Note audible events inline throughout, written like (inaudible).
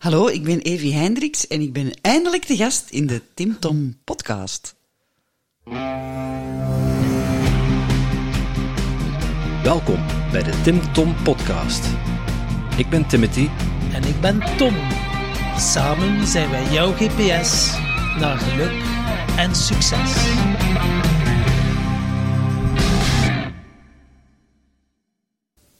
Hallo, ik ben Evie Hendricks en ik ben eindelijk de gast in de Tim Tom podcast. Welkom bij de Tim Tom Podcast. Ik ben Timothy. En ik ben Tom. Samen zijn wij jouw GPS naar geluk en succes.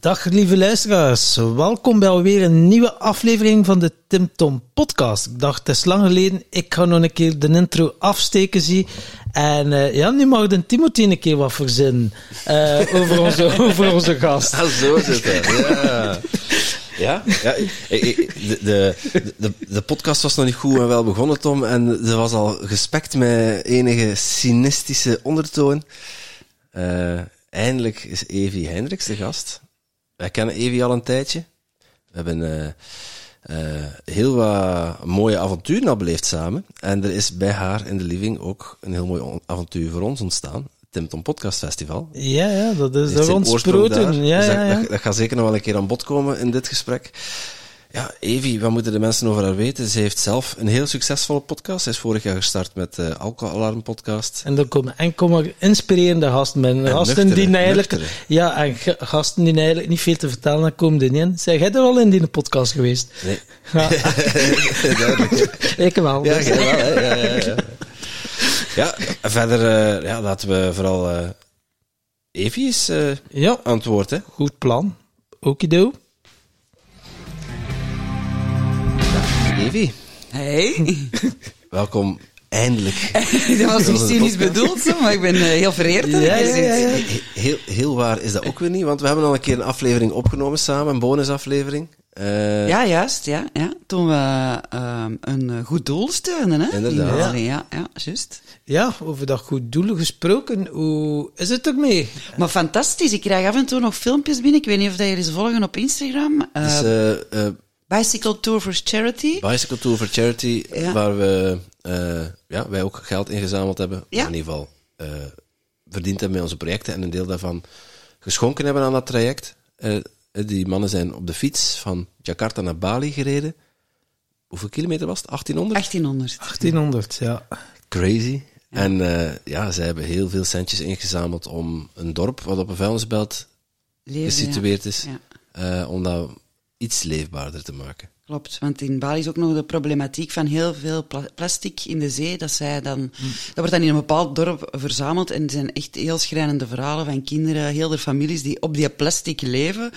Dag lieve luisteraars, welkom bij alweer een nieuwe aflevering van de Tim Tom podcast. Ik dacht, het is lang geleden, ik ga nog een keer de intro afsteken zie. En uh, ja, nu mag de Timothy een keer wat verzinnen uh, over, onze, (laughs) over onze gast. Ah, zo is het, ja. Ja, ja de, de, de, de, podcast was nog niet goed en wel begonnen, Tom. En er was al gespekt met enige cynistische ondertoon. Uh, eindelijk is Evie Hendricks de gast. Wij kennen Evie al een tijdje. We hebben uh, uh, heel wat mooie avonturen al beleefd samen. En er is bij haar in de living ook een heel mooi avontuur voor ons ontstaan. Tim Podcast Festival. Ja, ja dat is ontsproten. Ja, dus ja, ja. Dat, dat, gaat zeker nog wel een keer aan bod komen in dit gesprek. Ja, Evie, wat moeten de mensen over haar weten? Ze heeft zelf een heel succesvolle podcast. Ze is vorig jaar gestart met de uh, Alcoholalarm podcast. En er komen enkel inspirerende gasten bij. Gasten nuchtere, die eigenlijk, nuchtere. ja, en gasten die eigenlijk niet veel te vertellen, dan komen er niet in. Zeg jij er al in die podcast geweest? Nee. Ja. (laughs) ik wel. Ja, dus. jij wel, hè? Ja, ja, ja. ja, verder uh, ja, laten we vooral uh, Evie eens uh, ja, aan het woord, hè? goed plan. Okido. Hey, (laughs) welkom eindelijk. (laughs) dat was niet cynisch bedoeld, maar ik ben uh, heel vereerd dat Ja. Heel, heel waar is dat ook weer niet, want we hebben al een keer een aflevering opgenomen samen, een bonusaflevering. Uh, Ja, juist, ja, ja. Toen we ehm, een eh, goed doel steunen, hè? Inderdaad. Ja, ja, ja juist. Ja, over dat goed doelen gesproken, hoe is het ermee? Maar fantastisch, ik krijg af en toe nog filmpjes binnen. Ik weet niet of dat jullie ze volgen op Instagram. Eh, dus, uh, uh, Bicycle Tour for Charity. Bicycle Tour for Charity, Ja. waar we, uh, ja, wij ook geld ingezameld hebben. Ja. In ieder geval uh, verdiend hebben met onze projecten en een deel daarvan geschonken hebben aan dat traject. Uh, die mannen zijn op de fiets van Jakarta naar Bali gereden. Hoeveel kilometer was het? 1800? 1800. 1800, ja. Crazy. En uh, ja, zij hebben heel veel centjes ingezameld om een dorp wat op een vuilnisbelt Leven, gesitueerd ja. is, Ja. Iets leefbaarder te maken. Klopt, want in Bali is ook nog de problematiek van heel veel pla plastic in de zee. Dat, zij dan, Mm. dat wordt dan in een bepaald dorp verzameld en er zijn echt heel schrijnende verhalen van kinderen, heel de families die op die plastic leven.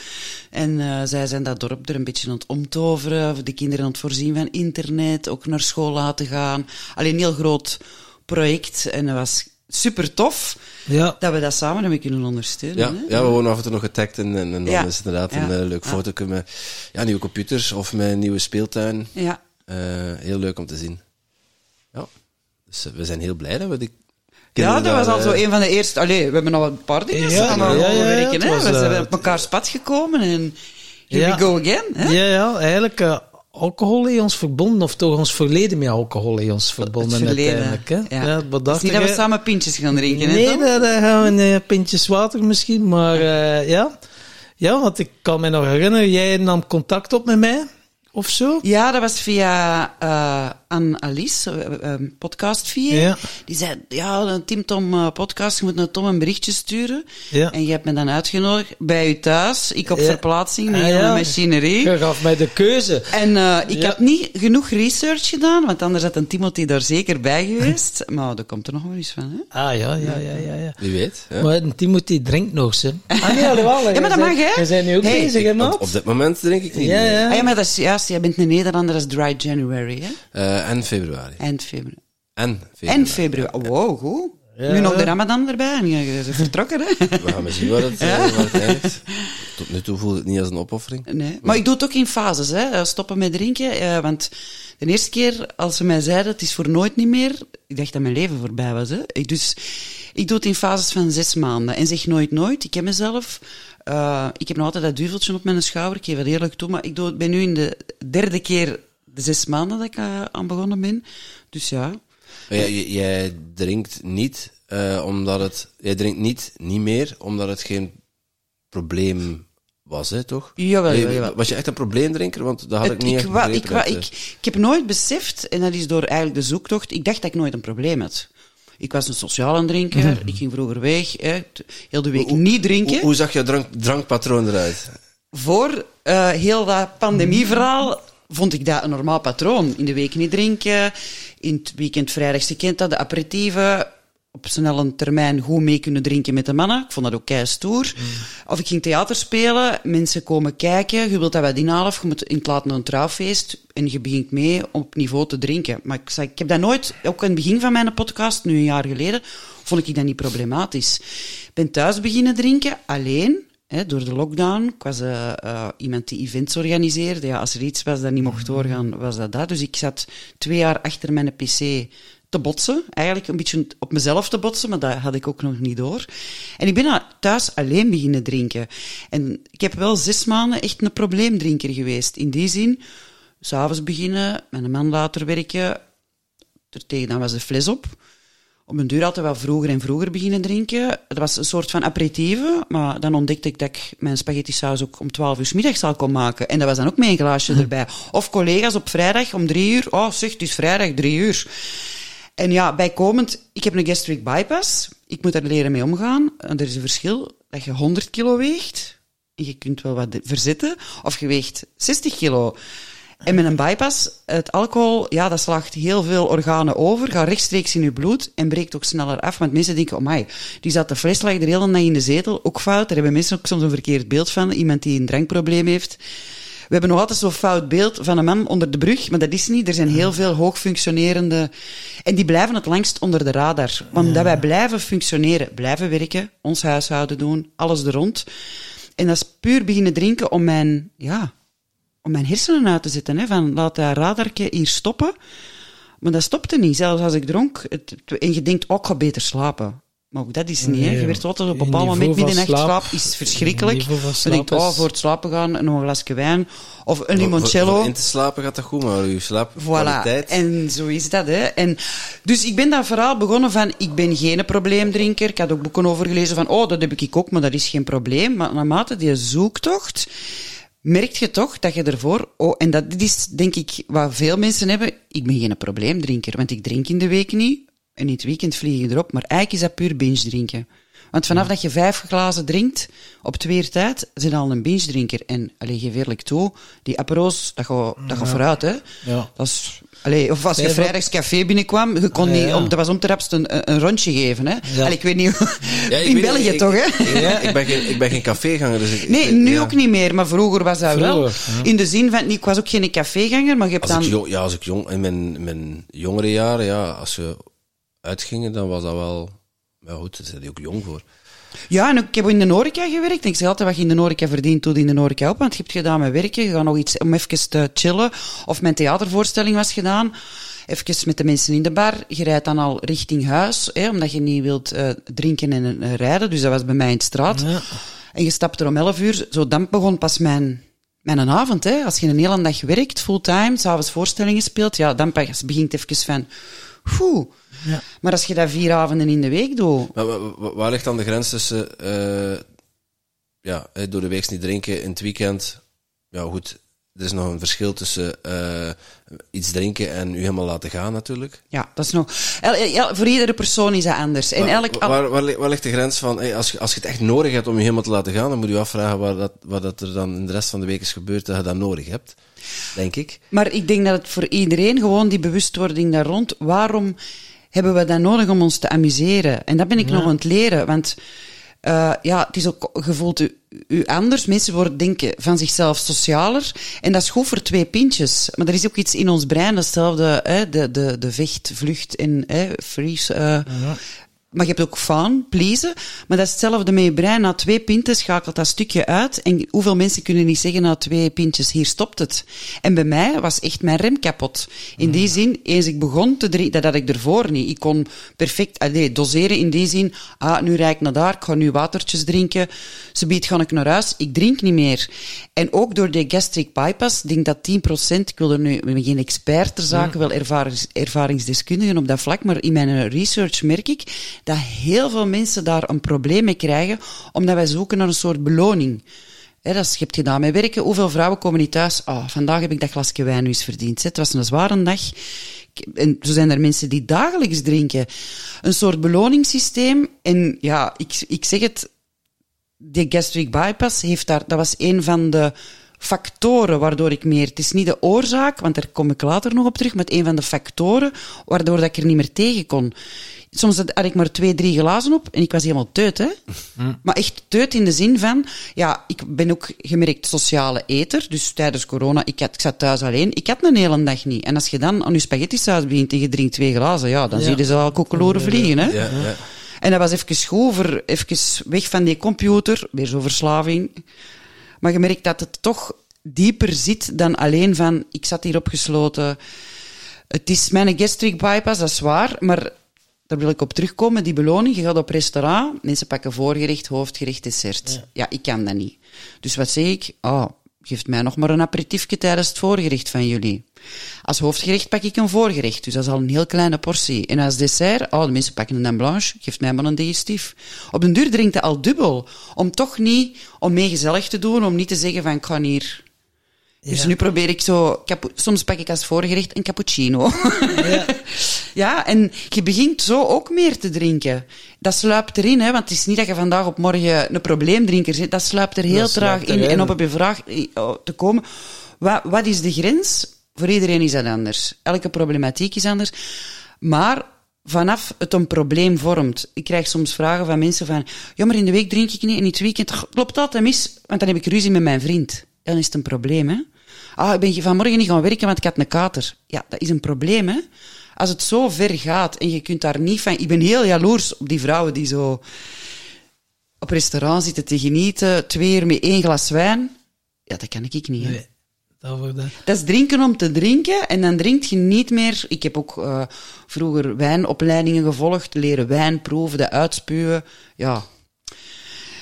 En uh, zij zijn dat dorp er een beetje aan het omtoveren, de kinderen aan het voorzien van internet, ook naar school laten gaan. Alleen een heel groot project en dat was super tof Ja, dat we dat samen hebben kunnen ondersteunen. Ja, hè? ja, we worden af en toe nog getagd en, en, en dan Ja. is het inderdaad Ja. een uh, leuk Ja. foto met ja, nieuwe computers of met een nieuwe speeltuin. ja. Uh, heel leuk om te zien. Ja, dus uh, we zijn heel blij dat we die Ja, dat was al zo eh, een van de eerste. Allee, we hebben al een paar dingen Ja, samen ja, werken. we zijn eh, op elkaars pad gekomen en here Ja. we go again. Hè? Ja, ja, eigenlijk uh, alcohol heeft ons verbonden, of toch ons verleden met alcohol heeft ons verbonden Het verleden, uiteindelijk. Hè? ja. wat dacht niet dat we samen pintjes gaan drinken. hè, Nee, Tom? daar, daar gaan we een pintjes water misschien, maar uh, ja. Ja, want ik kan me nog herinneren, jij nam contact op met mij, of zo? Ja, dat was via uh, Anne-Alice, uh, podcast via. Ja. Die zei, ja, een Tim Tom podcast, je moet naar Tom een berichtje sturen. Ja. En je hebt me dan uitgenodigd bij u thuis. Ik op Ja. verplaatsing, met Ah, hele ja. machinerie. Je gaf mij de keuze. En uh, ik Ja. had niet genoeg research gedaan, want anders had een Timothy daar zeker bij geweest. (laughs) maar er komt er nog wel eens van, hè? Ah, ja, ja, ja, ja. ja. Wie weet. Hè? Maar een Timothy drinkt nog, ze. Ah, (laughs) nee. Ja, maar dat mag, hè? We zijn nu ook Hey, bezig, hè, Op, maat? op dit moment drink ik niet Ja, meer. ja. Ah, ja, maar dat is juist. Juist, jij bent een Nederlander, dat is Dry January, hè? Eh, en februari. Eind februari. En februari. En februari. Wow, goed. Ja. Nu nog de Ramadan erbij en je bent vertrokken, hè? We gaan maar zien waar het, (laughs) eh, waar het eindigt. Tot nu toe voelt het niet als een opoffering. Nee. Maar ik doe het ook in fases, hè. Eh, Stoppen met drinken. eh, want de eerste keer als ze mij zeiden, het is voor nooit niet meer, ik dacht dat mijn leven voorbij was, hè. Ik, dus ik doe het in fases van zes maanden. En zeg nooit nooit. Ik ken mezelf. Eh, ik heb nog altijd dat duveltje op mijn schouder. Ik geef het eerlijk toe. Maar ik doe, ben nu in de derde keer de zes maanden dat ik eh, aan begonnen ben. Dus ja. Jij, drinkt niet, eh, omdat het... Jij drinkt niet, niet meer, omdat het geen probleem was, hè, toch? Jawel, Nee, jawel, jawel. Was je echt een probleemdrinker? Want dat had ik niet wa- ik, wa- ik, ik heb nooit beseft, en dat is door eigenlijk de zoektocht, ik dacht dat ik nooit een probleem had. Ik was een sociale drinker, ik ging vroeger weg, hè, heel de week niet drinken. Hoe, hoe zag je drank, drankpatroon eruit? Voor eh, heel dat pandemieverhaal vond ik dat een normaal patroon. In de week niet drinken, in het weekend vrijdags, je kent dat, de aperitieven, op snelle termijn goed mee kunnen drinken met de mannen. Ik vond dat ook kei stoer. Of ik ging theater spelen, mensen komen kijken, je wilt dat wat inhalen, of je moet in het laat een trouwfeest en je begint mee op niveau te drinken. Maar ik, zei, ik heb dat nooit, ook in het begin van mijn podcast, nu een jaar geleden, vond ik dat niet problematisch. Ik ben thuis beginnen drinken, alleen, hè, door de lockdown. Ik was eh, eh, iemand die events organiseerde. Ja, als er iets was dat niet mocht doorgaan, was dat dat. Dus ik zat twee jaar achter mijn pc te botsen. Eigenlijk een beetje op mezelf te botsen, maar dat had ik ook nog niet door. En ik ben thuis alleen beginnen drinken. En ik heb wel zes maanden echt een probleemdrinker geweest. In die zin, s'avonds beginnen, met een man later werken. Er tegen dan was de fles op. Op een duur altijd wel vroeger en vroeger beginnen drinken. Het was een soort van aperitieve, maar dan ontdekte ik dat ik mijn spaghetti saus ook om 12 uur middags al kon maken. En dat was dan ook een glaasje erbij. Of collega's op vrijdag om drie uur. Oh, zeg, het is vrijdag, drie uur. En ja, bijkomend, ik heb een gastric bypass. Ik moet daar leren mee omgaan. Er is een verschil dat je 100 kilo weegt. En je kunt wel wat verzetten. Of je weegt 60 kilo. En met een bypass, het alcohol, ja, dat slaagt heel veel organen over, gaat rechtstreeks in je bloed en breekt ook sneller af. Want mensen denken, oh my, die zat de fles lag hele dag in de zetel. Ook fout, daar hebben mensen ook soms een verkeerd beeld van. Iemand die een drankprobleem heeft. We hebben nog altijd zo'n fout beeld van een man onder de brug, maar dat is niet. Er zijn heel veel hoogfunctionerende... En die blijven het langst onder de radar. Want dat wij blijven functioneren, blijven werken, ons huishouden doen, alles er rond. En dat is puur beginnen drinken om mijn, ja, om mijn hersenen uit te zetten. Hè, van, laat dat radartje hier stoppen. Maar dat stopte niet, zelfs als ik dronk. Het, en je denkt, oh, ik ga beter slapen. Maar ook dat is niet, hè. Je werd altijd op een bepaald moment niveau van middernacht slaap- slaap is verschrikkelijk. Je slaap denkt, oh, voor het slapen gaan, nog een glasje wijn. Of een Voor- limoncello. voor in te slapen gaat dat goed, maar uw Voilà, slaapkwaliteit... en zo is dat. Hè. En, dus ik ben dat verhaal begonnen van, ik ben geen probleemdrinker. Ik had ook boeken over gelezen van, oh, dat heb ik ook, maar dat is geen probleem. Maar naarmate die zoektocht, merk je toch dat je ervoor... Oh, en dat dit is, denk ik, wat veel mensen hebben. Ik ben geen probleemdrinker, want ik drink in de week niet. En in het weekend vlieg je erop. Maar eigenlijk is dat puur binge drinken. Want vanaf dat je vijf glazen drinkt, op twee uur tijd, zijn al een binge drinker. En, allee, geef eerlijk toe, die apero's, dat gaat, dat gaat vooruit, hè. Ja. Dat is, allee, of als je Vijf op- vrijdags café binnenkwam, je kon Ja, niet, ja. om, dat was om te rapst een, een- rondje geven, hè. Ja. Allee, ik weet niet, hoe- Ja, in weet- België ik- toch, hè. Ik, ik, ben geen, ik ben geen caféganger, dus ik... Nee, ik- nu ja. ook niet meer, maar vroeger was dat wel. Vroeger, ja. In de zin van, ik was ook geen caféganger, maar je hebt Als dan... ik jong, ja, als ik jong, in mijn, mijn jongere jaren, ja, als we uitgingen, dan was dat wel... Maar goed, daar zijn die ook jong voor. Ja, en ik heb in de horeca gewerkt. En ik zeg altijd, wat je in de horeca verdient, doe in de horeca op. Want je hebt gedaan met werken, je gaat nog iets om even te chillen. Of mijn theatervoorstelling was gedaan. Even met de mensen in de bar. Je rijdt dan al richting huis, hè, omdat je niet wilt eh, drinken en eh, rijden. Dus dat was bij mij in de straat. Ja. En je stapt er om 11 uur. Zo, dan begon pas mijn, mijn avond. Hè. Als je een hele dag werkt, fulltime, s'avonds voorstellingen speelt, ja, dan pas begint het even van... Oeh. Ja. Maar als je dat vier avonden in de week doet... Maar waar ligt dan de grens tussen... eh, ja, eh, door de week niet drinken, in het weekend... Ja, goed, er is nog een verschil tussen eh, iets drinken en u helemaal laten gaan, natuurlijk. Ja, dat is nog... el- el- voor iedere persoon is dat anders. En Maar elk... wa- waar, waar, li- waar ligt de grens van... hey, als, je, als je het echt nodig hebt om je helemaal te laten gaan, dan moet je je afvragen waar dat, wat dat er dan in de rest van de week is gebeurd dat je dat nodig hebt. Denk ik. Maar ik denk dat het voor iedereen gewoon die bewustwording daar rond. Waarom hebben we dat nodig om ons te amuseren? En dat ben ik nog aan het leren. Want Uh, ja, het is ook, gevoeld u, u anders. Mensen worden denken van zichzelf socialer. En dat is goed voor twee pintjes. Maar er is ook iets in ons brein, hetzelfde, hè, de, de, de vecht, vlucht en hè, freeze. Uh, ja. Maar je hebt ook fun, pleasen. Maar dat is hetzelfde met je brein. Na twee pinten schakelt dat stukje uit. En hoeveel mensen kunnen niet zeggen na twee pintjes, hier stopt het. En bij mij was echt mijn rem kapot. In die zin, eens ik begon te drinken, dat had ik ervoor niet. Ik kon perfect allee, doseren in die zin. Ah, nu rijd ik naar daar, ik ga nu watertjes drinken. Ze biedt, ga ik naar huis. Ik drink niet meer. En ook door de gastric bypass, denk dat 10%, ik wil er nu, ik ben geen expert ter zake, wel ervarings, ervaringsdeskundigen op dat vlak, maar in mijn research merk ik dat heel veel mensen daar een probleem mee krijgen, omdat wij zoeken naar een soort beloning. Dat is, je hebt gedaan met werken. Hoeveel vrouwen komen niet thuis? Oh, vandaag heb ik dat glasje wijn nu eens verdiend. Het was een zware dag. En zo zijn er mensen die dagelijks drinken. Een soort beloningssysteem. En ja, ik, ik zeg het, de gastric bypass heeft daar, dat was een van de factoren waardoor ik meer, het is niet de oorzaak, want daar kom ik later nog op terug, maar het een van de factoren waardoor dat ik er niet meer tegen kon. Soms had ik maar twee, drie glazen op en ik was helemaal teut, hè. Mm. Maar echt teut in de zin van, ja, ik ben ook gemerkt sociale eter. Dus tijdens corona, ik, had, ik zat thuis alleen. Ik had een hele dag niet. En als je dan aan je spaghetti saus begint en je drinkt twee glazen, ja, dan zie je ze al kokeloren vliegen, hè. Ja, ja. En dat was even goed, even weg van die computer, weer zo verslaving. Maar je merkt dat het toch dieper zit dan alleen van, ik zat hier opgesloten. Het is mijn gastric bypass, dat is waar, maar daar wil ik op terugkomen, die beloning. Je gaat op restaurant, mensen pakken voorgerecht, hoofdgerecht, dessert. Ja. ik kan dat niet. Dus wat zeg ik? Oh, geef mij nog maar een aperitiefje tijdens het voorgerecht van jullie. Als hoofdgerecht pak ik een voorgerecht, dus dat is al een heel kleine portie. En als dessert, oh, de mensen pakken een dame blanche, geef mij maar een digestief. Op den duur drinkt het al dubbel. Om toch niet, om mee gezellig te doen, om niet te zeggen van, ik ga hier dus nu probeer ik zo, soms pak ik als voorgerecht een cappuccino. Ja. (laughs) ja, en je begint zo ook meer te drinken. Dat sluipt erin, hè, want het is niet dat je vandaag op morgen een probleemdrinker zit. Dat sluipt er heel traag in. En op je vraag oh, te komen, wat, wat is de grens? Voor iedereen is dat anders. Elke problematiek is anders. Maar vanaf het een probleem vormt. Ik krijg soms vragen van mensen van, ja, maar in de week drink ik niet, en in het weekend klopt dat mis, want dan heb ik ruzie met mijn vriend. Dan is het een probleem, hè. Ah, ik ben vanmorgen niet gaan werken, want ik had een kater. Ja, dat is een probleem, hè. Als het zo ver gaat en je kunt daar niet van... Ik ben heel jaloers op die vrouwen die zo op restaurant zitten te genieten, twee uur met één glas wijn. Ja, dat kan ik niet, hè. Dat, wordt dat. dat is drinken om te drinken en dan drink je niet meer. Ik heb ook uh, vroeger wijnopleidingen gevolgd, leren wijn proeven, de uitspuwen. Ja,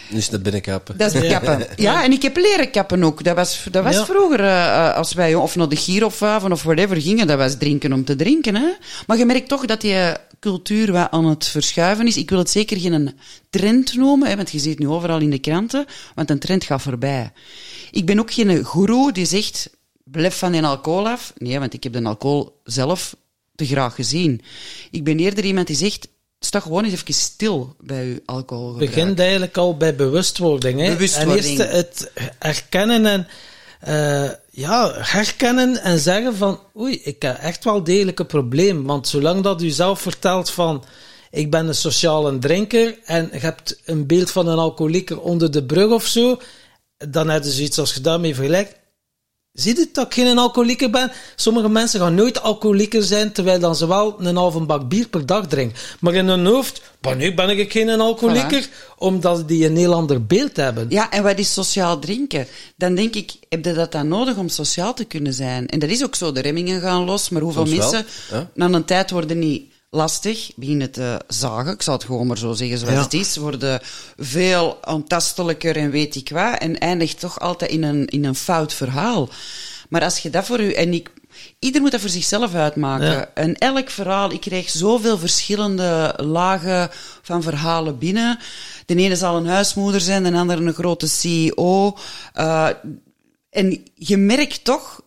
dus dat binnenkappen. Dat is kappen. (laughs) Ja, en ik heb leren kappen ook. Dat was, dat was vroeger, uh, als wij of naar de Girofaven of whatever gingen, dat was drinken om te drinken. Hè? Maar je merkt toch dat die cultuur wat aan het verschuiven is. Ik wil het zeker geen trend noemen, hè, want je ziet het nu overal in de kranten, want een trend gaat voorbij. Ik ben ook geen guru die zegt, blijf van die alcohol af. Nee, want ik heb de alcohol zelf te graag gezien. Ik ben eerder iemand die zegt, sta gewoon eens even stil bij je alcohol. Het begint eigenlijk al bij bewustwording. Hè? bewustwording. En eerst het herkennen en uh, ja, herkennen en zeggen van oei, ik heb echt wel degelijk een probleem. Want zolang dat u zelf vertelt van ik ben een sociale drinker en je hebt een beeld van een alcoholieker onder de brug of zo, dan heb je zoiets als je daarmee vergelijkt. Zie je dat ik geen alcoholieker ben? Sommige mensen gaan nooit alcoholieker zijn, terwijl dan ze wel een halve bak bier per dag drinken. Maar in hun hoofd, nu ben ik geen alcoholieker, omdat die een heel ander beeld hebben. Ja, en wat is sociaal drinken? Dan denk ik, heb je dat dan nodig om sociaal te kunnen zijn? En dat is ook zo, de remmingen gaan los, maar hoeveel mensen na een tijd worden niet lastig, beginnen te zagen. Ik zal het gewoon maar zo zeggen zoals het is. Worden veel ontastelijker en weet ik wat. En eindigt toch altijd in een, in een fout verhaal. Maar als je dat voor u... En ik, ieder moet dat voor zichzelf uitmaken. En elk verhaal... Ik krijg zoveel verschillende lagen van verhalen binnen. De ene zal een huismoeder zijn, de andere een grote CEO. Uh, en je merkt toch...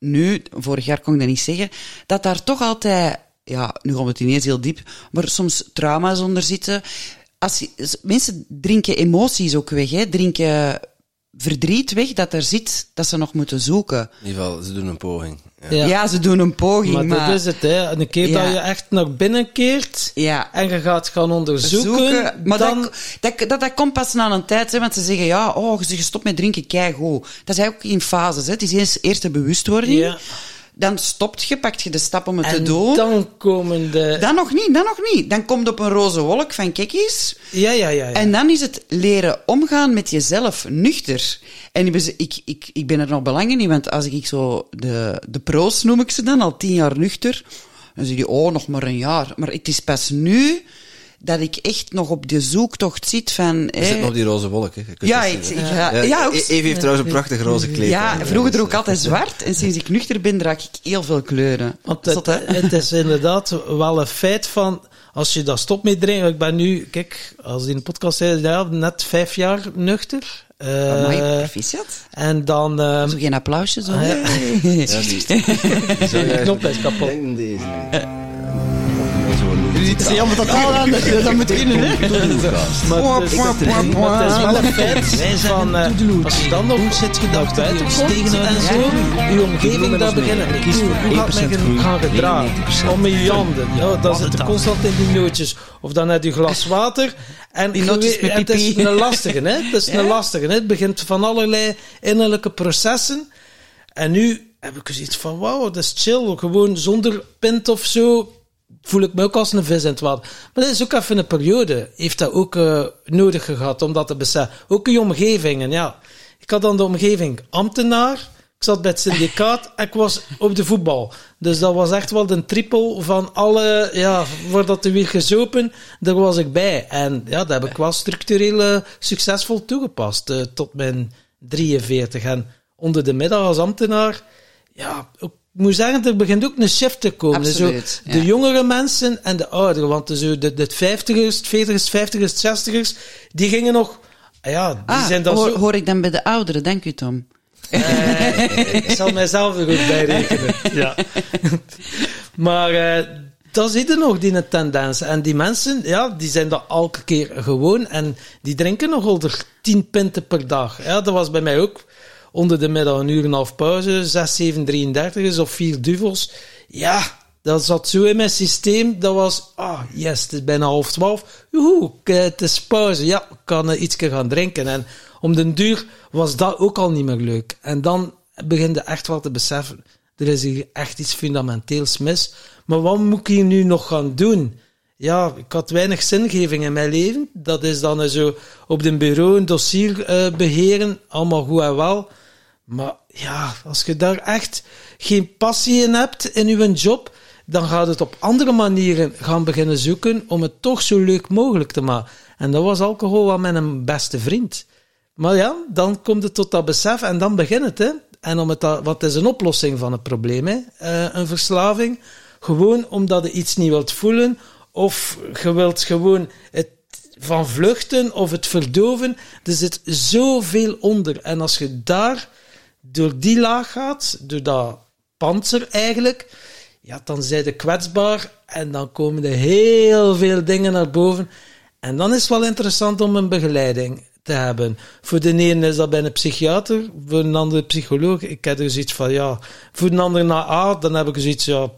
Nu, vorig jaar kon ik dat niet zeggen, dat daar toch altijd ja, nu komt het ineens heel diep, maar soms trauma's onder zitten. Als, mensen drinken emoties ook weg, hè. Drinken verdriet weg dat er zit, dat ze nog moeten zoeken. In ieder geval, ze doen een poging. Ja. Ja. Ja, ze doen een poging, Maar, maar... dat is het, hè. Een keer Ja. dat je echt naar binnen keert Ja. en je gaat gaan onderzoeken, zoeken. Maar dan... dat, dat, dat, dat komt pas na een tijd, hè, want ze zeggen, ja, oh, je stopt met drinken, keigoed. Dat is eigenlijk ook in fases. Hè. Het is eerst, eerst de bewustwording. Dan stopt je, pakt je de stap om het te En doen. Dan, dan komen de... nog niet, dan nog niet. Dan komt op een roze wolk van kijk eens. Ja, ja, ja. ja. En dan is het leren omgaan met jezelf nuchter. En ik, ben- ik, ik, ik ben er nog belangen in, want als ik zo de, de pro's noem ik ze dan, al tien jaar nuchter, dan zeg je, oh, nog maar een jaar. Maar het is pas nu dat ik echt nog op de zoektocht zit van... We hè, zitten op die roze wolk. Hè. Je kunt ja, ik, zien, ik- ja, ja, ook- E- Eve heeft trouwens een prachtig roze kleed. ja, vroeger droeg ik eh, altijd zwart en sinds ik nuchter ben draag ik heel veel kleuren. Want het, hè? het is inderdaad wel een feit van, als je dat stopt met drinken, ik ben nu, kijk, als die in de podcast zei, ja, net vijf jaar nuchter. Eh, Amai, proficiat. en dan, ehm, Zo geen applausje, zo. (laughs) ja. Ja, die, die knop is kapot. denken deze. Zo doen. Ja, maar dat al aan, dat, dat moet kunnen, hè? Maar het is, maar het is wel een feit van, eh, als je dan nog zit gedacht buiten komt en zo, je omgeving daar beginnen. Hoe gaat men gaan gedragen? Om je handen. Ja, dan zit constant in die nootjes. Of dan uit je glas water. En het is een lastige, hè? Het is een (laughs) lastige, hè? Het begint van allerlei innerlijke processen. En nu heb ik zoiets van, wauw, dat is chill. Gewoon zonder pint of zo voel ik me ook als een vis in het water. Maar dat is ook even een periode. Heeft dat ook eh, nodig gehad om dat te beseffen. Ook in je omgeving. En ja, ik had dan de omgeving ambtenaar. Ik zat bij het syndicaat en ik was op de voetbal. Dus dat was echt wel de triple van alle, ja, voordat er weer gezopen, daar was ik bij. En ja, dat heb ik wel structureel eh, succesvol toegepast. eh, tot mijn 43. En onder de middag als ambtenaar, ja, moet zeggen, er begint ook een shift te komen. Absoluut, Zo, de ja. jongere mensen en de ouderen. Want zo de, de 50ers, 40ers, 50ers, 60ers, die gingen nog, ja, die Ah, zijn dan hoor, zo... hoor ik dan bij de ouderen, dank u Tom. Eh, ik zal mijzelf er goed bij rekenen. (laughs) Ja. (laughs) maar eh dat zie je nog, die tendens. En die mensen, ja, die zijn dat elke keer gewoon. En die drinken nog onder 10 pinten per dag. Ja, dat was bij mij ook. Onder de middag een uur en half pauze, 6, 7, 33 of 4 duvels. Ja, dat zat zo in mijn systeem. Dat was, ah, yes, het is bijna half twaalf. Joehoe, eh, het is pauze. Ja, ik kan iets gaan drinken. En om den duur was dat ook al niet meer leuk. En dan begin je echt wel te beseffen, er is hier echt iets fundamenteels mis. Maar wat moet ik hier nu nog gaan doen? Ja, ik had weinig zingeving in mijn leven. Dat is dan zo op de bureau een dossier eh, beheren, allemaal goed en wel. Maar ja, als je daar echt geen passie in hebt in je job, dan gaat het op andere manieren gaan beginnen zoeken om het toch zo leuk mogelijk te maken. En dat was alcohol wel mijn beste vriend. Maar ja, dan komt het tot dat besef en dan begint het. Hè. En om het, wat is een oplossing van het probleem? Hè? Eh, een verslaving. Gewoon omdat je iets niet wilt voelen, of je wilt gewoon het van vluchten of het verdoven. Er zit zoveel onder. En als je daar door die laag gaat, door dat panzer eigenlijk, ja, dan zijn je kwetsbaar en dan komen er heel veel dingen naar boven. En dan is het wel interessant om een begeleiding te hebben. Voor de ene is dat bij een psychiater, voor een andere psycholoog. Ik heb er zoiets van, ja, voor een ander naar A, dan heb ik zoiets, ja,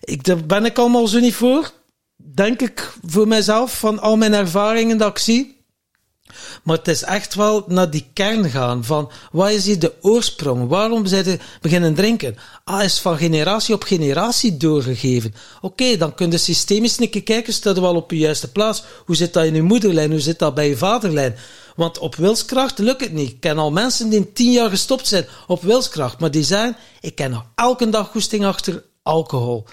ik, daar ben ik allemaal zo niet voor. Denk ik voor mezelf, van al mijn ervaringen dat ik zie. Maar het is echt wel naar die kern gaan van wat is hier de oorsprong? Waarom zijn ze beginnen drinken? Ah, is van generatie op generatie doorgegeven. Oké, dan kun je systemisch een keer kijken, staat wel op je juiste plaats. Hoe zit dat in je moederlijn? Hoe zit dat bij je vaderlijn? Want op wilskracht lukt het niet. Ik ken al mensen die in tien jaar gestopt zijn op wilskracht, maar die zeggen, ik ken nog elke dag goesting achter alcohol.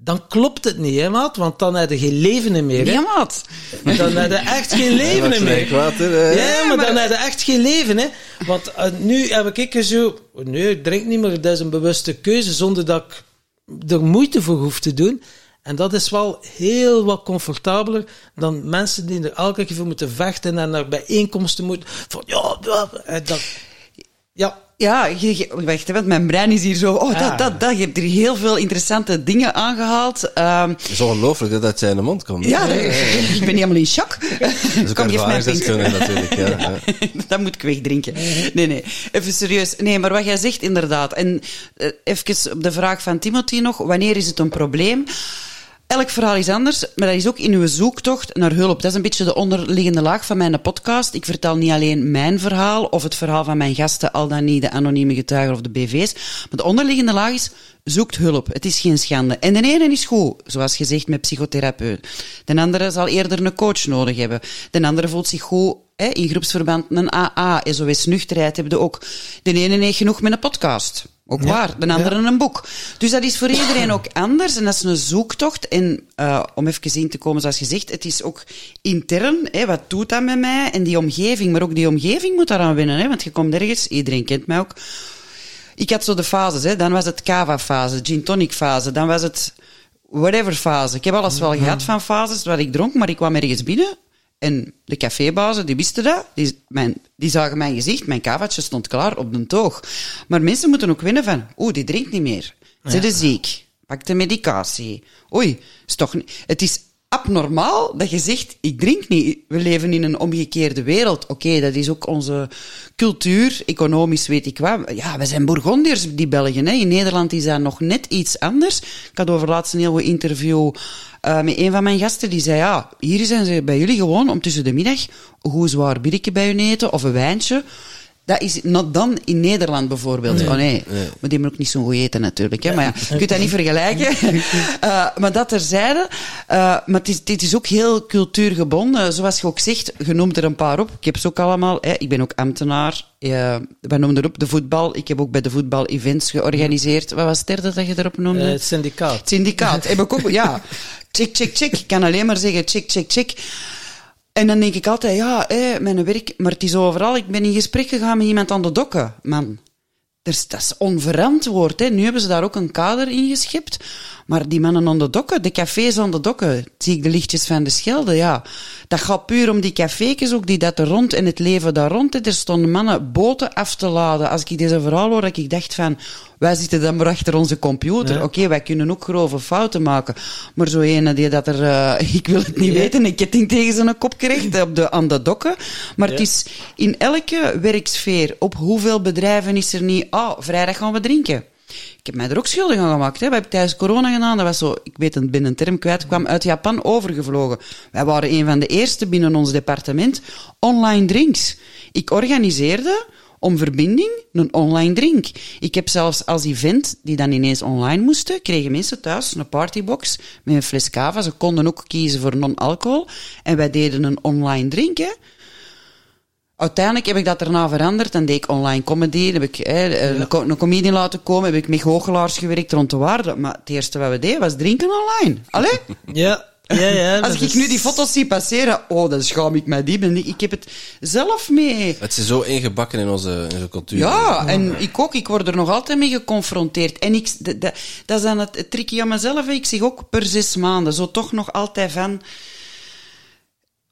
Dan klopt het niet, hè, maat? Want dan heb je geen leven meer. Hè? Ja, maat. Dan heb je echt geen (laughs) leven Wat meer. Eh. Ja, maar, dan heb je echt geen leven, hè. Want eh, nu heb ik zo... Nee, ik drink niet meer. Dat is een bewuste keuze, zonder dat ik er moeite voor hoef te doen. En dat is wel heel wat comfortabeler dan mensen die er elke keer voor moeten vechten en naar bijeenkomsten moeten. Van, ja, ja, en dat, Ja, Ja, je, je- wacht, want mijn brein is hier zo... Oh, Ah. dat, dat, dat. Je hebt hier heel veel interessante dingen aangehaald. Ehm, Het is ongelooflijk dat dat uit zijn mond komt. ja, ik ben helemaal in shock. (laughs) Dat Kom, geef mij ervaringsdeskundige natuurlijk. Ja, ja. (laughs) dat moet ik wegdrinken. Nee, nee. Even serieus. Nee, maar wat jij zegt, inderdaad. En eh, even op de vraag van Timothy nog. Wanneer is het een probleem? Elk verhaal is anders, maar dat is ook in uw zoektocht naar hulp. Dat is een beetje de onderliggende laag van mijn podcast. Ik vertel niet alleen mijn verhaal of het verhaal van mijn gasten, al dan niet de anonieme getuigen of de BV's. Maar de onderliggende laag is, zoekt hulp. Het is geen schande. En de ene is goed, zoals gezegd met psychotherapeut. De andere zal eerder een coach nodig hebben. De andere voelt zich goed hè, in groepsverband een AA, SOS nuchterheid hebben de ook. De ene heeft genoeg met een podcast. Ook waar. De andere een boek. Dus dat is voor iedereen ook anders. En dat is een zoektocht. En uh, om even in te komen, zoals gezegd, het is ook intern. Hè, wat doet dat met mij? En die omgeving. Maar ook die omgeving moet daaraan winnen. Hè, want je komt ergens, iedereen kent mij ook. Ik had zo de fases. Hè. Dan was het cava-fase, gin tonic fase. Dan was het whatever fase. Ik heb alles wel gehad van fases waar ik dronk, maar ik kwam ergens binnen. En de cafébazen, die wisten dat. Die, mijn, die zagen mijn gezicht, mijn kavaatje stond klaar op de toog. Maar mensen moeten ook winnen van, oeh, die drinkt niet meer. Ze is ziek. Pak de medicatie. Oei, is toch niet... Het is abnormaal dat je zegt, ik drink niet. We leven in een omgekeerde wereld. Oké, dat is ook onze cultuur, economisch weet ik wat. Ja, we zijn Bourgondiërs, die Belgen. Hè. In Nederland is dat nog net iets anders. Ik had over laatst een heel goed interview uh, met een van mijn gasten. Die zei, ja, hier zijn ze bij jullie gewoon om tussen de middag een goed zwaar biertje bij hun eten of een wijntje. Dat is not dan in Nederland bijvoorbeeld. Nee, oh nee. nee. Maar die hebben ook niet zo'n goed eten natuurlijk. Hè. Maar ja, je kunt dat niet vergelijken. uh, (laughs) maar dat terzijde. Uh, maar het is, dit is ook heel cultuurgebonden. Zoals je ook zegt, je noemt er een paar op. Ik heb ze ook allemaal. Hè. Ik ben ook ambtenaar. Uh, wij noemen erop de voetbal. Ik heb ook bij de voetbal events georganiseerd. Wat was het derde dat je erop noemde? het syndicaat. Het syndicaat. heb ik ook, ja. (laughs) Check, check, check. Ik kan alleen maar zeggen check, check, check. En dan denk ik altijd, ja, mijn werk, maar het is overal. Ik ben in gesprek gegaan met iemand aan de dokken. Man, dat is onverantwoord. Hè. Nu hebben ze daar ook een kader in geschept. Maar die mannen aan de dokken, de cafés aan de dokken, zie ik de lichtjes van de Schelde, ja. Dat gaat puur om die cafékes ook, die dat er rond en het leven daar rond. Er stonden mannen boten af te laden. Als ik deze verhaal hoor, dat ik dacht van, wij zitten dan maar achter onze computer. Ja. Oké, okay, wij kunnen ook grove fouten maken. Maar zo ene die dat er, uh, (laughs) ik wil het niet ja. weten, een ketting tegen zijn kop krijgt op de, aan de dokken. Maar ja. het is in elke werksfeer, op hoeveel bedrijven is er niet, oh, vrijdag gaan we drinken. Ik heb mij er ook schuldig aan gemaakt. Hè. We hebben tijdens corona gedaan. Dat was zo, ik weet een term kwijt, kwam uit Japan overgevlogen. Wij waren een van de eerste binnen ons departement online drinks. Ik organiseerde om verbinding een online drink. Ik heb zelfs als event, die dan ineens online moesten, kregen mensen thuis een partybox met een fles cava. Ze konden ook kiezen voor non-alcohol. En wij deden een online drink, hè. Uiteindelijk heb ik dat daarna veranderd en deed ik online comedy. Heb ik hè, ja. een, een comedian laten komen, heb ik met goochelaars gewerkt rond de waarde. Maar het eerste wat we deden was drinken online. Allee? (laughs) Ja. Ja, ja, Als ik is... nu die foto's zie passeren, oh, dan schaam ik mij diep. Ik heb het zelf mee. Het is zo ingebakken in onze, in onze cultuur. Ja, en ik ook. Ik word er nog altijd mee geconfronteerd. En ik, dat, dat, dat is dan het, het tricky aan mezelf. Ik zeg ook per zes maanden, zo toch nog altijd van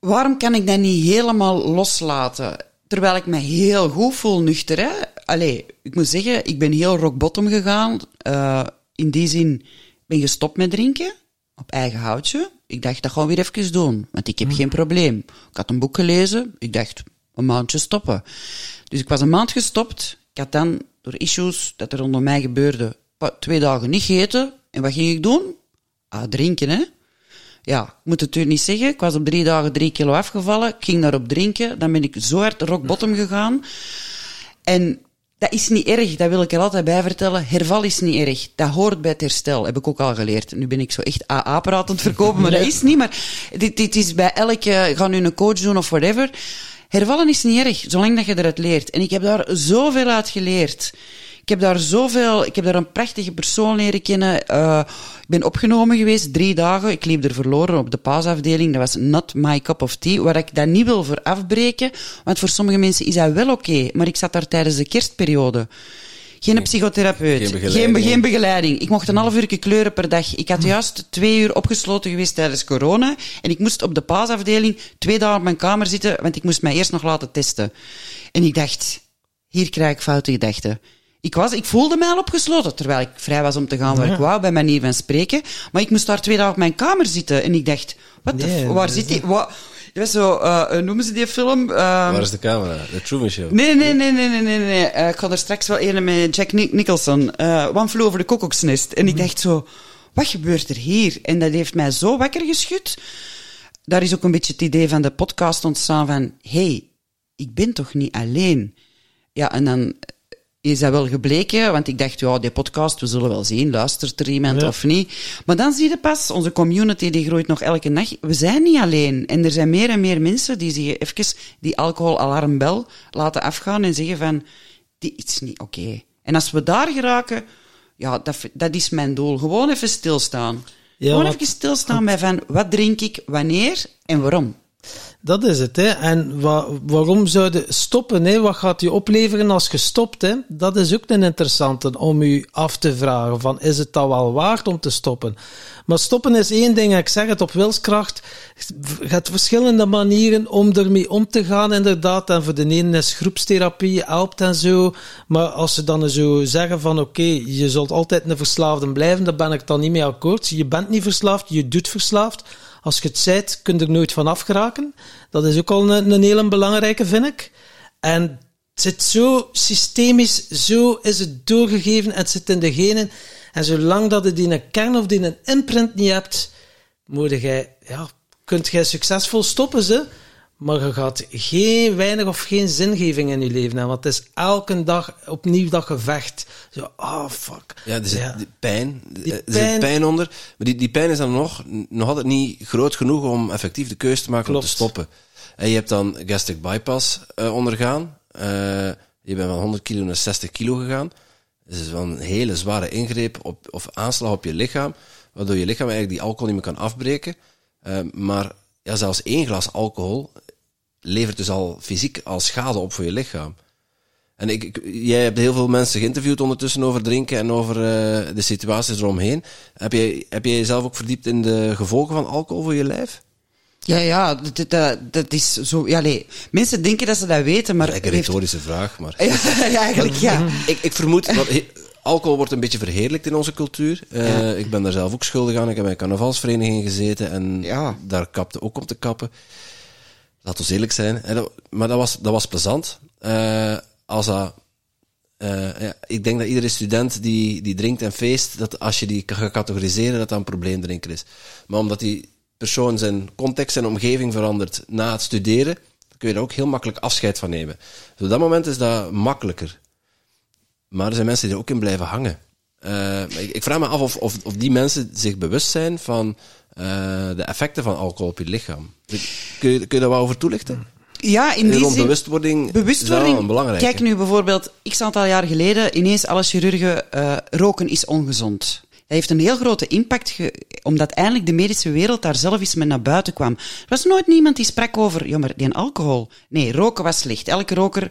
waarom kan ik dat niet helemaal loslaten? Terwijl ik me heel goed voel nuchter. Hè? Allee, ik moet zeggen, ik ben heel rock bottom gegaan. Uh, in die zin ben gestopt met drinken. Op eigen houtje. Ik dacht, dat we weer even doen. Want ik heb geen probleem. Ik had een boek gelezen. Ik dacht, een maandje stoppen. Dus ik was een maand gestopt. Ik had dan, door issues dat er rondom mij gebeurde, twee dagen niet gegeten. En wat ging ik doen? Ah, drinken, hè ja, ik moet het u niet zeggen. Ik was op drie dagen drie kilo afgevallen. Ik ging daarop drinken. Dan ben ik zo hard rock bottom gegaan. En dat is niet erg, dat wil ik er altijd bij vertellen. Herval is niet erg. Dat hoort bij het herstel, heb ik ook al geleerd. Nu ben ik zo echt AA-pratend verkopen, maar dat is niet. Maar dit, dit is bij elke, ga nu een coach doen of whatever. Hervallen is niet erg, zolang dat je eruit leert. En ik heb daar zoveel uit geleerd. Ik heb daar zoveel, ik heb daar een prachtige persoon leren kennen. Uh, ik ben opgenomen geweest, drie dagen. Ik liep er verloren op de paasafdeling. Dat was not my cup of tea. Waar ik dat niet wil voor afbreken. Want voor sommige mensen is dat wel oké. Okay, maar ik zat daar tijdens de kerstperiode. Geen psychotherapeut, geen begeleiding. Geen, geen begeleiding. Ik mocht een half uur kleuren per dag. Ik had juist twee uur opgesloten geweest tijdens corona. En ik moest op de paasafdeling twee dagen op mijn kamer zitten, want ik moest mij eerst nog laten testen. En ik dacht, hier krijg ik foute gedachten. Ik, was, ik voelde mij al opgesloten, terwijl ik vrij was om te gaan waar ik wou, bij manier van spreken. Maar ik moest daar twee dagen op mijn kamer zitten. En ik dacht, wat Nee, waar zit die? Wat? Dat was zo, eh, hoe noemen ze die film? Ehm, Waar is de camera? De Truman Show. Nee, nee, nee, nee, nee, nee. nee. Eh, ik ga er straks wel een met Jack Nic- Nicholson. eh One Flew Over the Cuckoo's Nest. En ik dacht zo, wat gebeurt er hier? En dat heeft mij zo wakker geschud. Daar is ook een beetje het idee van de podcast ontstaan van, hey, ik ben toch niet alleen? Ja, en dan is dat wel gebleken, want ik dacht, ja, die podcast, we zullen wel zien, luistert er iemand Ja. of niet. Maar dan zie je pas, onze community die groeit nog elke nacht. We zijn niet alleen. En er zijn meer en meer mensen die zich even die alcoholalarmbel laten afgaan en zeggen van, dit is niet oké. En als we daar geraken, ja, dat, dat is mijn doel. Gewoon even stilstaan. Ja, Gewoon even stilstaan bij van, wat drink ik, wanneer en waarom. Dat is het, hè. En wa waarom zouden stoppen, hè? Wat gaat je opleveren als je stopt, hè? Dat is ook een interessante om u af te vragen, van is het dat wel waard om te stoppen? Maar stoppen is één ding, ik zeg het op wilskracht. Je hebt verschillende manieren om ermee om te gaan, inderdaad. En voor de ene is groepstherapie, helpt en zo. Maar als ze dan zo zeggen van, oké, je zult altijd een verslaafde blijven, daar ben ik dan niet mee akkoord. Je bent niet verslaafd, je doet verslaafd. Als je het zijt, kun je er nooit van afgeraken. Dat is ook al een, een hele belangrijke, vind ik. En het zit zo systemisch, zo is het doorgegeven, het zit in de genen. En zolang dat je die een kern of die een imprint niet hebt, moet jij, ja, kunt jij succesvol stoppen, ze. Maar je gaat geen weinig of geen zingeving in je leven hebben. Want het is elke dag opnieuw dat gevecht. Zo, ah, fuck. Ja, er zit Ja. pijn. Die er pijn- zit pijn onder. Maar die, die pijn is dan nog, nog altijd niet groot genoeg om effectief de keuze te maken om te stoppen. En je hebt dan gastric bypass eh, ondergaan. Eh, je bent van 100 kilo naar 60 kilo gegaan. Dus het is wel een hele zware ingreep op, of aanslag op je lichaam. Waardoor je lichaam eigenlijk die alcohol niet meer kan afbreken. Eh, maar ja, zelfs één glas alcohol levert dus al fysiek al schade op voor je lichaam. En ik, ik- jij hebt heel veel mensen geïnterviewd ondertussen over drinken en over eh, de situaties eromheen. Heb jij, heb jij jezelf ook verdiept in de gevolgen van alcohol voor je lijf? Ja, ja, dat, dat, dat is zo... Ja, nee. Mensen denken dat ze dat weten, maar... Eigenlijk een heeft- retorische vraag, maar... (laughs) Ja, eigenlijk, ja. (laughs) Ik, ik vermoed, want alcohol wordt een beetje verheerlijkt in onze cultuur. Eh, Ja. Ik ben daar zelf ook schuldig aan. Ik heb bij een carnavalsvereniging gezeten en Ja. daar kapte ook om te kappen. Laat ons eerlijk zijn. Maar dat was, dat was plezant. Eh, als eh, ja, ik denk dat iedere student die, die drinkt en feest, dat als je die gaat categoriseren, dat dat een probleemdrinker is. Maar omdat die persoon zijn context en omgeving verandert na het studeren, kun je daar ook heel makkelijk afscheid van nemen. Dus op dat moment is dat makkelijker. Maar er zijn mensen die er ook in blijven hangen. Eh, ik, ik vraag me af of, of, of die mensen zich bewust zijn van de effecten van alcohol op je lichaam. Kun je, kun je daar wat over toelichten? Ja, in die Rond zin... bewustwording, Bewustwording. Kijk nu bijvoorbeeld, x aantal jaar geleden, ineens alle chirurgen, eh, roken is ongezond. Dat heeft een heel grote impact, ge- omdat eindelijk de medische wereld daar zelf eens mee naar buiten kwam. Er was nooit niemand die sprak over, ja, maar die alcohol. Nee, roken was slecht. Elke roker,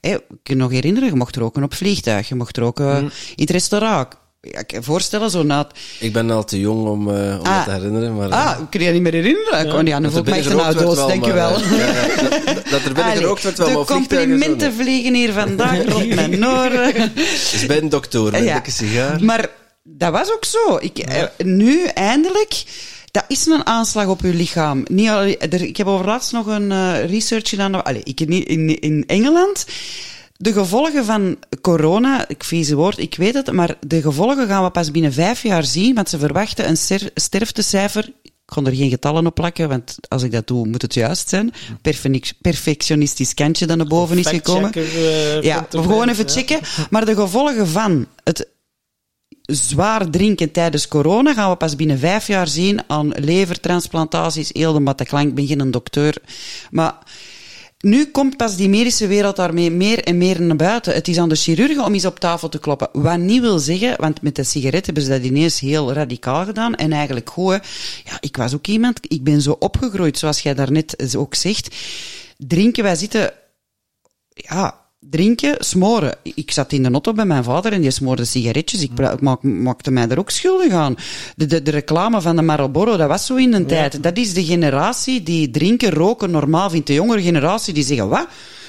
ik kan je nog herinneren, je mocht roken op vliegtuig, je mocht roken in het restaurant. Ja, ik kan je voorstellen, zo na het- Ik ben al te jong om, eh, om Ah. dat te herinneren. Maar, Ah, ik kan je niet meer herinneren. Ik kon- Ja, dan dat voel er ik me echt binnen een denk je wel. eh, ja, ja, dat, dat er binnen Allee, gerookt werd wel, maar de zo complimenten vliegen hier vandaag (laughs) rond mijn oren. Dus bij een dokter, met een Ja. dikke sigaar. Maar dat was ook zo. Ik, eh, nu, eindelijk, dat is een aanslag op je lichaam. Niet al, er, ik heb overlaatst nog een eh, research gedaan. Allee, ik, in, in Engeland. De gevolgen van corona, ik vieze woord, ik weet het, maar de gevolgen gaan we pas binnen vijf jaar zien, want ze verwachten een ster- sterftecijfer. Ik kon er geen getallen op plakken, want als ik dat doe, moet het juist zijn. Perfec- perfectionistisch kantje dat naar boven is gekomen. Eh, Ja, we gewoon even ja. checken. Maar de gevolgen van het zwaar drinken tijdens corona gaan we pas binnen vijf jaar zien aan levertransplantaties, heel de matte Ik ben geen dokter. Maar nu komt pas die medische wereld daarmee meer en meer naar buiten. Het is aan de chirurgen om eens op tafel te kloppen. Wat niet wil zeggen, want met de sigaret hebben ze dat ineens heel radicaal gedaan. En eigenlijk goed, ja, ik was ook iemand, ik ben zo opgegroeid, zoals jij daarnet ook zegt. Drinken, wij zitten ja, drinken, smoren. Ik zat in de auto bij mijn vader en die smoorde sigaretjes. Ik maak, maakte mij er ook schuldig aan. De, de, de reclame van de Marlboro, dat was zo in een tijd. Dat is de generatie die drinken, roken normaal vindt. De jongere generatie die zeggen, wat?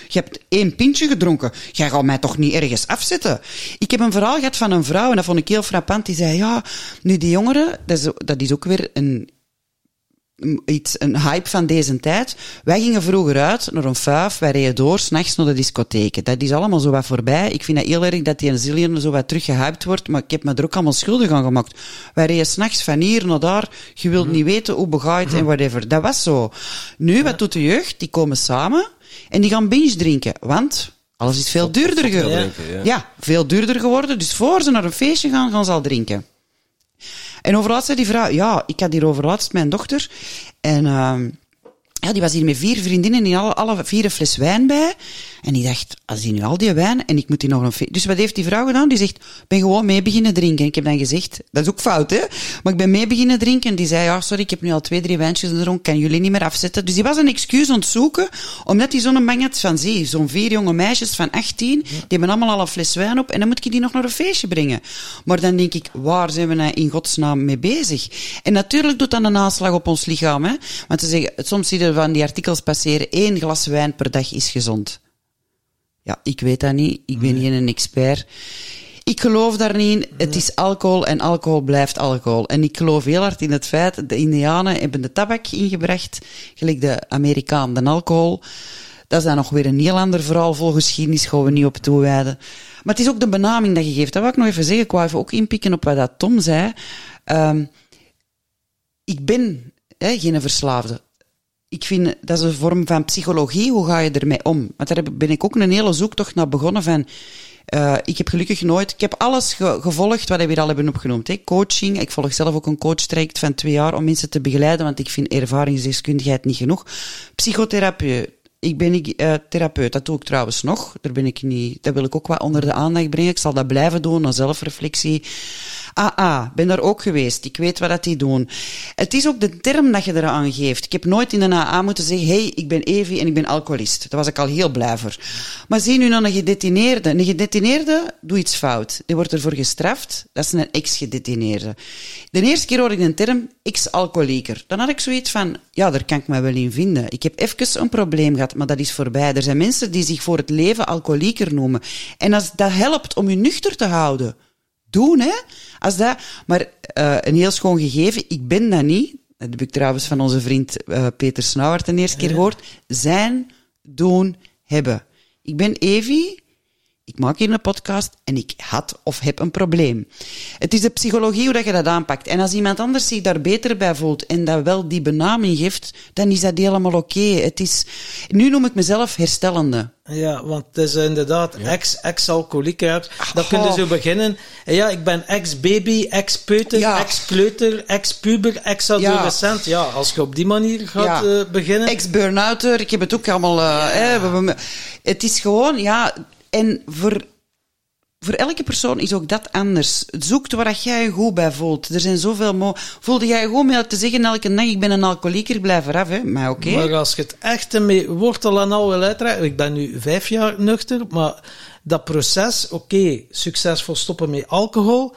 Je hebt één pintje gedronken. Jij gaat mij toch niet ergens afzetten? Ik heb een verhaal gehad van een vrouw, en dat vond ik heel frappant. Die zei, ja, nu die jongeren, dat is, dat is ook weer een iets, een hype van deze tijd. Wij gingen vroeger uit naar een fuif, wij reden door, s'nachts naar de discotheken. Dat is allemaal zo wat voorbij. Ik vind dat heel erg dat die een zillion zo wat teruggehyped wordt, maar ik heb me er ook allemaal schuldig aan gemaakt. Wij reden s'nachts van hier naar daar, je wilt niet weten hoe begaaid en whatever. Dat was zo. Nu, wat doet de jeugd? Die komen samen en die gaan binge drinken, want... Alles is veel duurder geworden. ja. Ja, veel duurder geworden. Dus voor ze naar een feestje gaan, gaan ze al drinken. En overlaatst zei die vrouw, ja, ik had hier overlaatst mijn dochter. En ehm ja, die was hier met vier vriendinnen en die hadden alle vier een fles wijn bij. En die dacht, als die nu al die wijn en ik moet die nog een fe- Dus wat heeft die vrouw gedaan? Die zegt, ik ben gewoon mee beginnen drinken. En ik heb dan gezegd, dat is ook fout, hè? Maar ik ben mee beginnen drinken. En die zei, ja, sorry, ik heb nu al twee, drie wijntjes gedronken, kan jullie niet meer afzetten. Dus die was een excuus aan het zoeken, omdat hij zo'n had van, zie, zo'n vier jonge meisjes van 18, die hebben allemaal al een fles wijn op en dan moet ik die nog naar een feestje brengen. Maar dan denk ik, waar zijn we nou in godsnaam mee bezig? En natuurlijk doet dat een aanslag op ons lichaam, hè? Want ze zeggen, soms zie je van die artikels passeren, één glas wijn per dag is gezond. Ja, ik weet dat niet. Ik ben geen een expert. Ik geloof daar niet in. Het is alcohol en alcohol blijft alcohol. En ik geloof heel hard in het feit, de Indianen hebben de tabak ingebracht, gelijk de Amerikaan de alcohol. Dat is dan nog weer een heel ander verhaal vol geschiedenis, gaan we niet op toewijden. Maar het is ook de benaming dat je geeft. Dat wil ik nog even zeggen. Ik wou even ook inpikken op wat dat Tom zei. Ehm, ik ben hè, geen verslaafde. Ik vind, dat is een vorm van psychologie. Hoe ga je ermee om? Want daar ben ik ook een hele zoektocht naar begonnen van... eh, ik heb gelukkig nooit... Ik heb alles ge- gevolgd wat we hier al hebben opgenoemd. Hè. Coaching. Ik volg zelf ook een coachtraject van twee jaar om mensen te begeleiden, want ik vind ervaringsdeskundigheid niet genoeg. Psychotherapie. Ik ben eh, therapeut, dat doe ik trouwens nog. Daar ben ik niet, dat wil ik ook wat onder de aandacht brengen. Ik zal dat blijven doen, naar zelfreflectie. AA, ben daar ook geweest. Ik weet wat dat die doen. Het is ook de term dat je eraan geeft. Ik heb nooit in een AA moeten zeggen, hey, ik ben Evi en ik ben alcoholist. Daar was ik al heel blij voor. Maar zie nu dan een gedetineerde. Een gedetineerde doet iets fout. Die wordt ervoor gestraft. Dat is een ex-gedetineerde. De eerste keer hoorde ik de term ex-alcoholieker. Dan had ik zoiets van, ja, daar kan ik me wel in vinden. Ik heb even een probleem gehad, maar dat is voorbij. Er zijn mensen die zich voor het leven alcoholieker noemen. En als dat helpt om je nuchter te houden, doen, hè. Als dat, maar eh, een heel schoon gegeven, ik ben dat niet. Dat heb ik trouwens van onze vriend eh, Peter Snauwert de eerste keer gehoord. Zijn, doen, hebben. Ik ben Evi, ik maak hier een podcast en ik had of heb een probleem. Het is de psychologie hoe dat je dat aanpakt. En als iemand anders zich daar beter bij voelt en dat wel die benaming geeft, dan is dat helemaal oké. Het is, nu noem ik mezelf herstellende. Ja, want het is inderdaad ex, ex-alcoholieker. Dan kun je zo beginnen. En ja, ik ben ex-baby, ex-peuter, Ja. ex-kleuter, ex-puber, ex-adolescent. Ja. als je op die manier gaat Ja. eh, beginnen. Ex-burnouter, ik heb het ook allemaal... eh, hè, we- we- het is gewoon, ja... En voor, voor elke persoon is ook dat anders. Zoek waar jij je goed bij voelt. Er zijn zoveel... Mo Voelde jij goed met te zeggen elke nacht, ik ben een alcoholieker, blijf eraf, hè. Maar oké. Maar als je het echt mee wortel en al wil. Ik ben nu vijf jaar nuchter, maar dat proces, oké, succesvol stoppen met alcohol...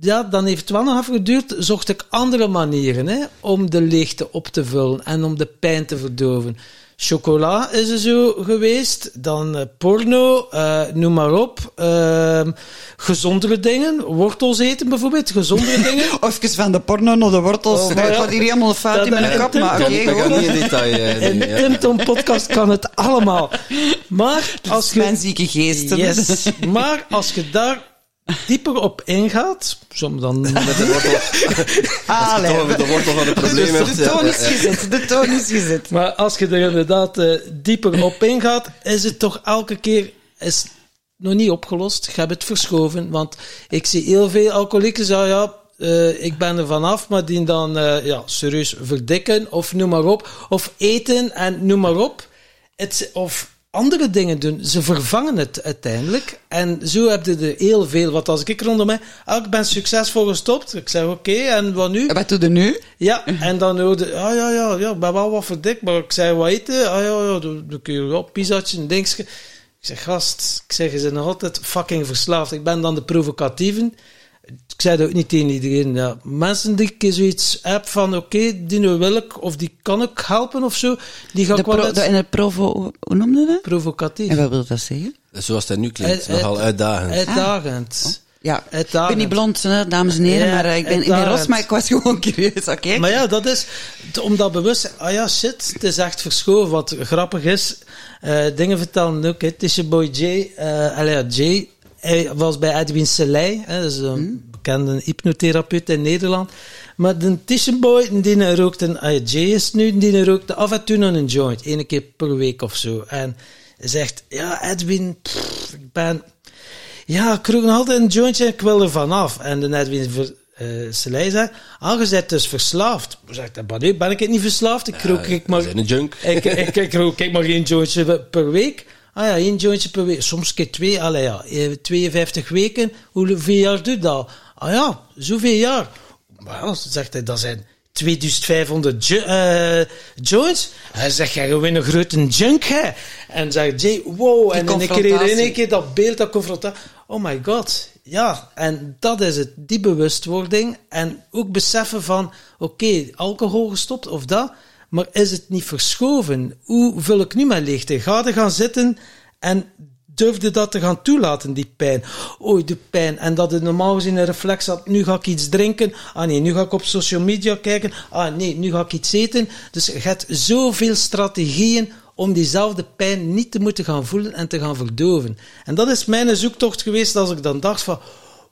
Ja, dan heeft het wel nog even geduurd. Zocht ik andere manieren hè, om de leegte op te vullen en om de pijn te verdoven. Chocola is er zo geweest, dan eh, porno, eh, noem maar op. Ehm, gezondere dingen, wortels eten bijvoorbeeld, gezondere (laughs) dingen. Of even van de porno naar de wortels. Oh, ja. gaat hier helemaal fout Dat- in mijn dat- maar oké, in detail. In dingen, de ja. Tim podcast kan het allemaal. Maar (laughs) als Als je mijn zieke geesten. Yes. Maar als je daar dieper op ingaat, som dan Met de (laughs) wortel, toch met de wortel van het probleem hebt. de toon is gezet. De toon is gezet. Maar als je er inderdaad eh, dieper op ingaat, is het toch elke keer is nog niet opgelost. Je hebt het verschoven. Want ik zie heel veel alcoholiekers zeggen, ja, eh, ik ben er vanaf, maar die dan eh, ja, serieus verdikken of noem maar op. Of eten en noem maar op. Het, of andere dingen doen. Ze vervangen het uiteindelijk. En zo heb je er heel veel. Want als ik rondom mij, ah, ik ben succesvol gestopt. Ik zeg, oké, en wat nu? En Wat doe je nu? Ja, (laughs) en dan hoorde ah ja, ja, ja, ik ben wel wat verdikt, maar ik zei, wat eten? Ah ja, ja, dan dan kun je wel pizzatje, een dingetje. Ik zeg, gast, ik zeg, ze zijn nog altijd fucking verslaafd. Ik ben dan de provocatieven. Ik zei dat ook niet tegen iedereen. Ja. Mensen die ik zoiets heb van, oké, die nu wil ik, of die kan ik helpen of zo, die ga ik wel en het provo, hoe noemde je dat? provocatief. En wat wil dat zeggen? Zoals het nu klinkt, Uit- nogal uit- uitdagend. Uitdagend. Ja, ik Uitdagend. ben niet blond, hè, dames en heren, Ja, maar eh, ik ben, ik ben ros, maar ik was gewoon curieus, oké? Maar ja, dat is om dat bewust. Ah ja, shit, het is echt verschoven. Wat grappig is, eh, dingen vertellen ook. hè. Het is je boy Jay. eh allee, ja, Jay hij was bij Edwin Selei, hè, is een bekende hypnotherapeut in Nederland. Maar de Tissenboy, die rookt een, ah Jay is nu, die rookte af en toe nog een joint, één keer per week of zo. En hij zegt, ja, Edwin, pff, ik ben, ja, ik rook nog altijd een jointje en ik wil er vanaf. En de Edwin ver, eh Selei zegt, ah, je bent dus verslaafd. Ik zeg, "Maar nee, ben ik het niet verslaafd? Ik rook, ik maar, een junk. ik, ik, ik rook ik maar één jointje per week. Ah ja, één jointje per week. Soms keer twee. Allee ja, eh, 52 weken. Hoeveel jaar doet dat? Ah ja, zoveel jaar. Wel, zegt hij, dat zijn 2500 jo eh, joints. Hij zegt, jij gewoon een grote junk, hè? En zegt Jay, wow. en ik kreeg in één keer dat beeld, dat confrontatie. Oh my god. Ja, en dat is het. Die bewustwording. En ook beseffen van, oké, alcohol gestopt of dat. Maar is het niet verschoven? Hoe vul ik nu mijn leegte? Ga er gaan zitten en durfde dat te gaan toelaten, die pijn. Oei, de pijn. En dat het normaal gezien een reflex had, nu ga ik iets drinken. Ah nee, nu ga ik op social media kijken. Ah nee, nu ga ik iets eten. Dus je hebt zoveel strategieën om diezelfde pijn niet te moeten gaan voelen en te gaan verdoven. En dat is mijn zoektocht geweest als ik dan dacht van...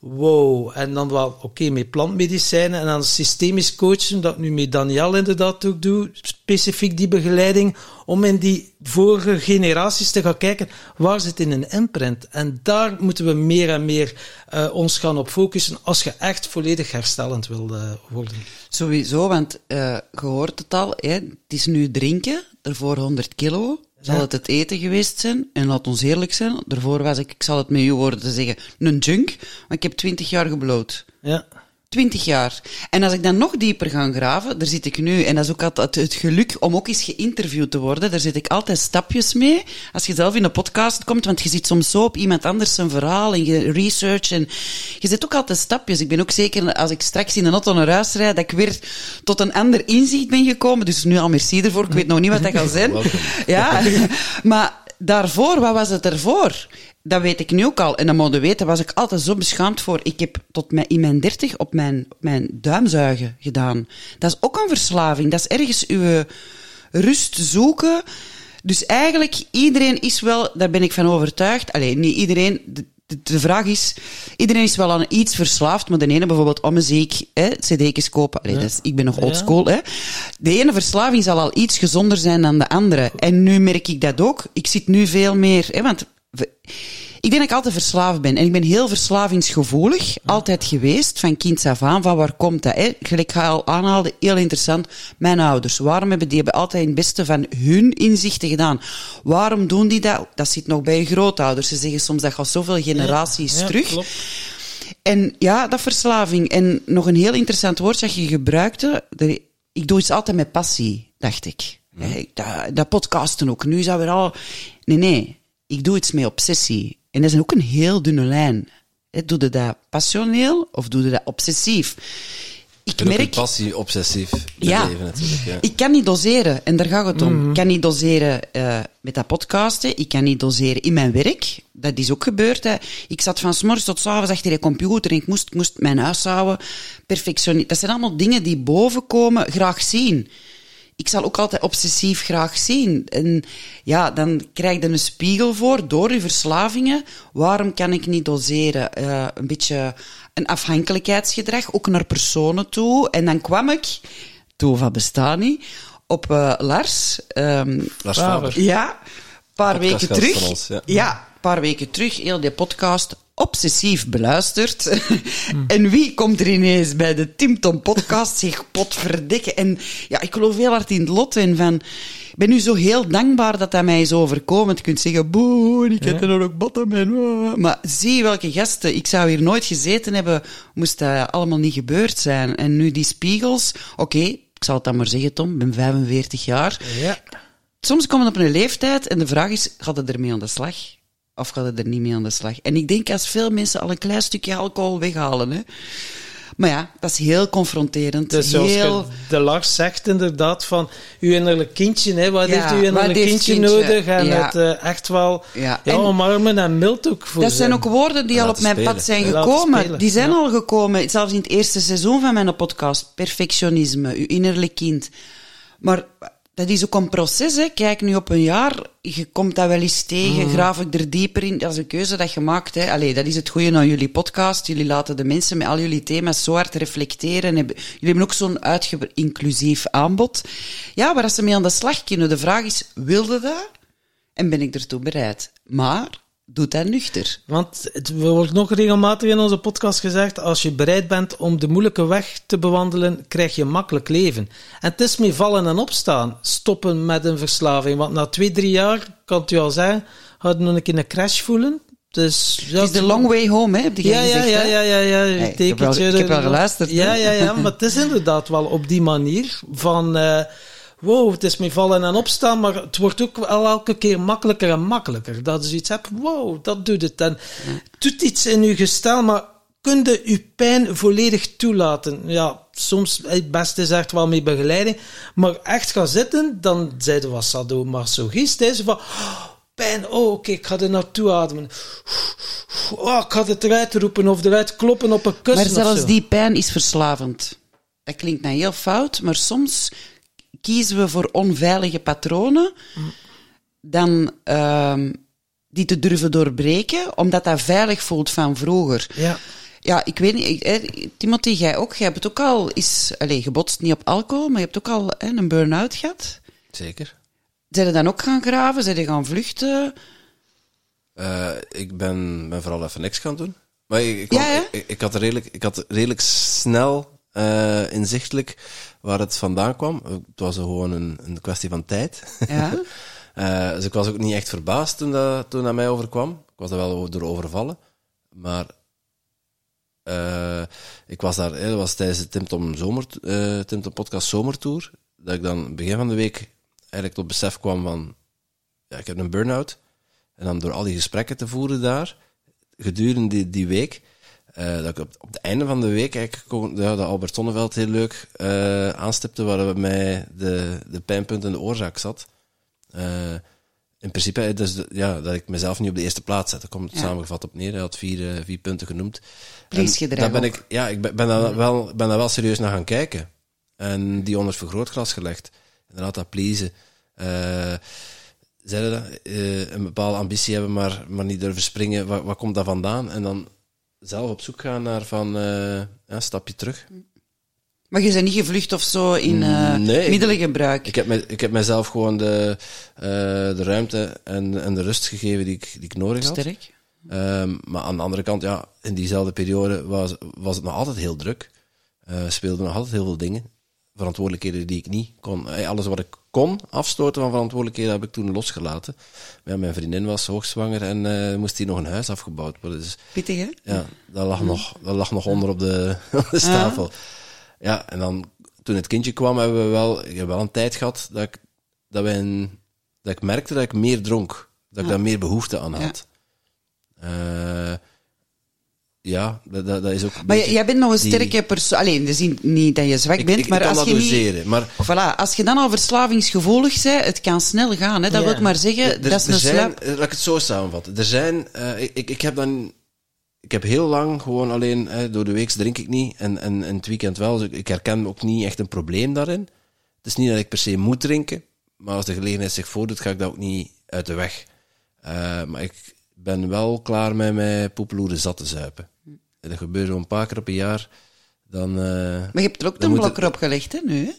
Wow, en dan wel, oké, met plantmedicijnen en dan systemisch coachen, dat nu met Daniel inderdaad ook doe, specifiek die begeleiding, om in die vorige generaties te gaan kijken, waar zit in een imprint? En daar moeten we meer en meer eh, ons gaan op focussen, als je echt volledig herstellend wil worden. Sowieso, want eh je hoort het al, hè, het is nu drinken, daarvoor 100 kilo. Zal Ja. het het eten geweest zijn? En laat ons eerlijk zijn, daarvoor was ik, ik zal het met uw woorden te zeggen, een junk, maar ik heb 20 jaar gebloot. Ja. 20 jaar. En als ik dan nog dieper ga graven, daar zit ik nu, en dat is ook altijd het geluk om ook eens geïnterviewd te worden, daar zit ik altijd stapjes mee, als je zelf in een podcast komt, want je zit soms zo op iemand anders zijn verhaal en je research, en je zit ook altijd stapjes. Ik ben ook zeker, als ik straks in een auto naar huis rijd, dat ik weer tot een ander inzicht ben gekomen, dus nu al merci ervoor, ik weet nog niet wat dat gaat zijn. (laughs) Ja, (laughs) maar daarvoor, wat was het ervoor? Dat weet ik nu ook al. En dat moet weten, was ik altijd zo beschaamd voor. Ik heb tot mijn, in mijn dertig op mijn, op mijn duimzuigen gedaan. Dat is ook een verslaving. Dat is ergens uw rust zoeken. Dus eigenlijk, iedereen is wel, daar ben ik van overtuigd. Alleen niet iedereen. De, de, vraag is, iedereen is wel aan iets verslaafd, maar de ene bijvoorbeeld om muziek, hè, cd's kopen. Allee, dat is, ik ben nog Ja. oldschool, hè. De ene verslaving zal al iets gezonder zijn dan de andere. En nu merk ik dat ook. Ik zit nu veel meer, hè, want ik denk dat ik altijd verslaafd ben. En ik ben heel verslavingsgevoelig, altijd geweest, van kind af aan. Van waar komt dat? Hè? Gelijk ik ga al aanhaalde, heel interessant. Mijn ouders, waarom hebben die hebben altijd het beste van hun inzichten gedaan? Waarom doen die dat? Dat zit nog bij je grootouders. Ze zeggen soms dat gaat zoveel generaties Ja, terug. klopt. En ja, dat verslaving. En nog een heel interessant woord dat je gebruikte. Ik doe iets altijd met passie, dacht ik. Dat, dat podcasten ook. Nu is dat weer al... Nee, nee. Ik doe iets met obsessie. En dat is ook een heel dunne lijn. Doe je dat passioneel of doe je dat obsessief? Ik En ook merk... passie obsessief Ja. leven natuurlijk. Ja. Ik kan niet doseren, en daar gaat het om. Ik kan niet doseren eh, met dat podcasten. Ik kan niet doseren in mijn werk. Dat is ook gebeurd. Hè. Ik zat van s morgens tot s avonds achter de computer en ik moest, ik moest mijn huis houden. Perfectionist. Dat zijn allemaal dingen die boven komen, graag zien. Ik zal ook altijd obsessief graag zien. En ja, dan krijg je een spiegel voor door je verslavingen. Waarom kan ik niet doseren? Eh, een beetje een afhankelijkheidsgedrag, ook naar personen toe. En dan kwam ik, Tova bestaat niet, op eh, Lars. ehm, Lars Faber. Ja, een paar weken terug. ons, ja. ja, een paar weken terug, heel die podcast obsessief beluisterd. (laughs) en wie komt er ineens bij de Tim Tom podcast? Zeg, potverdikke. En ja, ik geloof heel hard in het lot en van... Ik ben nu zo heel dankbaar dat dat mij is overkomen. Je kunt zeggen, boe, ik heb er nog ook bottom ah. Maar zie welke gasten. Ik zou hier nooit gezeten hebben, moest dat allemaal niet gebeurd zijn. En nu die spiegels, oké, ik zal het dan maar zeggen, Tom, ik ben 45 jaar. Ja. Soms komen we op een leeftijd en de vraag is, gaat het ermee aan de slag? Of gaat het er niet mee aan de slag? En ik denk als veel mensen al een klein stukje alcohol weghalen. Hè. Maar ja, dat is heel confronterend. Dus zoals heel... je de Lars zegt inderdaad van uw innerlijk kindje, hè, wat Ja, heeft uw innerlijk heeft kindje, kindje? nodig? En Ja. het eh, echt wel Ja. ja. En- omarmen en mild ook voor Dat zijn ook woorden die al op mijn spelen. pad zijn Laten gekomen. spelen, Die zijn ja. al gekomen, zelfs in het eerste seizoen van mijn podcast. Perfectionisme, uw innerlijk kind. Maar dat is ook een proces, hè. Kijk nu op een jaar, je komt dat wel eens tegen, Mhm. graaf ik er dieper in. Dat is een keuze dat je maakt, hè. Allee, dat is het goede aan jullie podcast. Jullie laten de mensen met al jullie thema's zo hard reflecteren. Jullie hebben ook zo'n uitgebreid inclusief aanbod. Ja, waar ze mee aan de slag kunnen. De vraag is, wilde dat? En ben ik ertoe bereid? Maar, doe dat nuchter. Want het wordt nog regelmatig in onze podcast gezegd, als je bereid bent om de moeilijke weg te bewandelen, krijg je een makkelijk leven. En het is mee vallen en opstaan, stoppen met een verslaving. Want na twee, drie jaar, kan het u al zeggen, gaat je nog een keer een crash voelen. Dus, ja, Het is de long way home, hè, heb je ja, ja, gezegd, ja, ja, ja, ja. Hey, ik heb wel- tekentje ik heb wel er- geluisterd, Ja, ja, ja, maar het is inderdaad wel op die manier van, eh, wow, het is mee vallen en opstaan, maar het wordt ook wel elke keer makkelijker en makkelijker. Dat je iets hebt, wow, dat doet het. En het doet iets in je gestel, maar kun je je pijn volledig toelaten? Ja, soms, het beste is echt wel met begeleiding, maar echt gaan zitten, dan zijn wat sadomasochist, is van, oh, pijn, oh, oké, ik ga er naartoe ademen. Oh, ik ga het eruit roepen of eruit kloppen op een kussen Maar zelfs die pijn is verslavend. Dat klinkt nou heel fout, maar soms kiezen we voor onveilige patronen dan ehm, die te durven doorbreken, omdat dat veilig voelt van vroeger. Ja. Ja, ik weet niet, hè, Timothy, jij ook, jij hebt het ook al, is, allez, gebotst niet op alcohol, maar je hebt ook al hè, een burn-out gehad. Zeker. Zijn je dan ook gaan graven? Zijn je gaan vluchten? Eh, ik ben, ben vooral even niks gaan doen. Maar ik, ik, kwam- Ja, ik, ik had redelijk, ik had redelijk snel eh, inzichtelijk waar het vandaan kwam. Het was gewoon een, een kwestie van tijd. Ja. (laughs) Eh, dus ik was ook niet echt verbaasd toen dat, toen dat mij overkwam. Ik was er wel door overvallen. Maar eh, ik was daar, dat was tijdens de Tim Tom, Zomer, eh, Tim Tom Podcast Zomertour, dat ik dan begin van de week eigenlijk tot besef kwam van, ja, ik heb een burn-out. En dan door al die gesprekken te voeren daar, gedurende die, die week, eh, dat ik op, op het einde van de week eigenlijk ja, dat Albert Sonneveld heel leuk eh, aanstipte, waar bij mij de, de pijnpunt en de oorzaak zat. Eh, in principe, dus ja, dat ik mezelf niet op de eerste plaats zet. Daar komt het Ja. samengevat op neer. Hij had vier, vier punten genoemd. Daar ben ik, ja, ik ben, ben, daar wel, ben daar wel serieus naar gaan kijken. En die onder vergrootglas gelegd. Inderdaad, dat pleasen. Zeiden dat? Een bepaalde ambitie hebben, maar, maar niet durven springen. Waar, waar komt dat vandaan? En dan zelf op zoek gaan naar van, ja, een stapje terug. Maar je bent niet gevlucht of zo in eh Nee, ik- middelengebruik. Ik heb, me, ik heb mezelf gewoon de, eh, de ruimte en, en de rust gegeven die ik, die ik nodig had. Sterk. Ehm, maar aan de andere kant, ja, in diezelfde periode was, was het nog altijd heel druk. Speelden nog altijd heel veel dingen. Verantwoordelijkheden die ik niet kon. eh, Alles wat ik kon afstoten van verantwoordelijkheden heb ik toen losgelaten. Ja, mijn vriendin was hoogzwanger en eh, moest hier nog een huis afgebouwd worden. Dus Pittig, hè? ja, dat lag, nog, dat lag nog onder op de, (laughs) op de stapel. Ja, en dan toen het kindje kwam, hebben we wel, ik heb wel een tijd gehad dat ik, dat wij een, dat ik merkte dat ik meer dronk. Dat ik daar meer behoefte aan had. Eh, ja, dat, dat, dat is ook. Maar jij bent nog een die- sterke persoon. Alleen, dus in- niet dat je zwak Ik, bent, ik, ik maar kan als dat je niet... doseren, maar Voilà, als je dan al verslavingsgevoelig bent, het kan snel gaan. Hè? Dat Ja. wil ik maar zeggen, er, dat is er een zijn, slap. eh, Laat ik het zo samenvatten. Er zijn, eh, ik, ik, ik heb dan, ik heb heel lang gewoon alleen, eh, door de week drink ik niet en, en, en het weekend wel. Dus ik, ik herken ook niet echt een probleem daarin. Het is niet dat ik per se moet drinken, maar als de gelegenheid zich voordoet, ga ik dat ook niet uit de weg. Eh, maar ik ben wel klaar met mijn poepeloeren zat te zuipen. Dat gebeurt zo'n paar keer op een jaar. Dan, eh, Maar je hebt er ook Dan een moet blokker op gelegd, hè, nu?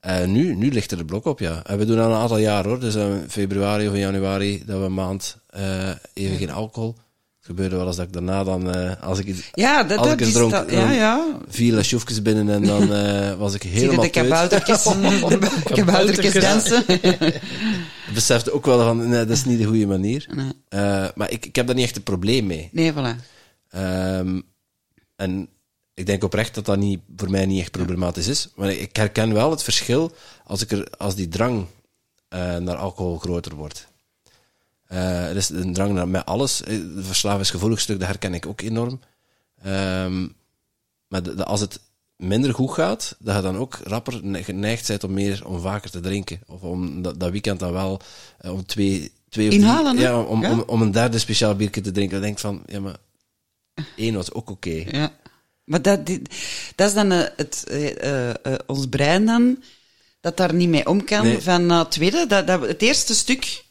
Eh, nu, nu ligt er de blok op, ja. En we doen dat al een aantal jaar hoor. Dus in februari of in januari dat we een maand eh, even geen alcohol. Gebeurde wel eens dat ik daarna dan, eh, als ik, iets- Ja, dat, als dat ik eens dronk, dat- dan ja, ja. vier binnen en dan (laughs) eh, was ik Zie je helemaal de teut. kaboutertjes, de (laughs) (laughs) kaboutertjes dansen? Ik besefte ook wel van, nee, dat is niet de goede manier. Nee. Eh, maar ik, ik heb daar niet echt een probleem mee. Nee, voilà. Ehm, en ik denk oprecht dat dat niet, voor mij niet echt problematisch is. Maar ik herken wel het verschil als, ik er, als die drang naar alcohol groter wordt. Eh, er is een drang naar met alles. Eh, De verslavingsgevoelig stuk, dat herken ik ook enorm. Ehm, maar de- de- als het minder goed gaat, dat je dan ook rapper ne- geneigd bent om meer, om vaker te drinken. Of om dat, dat weekend dan wel eh, om twee, twee of drie- Inhalen, ja, om, Ja. Om, om een derde speciaal biertje te drinken. Dan denk ik van, ja, maar één was ook oké. Ja. Maar dat, dat is dan het, ons brein dan, dat daar niet mee om kan. Nee. Van het tweede, dat, dat, het eerste stuk,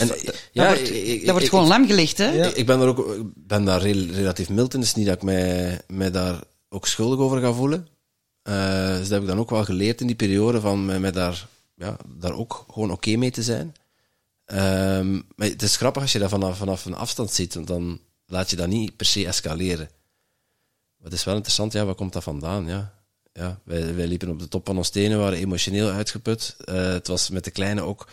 En, dat, eh, ja, wordt, ik- ik- dat wordt ik- gewoon ik- lam gelegd, hè? Ja. Ik, ben daar ook ben daar rel- relatief mild in. Het is niet dat ik mij, mij daar ook schuldig over ga voelen. Eh, dus dat heb ik dan ook wel geleerd in die periode van mij, mij daar, ja, daar ook gewoon oké mee te zijn. Ehm, maar het is grappig als je dat vanaf, vanaf een afstand ziet, want dan laat je dat niet per se escaleren. Maar het is wel interessant, ja, waar komt dat vandaan? Ja. Ja, wij, wij liepen op de top van ons tenen, waren emotioneel uitgeput. Eh, het was met de kleine ook.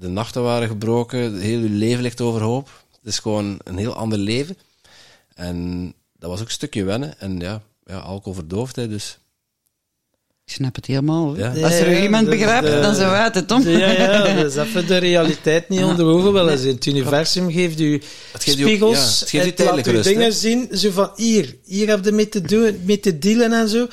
De nachten waren gebroken, heel je leven ligt overhoop. Het is gewoon een heel ander leven. En dat was ook een stukje wennen. En ja, ja alcohol verdooft, hè, dus... Ik snap het helemaal. Ja. Als er Ja, iemand de- begrijpt, de- dan zijn we uit het om. Ja, ja, dat is even de realiteit niet (laughs) onder ogen wel eens. Het universum geeft u Het geeft u ook- spiegels, ja, het geeft u het laat tijdelijke u rust, dingen hè? zien, zo van hier, hier heb je mee te doen, mee te dealen en zo.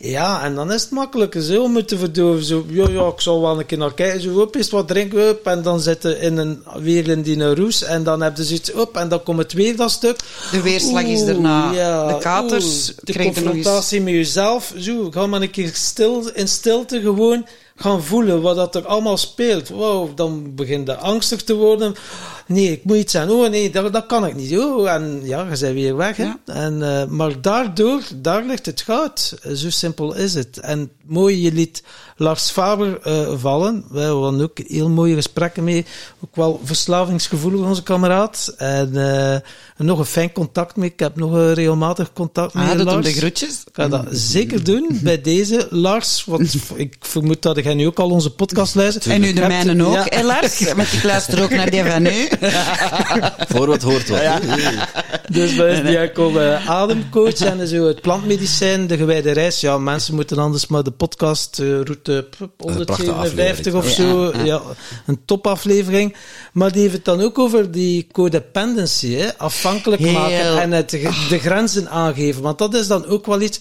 Ja, en dan is het makkelijker zo om het te verdoven. Zo, ja, ja, ik zal wel een keer naar kijken. Zo, op, eens wat drinken, op, en dan zitten in een, weer in die roes. En dan heb je zoiets op, en dan komt het weer dat stuk. De weerslag is ja, de katers oeh, de confrontatie met jezelf. Zo, ga maar een keer stil, in stilte gewoon gaan voelen wat dat er allemaal speelt. Wow, dan begint je angstig te worden. Nee, ik moet iets zijn. Oh nee, dat, dat kan ik niet. Oh, en ja, je bent weer weg. Ja. En, eh, maar daardoor, daar ligt het goud. Zo simpel is het. En mooi, je liet Lars Faber eh, vallen. We hadden ook heel mooie gesprekken mee. Ook wel verslavingsgevoelig, onze kameraad. En eh, nog een fijn contact mee. Ik heb nog een regelmatig contact met Ah, hem Lars. de groetjes. Ik ga dat zeker doen bij deze, Lars. Want (laughs) ik vermoed dat jij nu ook al onze podcast luistert. En nu de mijne ook, ja. Lars? (laughs) Want ik luister ook naar die van u. (laughs) Voor wat hoort wat. Dus is die enkel eh, ademcoach en zo het plantmedicijn, de gewijde reis. Ja, mensen moeten anders maar de podcast eh, route pup, een prachtige 157 of zo. Ja, een topaflevering. Maar die heeft het dan ook over die codependency, hè? afhankelijk Heel. maken en het, de grenzen aangeven. Want dat is dan ook wel iets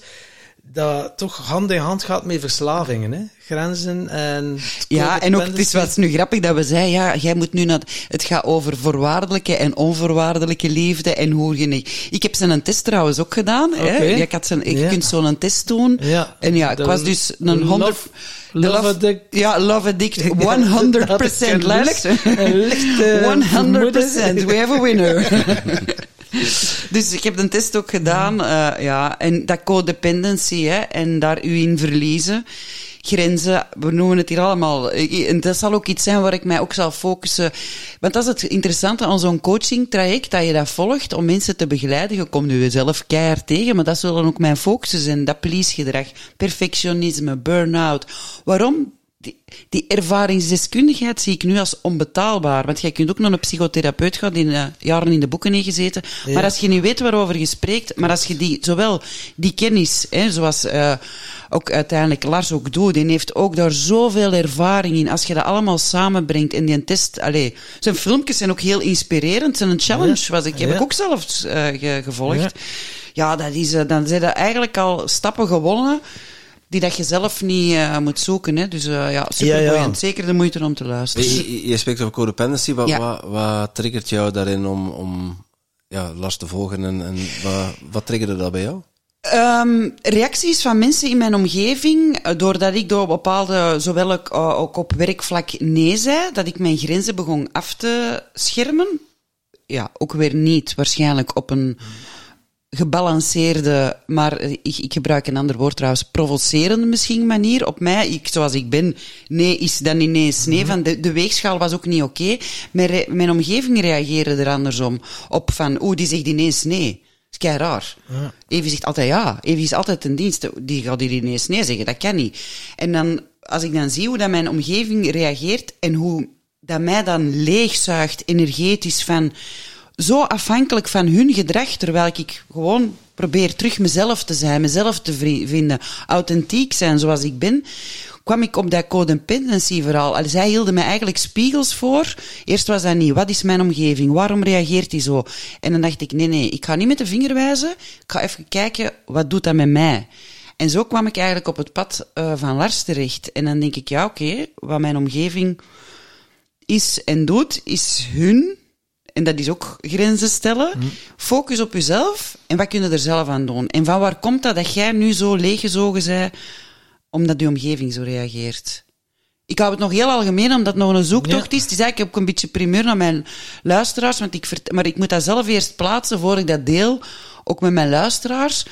dat toch hand in hand gaat met verslavingen. Hè? Grenzen en... Ja, en ook, het is wat nu grappig dat we zeiden, ja, jij moet nu naar, het gaat over voorwaardelijke en onvoorwaardelijke liefde en hoe je, ik heb zijn een test trouwens ook gedaan, hè. Je, had zijn, je Ja. kunt zo'n test doen. Ja. En ja, ik was dus een 100... love- love addict. Ja, love addict, (laughs) 100%. Dat is geen Luilijk. lust. Een lichte (laughs) 100%. vermoeden. We have a winner. (laughs) (laughs) dus ik heb de test ook gedaan. eh, ja, en dat codependency, hè, en daar u in verliezen. Grenzen, we noemen het hier allemaal. En dat zal ook iets zijn waar ik mij ook zal focussen. Want dat is het interessante aan zo'n coaching-traject, dat je dat volgt om mensen te begeleiden. Je komt nu zelf keihard tegen, maar dat zullen ook mijn focussen zijn. Dat please-gedrag, perfectionisme, burn-out. Waarom? Die, die ervaringsdeskundigheid zie ik nu als onbetaalbaar. Want jij kunt ook naar een psychotherapeut gaan die eh, jaren in de boeken heeft gezeten. Maar als je niet weet waarover je spreekt, maar als je die, zowel die kennis, hè, zoals eh, ook uiteindelijk Lars ook doet, die heeft ook daar zoveel ervaring in. Als je dat allemaal samenbrengt in die test, allee, zijn filmpjes zijn ook heel inspirerend. Zijn een challenge was ik, heb Ja. ik ook zelf eh, ge- gevolgd. Ja. Ja, dat is, dan zijn er eigenlijk al stappen gewonnen die dat je zelf niet eh, moet zoeken. Hè. Dus eh, ja, superboeiend. Ja, ja. Zeker de moeite om te luisteren. Je, je- je spreekt over codependency. Wat, Ja. wat, wat triggert jou daarin om, om ja, Lars te volgen? En, en wat, wat triggerde dat bij jou? Ehm, reacties van mensen in mijn omgeving, eh, doordat ik door bepaalde, zowel ook, ook op werkvlak nee zei, dat ik mijn grenzen begon af te schermen. Ja, ook weer niet waarschijnlijk op een gebalanceerde, maar ik, ik gebruik een ander woord trouwens, provocerende misschien manier. Op mij, ik, zoals ik ben, nee is dan ineens nee. Van de, de weegschaal was ook niet oké. Mijn, mijn omgeving reageerde er andersom op van, oeh, die zegt ineens nee. Dat is kei raar. Evie zegt altijd ja. Evie is altijd ten dienste. Die gaat hier ineens nee zeggen. Dat kan niet. En dan, als ik dan zie hoe dat mijn omgeving reageert en hoe dat mij dan leegzuigt energetisch van zo afhankelijk van hun gedrag, terwijl ik gewoon probeer terug mezelf te zijn, mezelf te vinden, authentiek zijn zoals ik ben, kwam ik op dat codependency verhaal. Zij hielden mij eigenlijk spiegels voor. Eerst was dat niet. Wat is mijn omgeving? Waarom reageert hij zo? En dan dacht ik, nee, nee, ik ga niet met de vinger wijzen. Ik ga even kijken, wat doet dat met mij? En zo kwam ik eigenlijk op het pad uh, van Lars terecht. En dan denk ik, ja, oké, wat mijn omgeving is en doet, is hun en dat is ook grenzen stellen. Mm. Focus op jezelf en wat kun je er zelf aan doen? En van waar komt dat dat jij nu zo leeggezogen bent omdat je omgeving zo reageert? Ik hou het nog heel algemeen, omdat het nog een zoektocht is. Het is eigenlijk ook een beetje primeur naar mijn luisteraars, want ik, maar ik moet dat zelf eerst plaatsen voor ik dat deel, ook met mijn luisteraars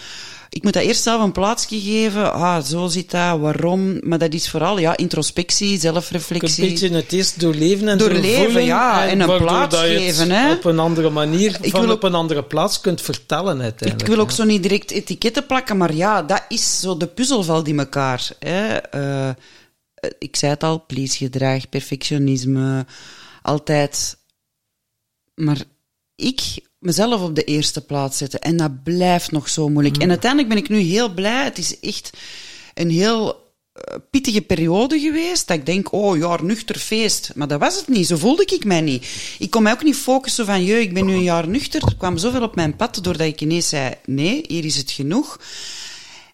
ik moet dat eerst zelf een plaatsje geven. Ah, zo zit dat, waarom? Maar dat is vooral ja, introspectie, zelfreflectie. Een beetje het eerst doorleven en doorleven, ja, en, een plaats geven. Hè. Op een andere manier, ik van op een andere plaats kunt vertellen uiteindelijk. Ik wil ook zo niet direct etiketten plakken, maar ja, dat is zo de puzzel valt in elkaar. Hè. Uh, ik zei het al, please-gedrag, perfectionisme, altijd. Maar ik mezelf op de eerste plaats zetten. En dat blijft nog zo moeilijk. En mm. uiteindelijk ben ik nu heel blij. Het is echt een heel uh, pittige periode geweest. Dat ik denk, oh jaar nuchter feest. Maar dat was het niet. Zo voelde ik mij niet. Ik kon mij ook niet focussen van, je, ik ben nu een jaar nuchter. Er kwam zoveel op mijn pad doordat ik ineens zei, nee, hier is het genoeg.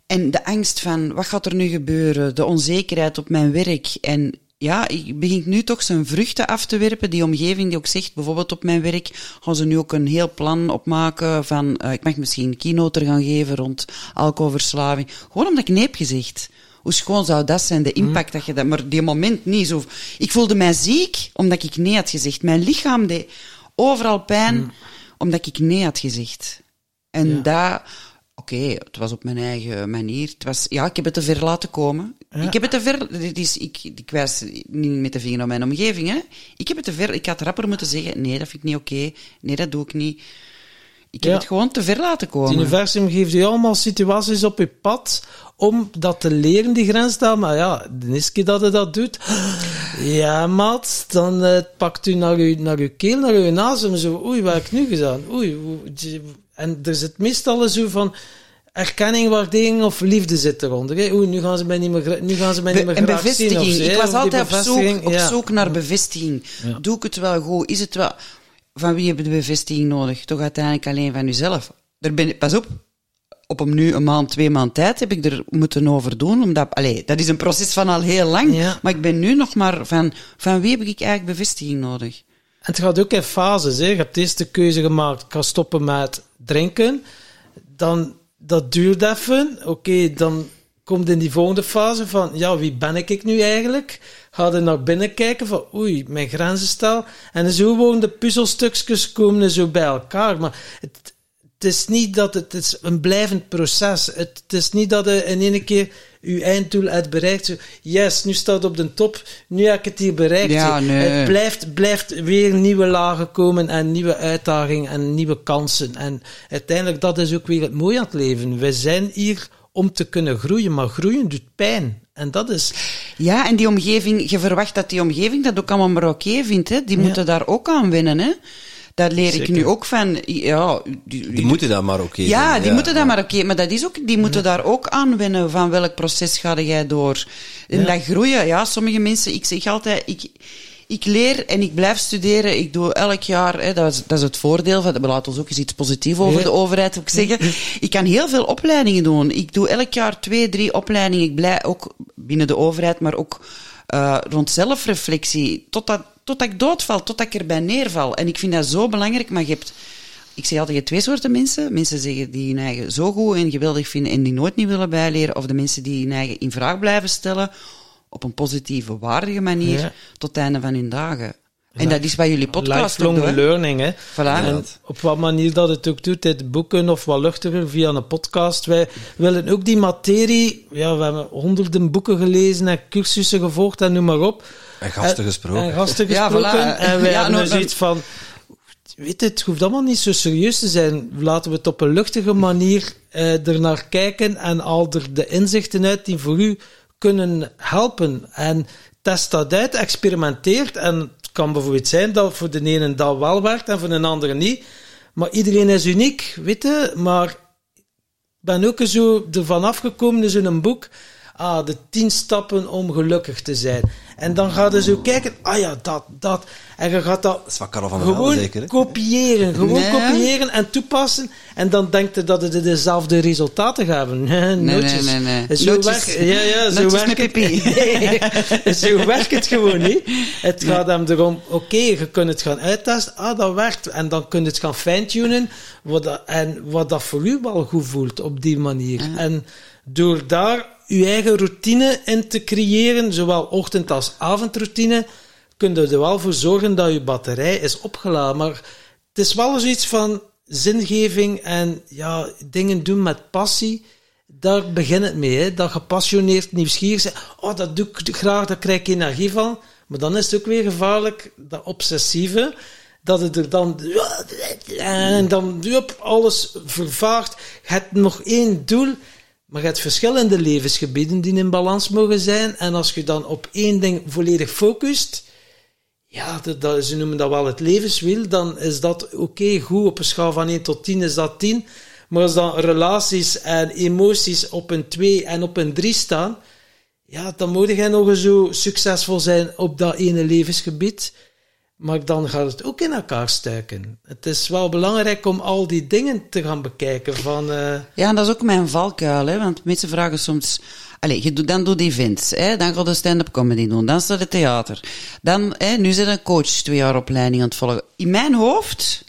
En de angst van, wat gaat er nu gebeuren? De onzekerheid op mijn werk. En ja, ik begin nu toch zijn vruchten af te werpen. Die omgeving die ook zegt, bijvoorbeeld op mijn werk, gaan ze nu ook een heel plan opmaken van, uh, ik mag misschien keynote gaan geven rond alcoholverslaving. Gewoon omdat ik nee heb gezegd. Hoe schoon zou dat zijn, de impact mm. dat je dat... Maar die moment niet zo... Ik voelde mij ziek, omdat ik nee had gezegd. Mijn lichaam deed overal pijn, mm. omdat ik nee had gezegd. En ja. dat Oké, het was op mijn eigen manier. Het was, ja, ik heb het te ver laten komen. Ik heb het te ver... Dit is, ik, ik wijs niet met de vinger naar mijn omgeving, hè. Ik heb het te ver... Ik had rapper moeten zeggen, nee, dat vind ik niet oké. Nee, dat doe ik niet. Ik heb het gewoon te ver laten komen. Het universum geeft je allemaal situaties op je pad om dat te leren, die grens daar. Maar ja, de eerste keer dat je dat doet, ja, maat, dan uh, pakt u naar uw, naar uw keel, naar uw naast en zo, oei, wat heb ik nu gedaan? Oei, en er zit meestal zo van erkenning, waardering of liefde zit eronder. Oei, nu gaan ze mij niet meer, nu gaan ze mij niet meer en bevestiging. Zien, ik was altijd op zoek, op zoek naar bevestiging. Doe ik het wel goed? Is het wel... Van wie heb je de bevestiging nodig? Toch uiteindelijk alleen van jezelf. Daar ben, pas op, op een nu een maand, twee maand tijd heb ik er moeten over doen. Omdat, allee, dat is een proces van al heel lang. Maar ik ben nu nog maar van, van wie heb ik eigenlijk bevestiging nodig? En het gaat ook in fases. Hè. Je hebt eerst de keuze gemaakt, ik ga stoppen met drinken. Dan, dat duurt even. Oké, dan komt in die volgende fase van, ja, wie ben ik nu eigenlijk? Ga er naar binnen kijken van, oei, mijn grenzen stel. En zo gewoon de puzzelstukjes komen zo bij elkaar. Maar het, het is niet dat het, het is een blijvend proces. Het, het is niet dat je in één keer je einddoel hebt bereikt. Yes, nu staat het op de top, nu heb ik het hier bereikt. Ja, nee. Het blijft, blijft weer nieuwe lagen komen en nieuwe uitdagingen en nieuwe kansen. En uiteindelijk, dat is ook weer het mooie aan het leven. We zijn hier om te kunnen groeien, maar groeien doet pijn. En dat is... Ja, en die omgeving, je verwacht dat die omgeving dat ook allemaal maar oké vindt. Hè? Die moeten daar ook aan winnen. Hè? Daar leer ik nu ook van. Ja, die, die moeten dat maar oké Ja, die moeten dat maar oké. maar dat is ook, die moeten daar ook aan wennen van welk proces ga jij door. En dat groeien, ja, sommige mensen, ik zeg altijd, ik, ik leer en ik blijf studeren. Ik doe elk jaar, hè, dat, is, dat is het voordeel van, we laten ons ook eens iets positiefs over de overheid ook zeggen. Ik kan heel veel opleidingen doen. Ik doe elk jaar twee, drie opleidingen. Ik blijf ook binnen de overheid, maar ook uh, rond zelfreflectie. Totdat totdat ik doodval, totdat ik erbij neerval. En ik vind dat zo belangrijk, maar je hebt... Ik zeg altijd, je hebt twee soorten mensen. Mensen zeggen die hun eigen zo goed en geweldig vinden en die nooit niet willen bijleren. Of de mensen die hun eigen in vraag blijven stellen op een positieve, waardige manier tot het einde van hun dagen. En dat is bij jullie podcast Lifelong ook, learning, hè. Voilà. En op wat manier dat het ook doet, het boeken of wat luchtiger via een podcast. Wij willen ook die materie, ja, we hebben honderden boeken gelezen en cursussen gevolgd en noem maar op. En gasten gesproken. En gasten gesproken. Ja, En wij (laughs) ja, hebben dus iets van, weet het, het hoeft allemaal niet zo serieus te zijn. Laten we het op een luchtige manier uh, ernaar kijken en al er de inzichten uit die voor u kunnen helpen. En test dat uit, experimenteert en kan bijvoorbeeld zijn dat voor de ene dat wel werkt en voor de andere niet. Maar iedereen is uniek, weet je. Maar ik ben ook zo ervan afgekomen, dus in een boek. Ah, de tien stappen om gelukkig te zijn. En dan gaat je zo kijken, ah ja, dat, dat. En je gaat dat, van gewoon zeker, kopiëren. Gewoon Nee. kopiëren en toepassen. En dan denkt je dat het dezelfde resultaten gaat hebben. (laughs) Nee, nootjes. nee, nee. Zo Nootjes. werkt- ja, ja, zo werkt het. (laughs) Nee, zo werkt het gewoon niet. Het gaat hem erom, oké, je kunt het gaan uittesten. Ah, dat werkt. En dan kun je het gaan fine-tunen. Wat en wat dat voor u wel goed voelt op die manier. En door daar uw eigen routine in te creëren, zowel ochtend- als avondroutine, kun je er wel voor zorgen dat je batterij is opgeladen. Maar het is wel zoiets van zingeving en ja, dingen doen met passie. Daar begint het mee. Hè. Dat gepassioneerd, nieuwsgierig zijn. Oh, dat doe ik graag, daar krijg ik energie van. Maar dan is het ook weer gevaarlijk, dat obsessieve, dat het er dan... En dan alles vervaagt. Je hebt nog één doel, maar je hebt verschillende levensgebieden die in balans mogen zijn. En als je dan op één ding volledig focust... Ja, dat, ze noemen dat wel het levenswiel. Dan is dat oké, goed. Op een schaal van 1 tot 10 is dat 10. Maar als dan relaties en emoties op een 2 en op een 3 staan, ja, dan moet jij nog eens zo succesvol zijn op dat ene levensgebied. Maar dan gaat het ook in elkaar stuiken. Het is wel belangrijk om al die dingen te gaan bekijken. Van, eh, Ja, en dat is ook mijn valkuil, hè, want mensen vragen soms... Allee, je doet, dan doe je events, hè, dan ga je stand-up comedy doen, dan staat het theater. Dan, hè, nu zit een coach twee jaar opleiding aan het volgen. In mijn hoofd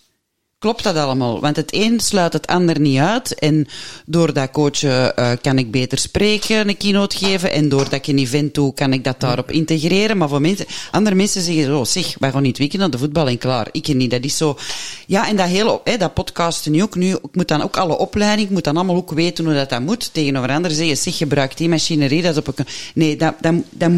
klopt dat allemaal, want het een sluit het ander niet uit. En door dat coachen eh, kan ik beter spreken, een keynote geven. En doordat ik een event doe, kan ik dat daarop integreren. Maar voor mensen, andere mensen zeggen zo, zeg, wij gaan niet weekend de voetbal en klaar. Ik niet, dat is zo. Ja, en dat hele, hè, dat podcasten nu ook nu, ik moet dan ook alle opleiding, ik moet dan allemaal ook weten hoe dat, dat moet. Tegenover anderen zeggen, zeg, gebruik die machinerie, dat is op een, nee, dat, dat, dat,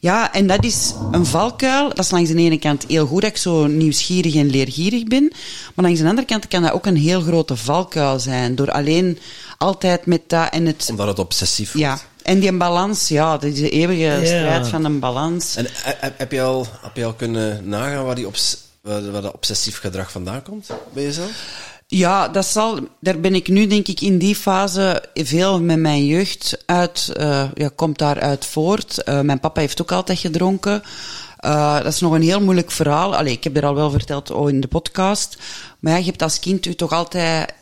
ja, en dat is een valkuil. Dat is langs de ene kant heel goed dat ik zo nieuwsgierig en leergierig ben. Maar langs de andere kant kan dat ook een heel grote valkuil zijn. Door alleen altijd met dat en het... Omdat het obsessief wordt. Ja, en die balans, ja, dat is de eeuwige Ja. strijd van een balans. En eh, heb, heb, je al, heb je al kunnen nagaan waar, die obs, waar, waar dat obsessief gedrag vandaan komt bij jezelf? Ja, dat zal, daar ben ik nu denk ik in die fase veel met mijn jeugd uit, eh, ja, komt daaruit voort. Eh, mijn papa heeft ook altijd gedronken. Eh, dat is nog een heel moeilijk verhaal. Allee, ik heb er al wel verteld oh, in de podcast. Maar ja, je hebt als kind u toch altijd,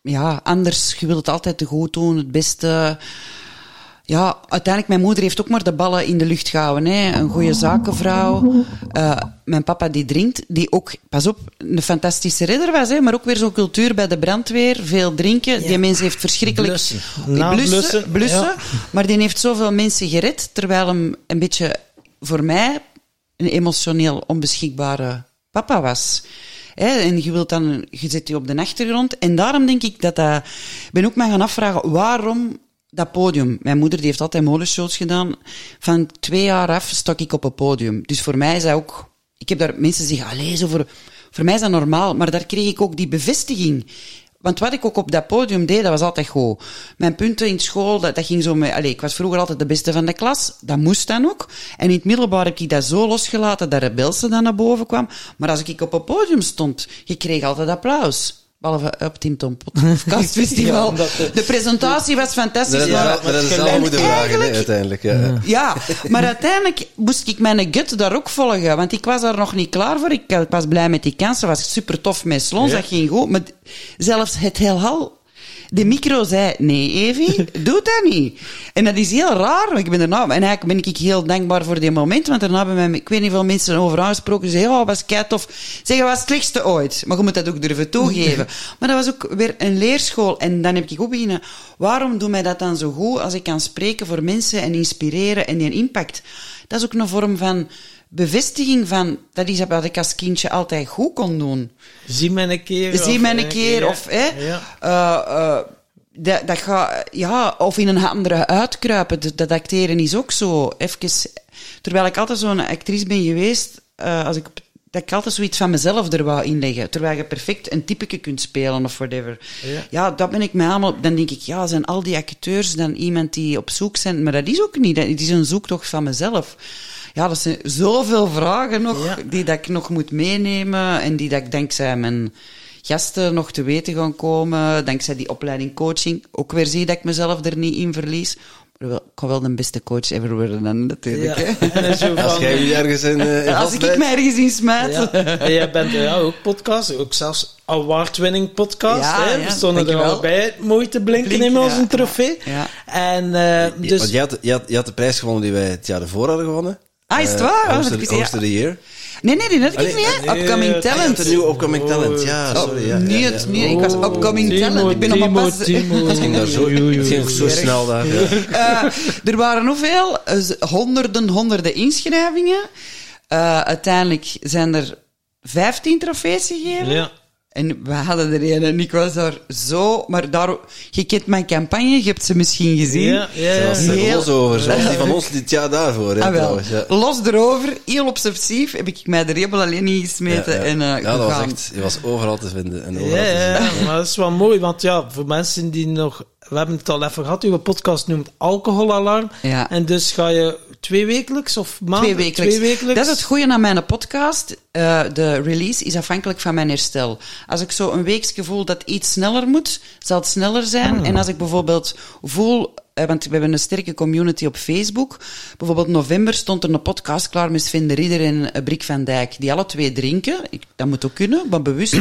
ja, anders, je wilt het altijd te goed doen, het beste. Ja, uiteindelijk, mijn moeder heeft ook maar de ballen in de lucht gehouden. Hè. Een goede zakenvrouw. Eh, mijn papa die drinkt, die ook, pas op, een fantastische ridder was, hè, maar ook weer zo'n cultuur bij de brandweer. Veel drinken. Die mens heeft verschrikkelijk... Blussen. blussen, blussen. ja. Maar die heeft zoveel mensen gered, terwijl hem een beetje, voor mij, een emotioneel onbeschikbare papa was. Hè, en je wilt dan, je zet je op de achtergrond. En daarom denk ik dat dat, ik ben ook mij gaan afvragen, waarom dat podium. Mijn moeder die heeft altijd molenshows gedaan. Van twee jaar af stak ik op een podium. Dus voor mij is dat ook... Ik heb daar mensen zeggen, allee, zo voor, voor mij is dat normaal. Maar daar kreeg ik ook die bevestiging. Want wat ik ook op dat podium deed, dat was altijd goed. Mijn punten in school, dat, dat ging zo met... Allee, ik was vroeger altijd de beste van de klas. Dat moest dan ook. En in het middelbaar heb ik dat zo losgelaten dat rebelse dan naar boven kwam. Maar als ik op een podium stond, je kreeg altijd applaus. Behalve op Tim Tom Podcast (laughs) Festival. (laughs) Ja, de- de presentatie was fantastisch. Dat maar- dat is moeten vragen, uiteindelijk. Ja. ja, maar uiteindelijk moest ik mijn gut daar ook volgen. Want ik was daar nog niet klaar voor. Ik was blij met die kansen. was super tof met Slons. Dat ging goed. Maar zelfs het heelal... De micro zei, nee Evie, (laughs) doe dat niet. En dat is heel raar. want Ik ben daarna, en eigenlijk ben ik heel dankbaar voor die moment. Want daarna hebben mij, ik weet niet veel mensen over aangesproken. Ze zeiden, oh, was kei tof. Zeggen, wat is het slechtste ooit? Maar je moet dat ook durven toegeven. (laughs) Maar dat was ook weer een leerschool. En dan heb ik ook beginnen, waarom doet mij dat dan zo goed als ik kan spreken voor mensen en inspireren en die impact? Dat is ook een vorm van bevestiging van, dat is wat ik als kindje altijd goed kon doen. zie mij een keer. Zie mij een keer, of, hè, Ja. eh, eh, dat, dat ga, ja, of in een andere uitkruipen. Dat, dat acteren is ook zo. Even, terwijl ik altijd zo'n actrice ben geweest, eh, als ik, dat ik altijd zoiets van mezelf er wou inleggen. Terwijl je perfect een typeke kunt spelen of whatever. Ja. Ja, dat ben ik mij allemaal... Dan denk ik, ja, zijn al die acteurs dan iemand die op zoek zijn? Maar dat is ook niet. Dat is een zoektocht van mezelf. Ja, dat zijn zoveel vragen nog, Ja. die dat ik nog moet meenemen en die dat ik dankzij mijn gasten nog te weten gaan komen, dankzij die opleiding coaching, ook weer zie dat ik mezelf er niet in verlies. ik kan wel de beste coach ever worden, dan, natuurlijk. Ja. hè. (laughs) Als jij je ergens in, eh, in Als ik vastbijt- mij ergens in smijt. Ja. En jij bent eh, ja, ook podcast, ook zelfs award-winning podcast. Ja, hè? ja, We stonden er al bij, mooi te blinken in onze ja. trofee. Ja. En eh, dus... Want jij had, jij, had, jij had de prijs gewonnen die wij het jaar ervoor hadden gewonnen. Ah, is het Eh, waar? Oh, Host dat of- the Year. Nee, nee, die had ik Allee, niet, hè. nee, Upcoming dat- Talent. De nieuwe Upcoming Talent, ja, Oh, sorry. Ja, niet ja, het, ik was upcoming Timo, talent. Ik ben nog maar pas... Timo. (laughs) Het ging daar zo, het ging zo snel daar. Ja. Eh, er waren hoeveel? Eh, honderden, honderden inschrijvingen. Eh, uiteindelijk zijn er 15 trofees gegeven. Ja. En we hadden er een en ik was daar zo... Maar daar, je kent mijn campagne, je hebt ze misschien gezien. Ja, ja, Ze ja. was er Heel- los over, zoals die van ons dit jaar daarvoor. Ja, Ah, wel. trouwens, ja. Los erover, heel obsessief, heb ik mij de rebel alleen ingesmeten Ja, ja. en eh ja, dat was echt, je was overal te vinden. En Ja, overal te ja, ja, maar dat is wel mooi, want ja, voor mensen die nog... We hebben het al even gehad, uw podcast noemt Alcoholalarm. Ja. En dus ga je twee wekelijks of maand? Twee wekelijks. Twee wekelijks. Dat is het goede aan mijn podcast. Eh, de release is afhankelijk van mijn herstel. Als ik zo een weekje voel dat iets sneller moet, zal het sneller zijn. Ah. En als ik bijvoorbeeld voel, eh, want we hebben een sterke community op Facebook. Bijvoorbeeld november stond er een podcast klaar met Sven de Ridder en eh, Brik van Dijk, die alle twee drinken. Ik, dat moet ook kunnen, maar bewust.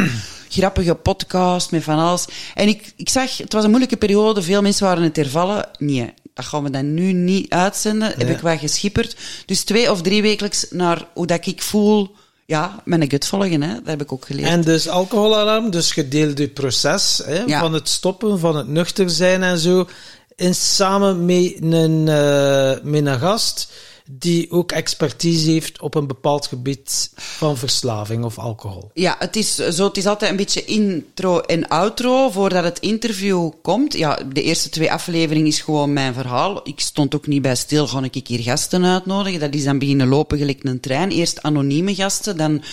Grappige podcast met van alles. En ik, ik zag, het was een moeilijke periode, veel mensen waren het hervallen. Nee, dat gaan we dan nu niet uitzenden. Heb ik wat geschipperd. Dus twee of drie wekelijks naar hoe dat ik voel. Ja, mijn gut volgen, hè. dat heb ik ook geleerd. En dus alcoholalarm, dus gedeeld het proces hè, Ja. van het stoppen, van het nuchter zijn en zo. En samen met een, eh, met een gast die ook expertise heeft op een bepaald gebied van verslaving of alcohol. Ja, het is zo, het is altijd een beetje intro en outro voordat het interview komt. Ja, de eerste twee afleveringen is gewoon mijn verhaal. Ik stond ook niet bij stil, gewoon ik hier gasten uitnodigen. Dat is dan beginnen lopen gelijk een trein. Eerst anonieme gasten, dan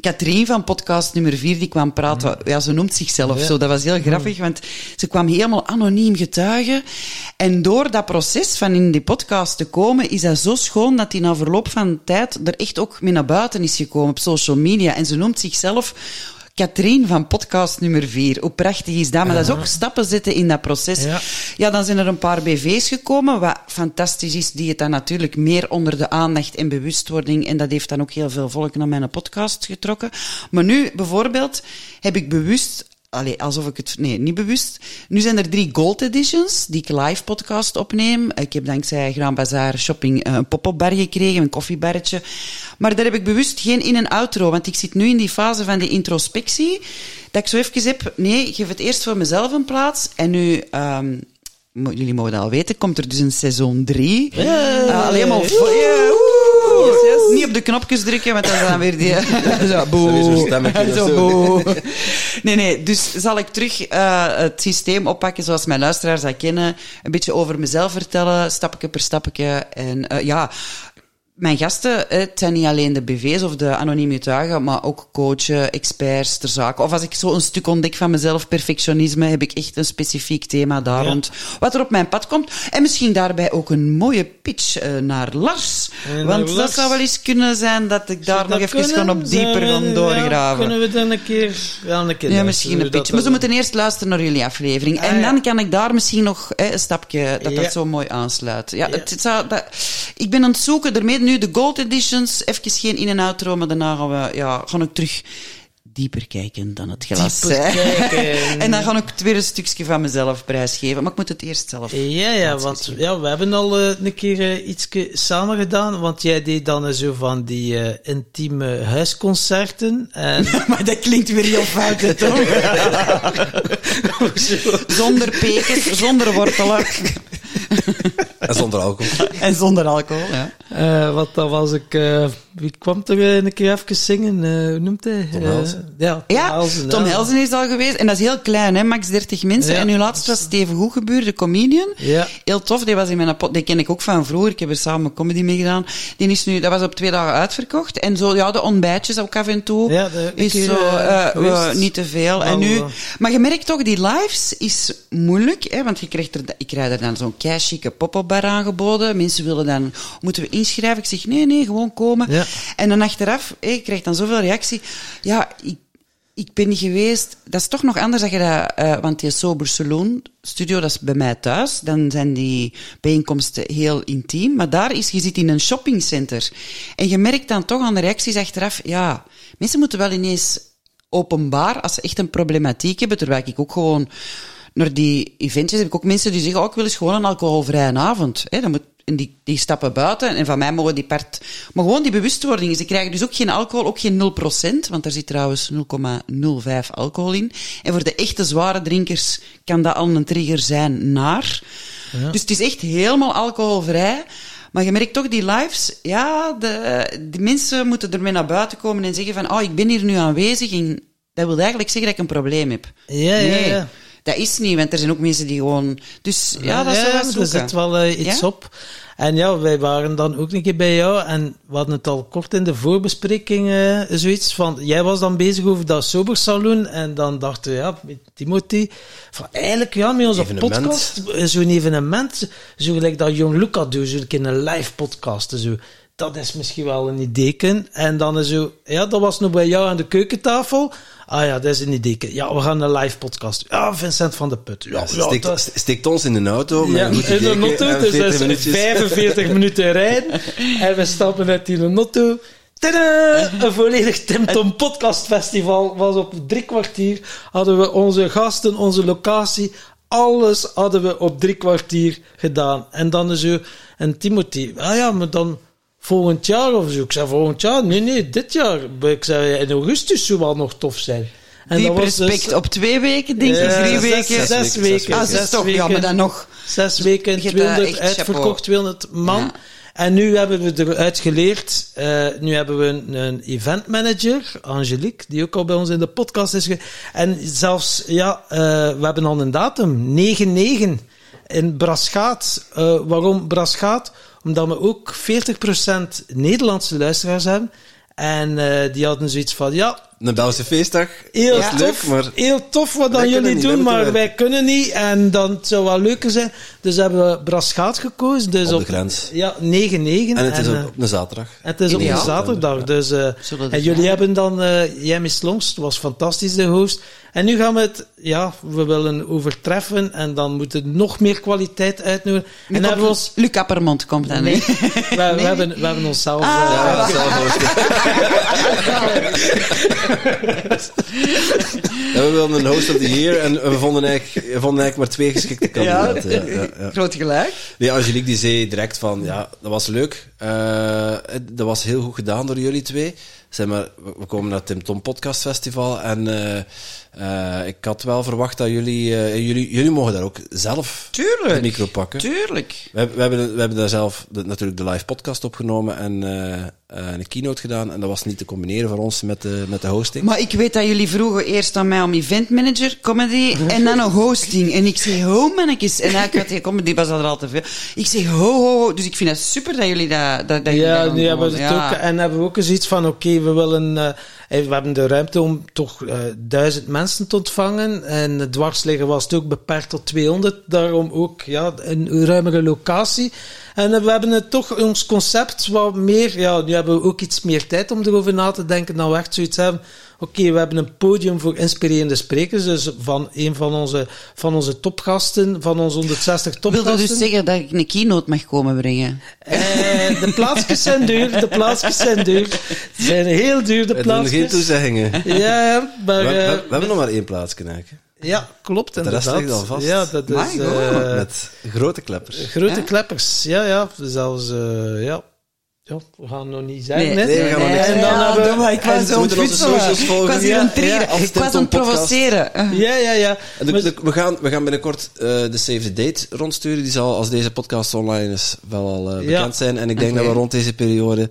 Katrien van podcast nummer 4, die kwam praten. Ja, ze noemt zichzelf Ja. zo. Dat was heel grappig, want ze kwam helemaal anoniem getuigen. En door dat proces van in die podcast te komen, is dat zo schoon dat hij na verloop van tijd er echt ook mee naar buiten is gekomen op social media. En ze noemt zichzelf Katrien van podcast nummer 4. Hoe prachtig is dat? Maar dat is ook stappen zetten in dat proces. Ja. Ja, dan zijn er een paar BV's gekomen, wat fantastisch is, die het dan natuurlijk meer onder de aandacht en bewustwording, en dat heeft dan ook heel veel volk naar mijn podcast getrokken. Maar nu, bijvoorbeeld, heb ik bewust, allee, alsof ik het, nee, niet bewust, nu zijn er drie gold editions, die ik live podcast opneem. Ik heb dankzij Grand Bazaar Shopping eh, een pop-up bar gekregen, een koffiebarretje. Maar daar heb ik bewust geen in- en outro, want ik zit nu in die fase van die introspectie, dat ik zo even heb, nee, ik geef het eerst voor mezelf een plaats, en nu... ehm, jullie mogen dat al weten, komt er dus een seizoen 3. alleen maar vo- Niet op de knopjes drukken, want dat is dan weer die... (laughs) zo, boe. Zo (laughs) boe. Nee, nee, dus zal ik terug eh, het systeem oppakken zoals mijn luisteraars dat kennen. Een beetje over mezelf vertellen, stapje per stapje. En eh, ja... Mijn gasten, eh, het zijn niet alleen de BV's of de anonieme getuigen, maar ook coachen, experts ter zake. Of als ik zo een stuk ontdek van mezelf, perfectionisme, heb ik echt een specifiek thema daar Ja. rond. Wat er op mijn pad komt. En misschien daarbij ook een mooie pitch eh, naar Lars. Naar Want dat zou wel eens kunnen zijn dat ik daar nog even gewoon op dieper ga we- doorgraven. Ja, kunnen we dan een keer... Ja, een keer Ja, misschien een beetje. Maar ze moeten eerst luisteren naar jullie aflevering. Ah, en ja. dan kan ik daar misschien nog een stapje, dat dat zo mooi aansluit. Ja. Het, het zou, dat, ik ben aan het zoeken, daarmee nu de gold editions, even geen in- en outro, maar daarna gaan we, ja, gaan ik terug dieper kijken dan het glas. (laughs) En dan ga ik weer een stukje van mezelf prijsgeven. Maar ik moet het eerst zelf. Ja, ja, want ja, we hebben al eh, een keer eh, iets samen gedaan, want jij deed dan eh, zo van die intieme huisconcerten. En (laughs) maar dat klinkt weer heel fout, hè, toch? (laughs) zonder pekens, zonder wortelen En zonder alcohol. (laughs) en zonder alcohol. Ja. eh, wat dan was ik... eh, wie kwam er eh, een keer even zingen? eh, hoe noemt hij? Tom Helsen. ja, Tom Ja, Helsen. Tom ja. Helsen is al geweest. En dat is heel klein, hè? max 30 mensen. Ja. En nu laatst was Steven Goegebuur, de comedian. Ja. Heel tof, die was in mijn pot. Die ken ik ook van vroeger. Ik heb er samen een comedy mee gedaan. Die is nu, dat was op twee dagen uitverkocht. En zo, ja, de ontbijtjes ook af en toe. Ja, de- is keer, zo, niet te veel. Maar en nu, maar je merkt toch, die lives is moeilijk, hè? want je krijgt er, ik krijg er dan zo'n keichique pop-up aangeboden. Mensen willen dan, moeten we inschrijven? Ik zeg, nee, nee, gewoon komen. Ja. En dan achteraf, hè, je krijgt dan zoveel reactie. Ja, ik, ik ben niet geweest. Dat is toch nog anders dat je dat, eh, want die Sober Saloon studio, dat is bij mij thuis. Dan zijn die bijeenkomsten heel intiem. Maar daar is, je zit in een shoppingcenter. En je merkt dan toch aan de reacties achteraf, ja, mensen moeten wel ineens openbaar, als ze echt een problematiek hebben, terwijl ik ook gewoon naar die eventjes heb ik ook mensen die zeggen, oh, ik wil eens gewoon een alcoholvrije avond. Hè, dan moet, en die, die stappen buiten en van mij mogen die part... Maar gewoon die bewustwording. Ze krijgen dus ook geen alcohol, ook geen 0%, want daar zit trouwens 0,05 alcohol in. En voor de echte zware drinkers kan dat al een trigger zijn naar. Ja. Dus het is echt helemaal alcoholvrij. Maar je merkt toch die lives, ja, de, de mensen moeten ermee naar buiten komen en zeggen van, oh, ik ben hier nu aanwezig en dat wil eigenlijk zeggen dat ik een probleem heb. Ja, nee. ja, ja. Dat is niet, want er zijn ook mensen die gewoon... Dus ja, dat is ja, wel er zit wel uh, iets ja? op. En ja, wij waren dan ook een keer bij jou en we hadden het al kort in de voorbespreking uh, zoiets van... Jij was dan bezig over dat sobersaloon en dan dachten we, ja, met Timothy, van eigenlijk ja, met onze evenement. podcast, zo'n evenement, zo gelijk dat Jong Luca doet, zo'n keer een live podcast, zo dat is misschien wel een idee. En dan is zo, ja, dat was nog bij jou aan de keukentafel. Ah ja, dat is een idee. Ja, we gaan een live podcast. Ja, Vincent van de Put. Ja, dat... steekt ons in de auto. Ja, in de auto. Dus dat is 45 (laughs) minuten rijden. En we stappen net in de auto. Tadaa! Een volledig Tim Tom Podcast Festival was op drie kwartier. Hadden we onze gasten, onze locatie, alles hadden we op drie kwartier gedaan. En dan is zo, en Timothy, ah ja, maar dan volgend jaar of zo. Ik zei volgend jaar? Nee, nee, dit jaar. Ik zei in augustus zou wel nog tof zijn. En Diep respect dus, op twee weken, denk ik, drie zes, weken. Zes, zes weken. Ah, zes toch, ja, maar dan nog. Zes weken, 200 uitverkocht, 200 man. Ja. En nu hebben we eruit geleerd, uh, nu hebben we een, een event manager, Angelique, die ook al bij ons in de podcast is. En zelfs, ja, uh, we hebben al een datum, 9-9 in Braschaat. Uh, waarom Braschaat? Omdat we ook 40% Nederlandse luisteraars hebben. En uh, die hadden zoiets van, ja... Een Belgische feestdag. Heel ja. tof, leuk, maar... Heel tof wat dan jullie niet, doen, maar wij kunnen niet. En dan het zou wel leuker zijn. Dus hebben we Braschaat gekozen. Dus op de grens. Ja, 9-9. En het is en, op, op een zaterdag. Het is op een zaterdag. Ja. Dus, uh, en jullie hebben dan... Uh, Jij Miss Longst was fantastisch, de host. En nu gaan we het... Ja, we willen overtreffen. En dan moet het nog meer kwaliteit uitnodigen. Nu en hebben we ons... Luc Appermond komt dan, nee. (laughs) we, nee. we, hebben, we hebben onszelf... Ah, ja, zelf ja, (laughs) (laughs) we wilden een host of the year en we vonden eigenlijk, we vonden eigenlijk maar twee geschikte kandidaten. Ja, ja, ja, Groot gelijk. Nee, Angelique die zei direct van, ja, dat was leuk. Uh, dat was heel goed gedaan door jullie twee. Zeg maar, we komen naar het Tim Tom Podcast Festival en uh, uh, ik had wel verwacht dat jullie, jullie, jullie mogen daar ook zelf tuurlijk, de micro pakken. Tuurlijk. We, we, hebben, we hebben daar zelf de, natuurlijk de live podcast opgenomen en een keynote gedaan. En dat was niet te combineren voor ons met de, met de hosting. Maar ik weet dat jullie vroegen eerst aan mij om event manager, comedy en dan een hosting. En ik zeg, ho mannetjes. En eigenlijk had die comedy was er al te veel. Ik zeg, ho, ho, ho. Dus ik vind het super dat jullie dat, dat, dat Ja, jullie nu hebben we het ja. ook, en hebben we ook eens iets van, oké, okay, we willen... Uh, we hebben de ruimte om toch uh, duizend mensen te ontvangen. En het dwarsliggen was het ook beperkt tot 200. Daarom ook ja, een ruimere locatie. En uh, we hebben het toch ons concept wat meer. Ja, nu hebben we ook iets meer tijd om erover na te denken. Dan we echt zoiets hebben. Oké, okay, we hebben een podium voor inspirerende sprekers. Dus van een van onze, van onze topgasten, van onze 160 topgasten. Wil dat dus zeggen dat ik een keynote mag komen brengen? Uh, de plaatsjes zijn duur, de plaatsjes zijn duur. Ze zijn heel duur, de plaatsjes. geen toezeggingen. Ja, maar... We, we, we hebben nog maar één plaatsje eigenlijk. Ja, klopt. De rest ligt al vast. Ja, dat is... Uh, Met grote kleppers. Grote ja? kleppers, ja, ja. Zelfs, uh, ja... Ja, we gaan nog niet zeggen. Nee, nee, we gaan nee, niet en dan ja, hebben we, ik was moeten onze socials volgen. Ik was hier aan het ja, ik was aan het provoceren. Ja, ja, ja. En de, de, we, gaan, we gaan binnenkort uh, de Save the Date rondsturen. Die zal, als deze podcast online is, wel al uh, bekend ja. zijn. En ik denk okay. dat we rond deze periode,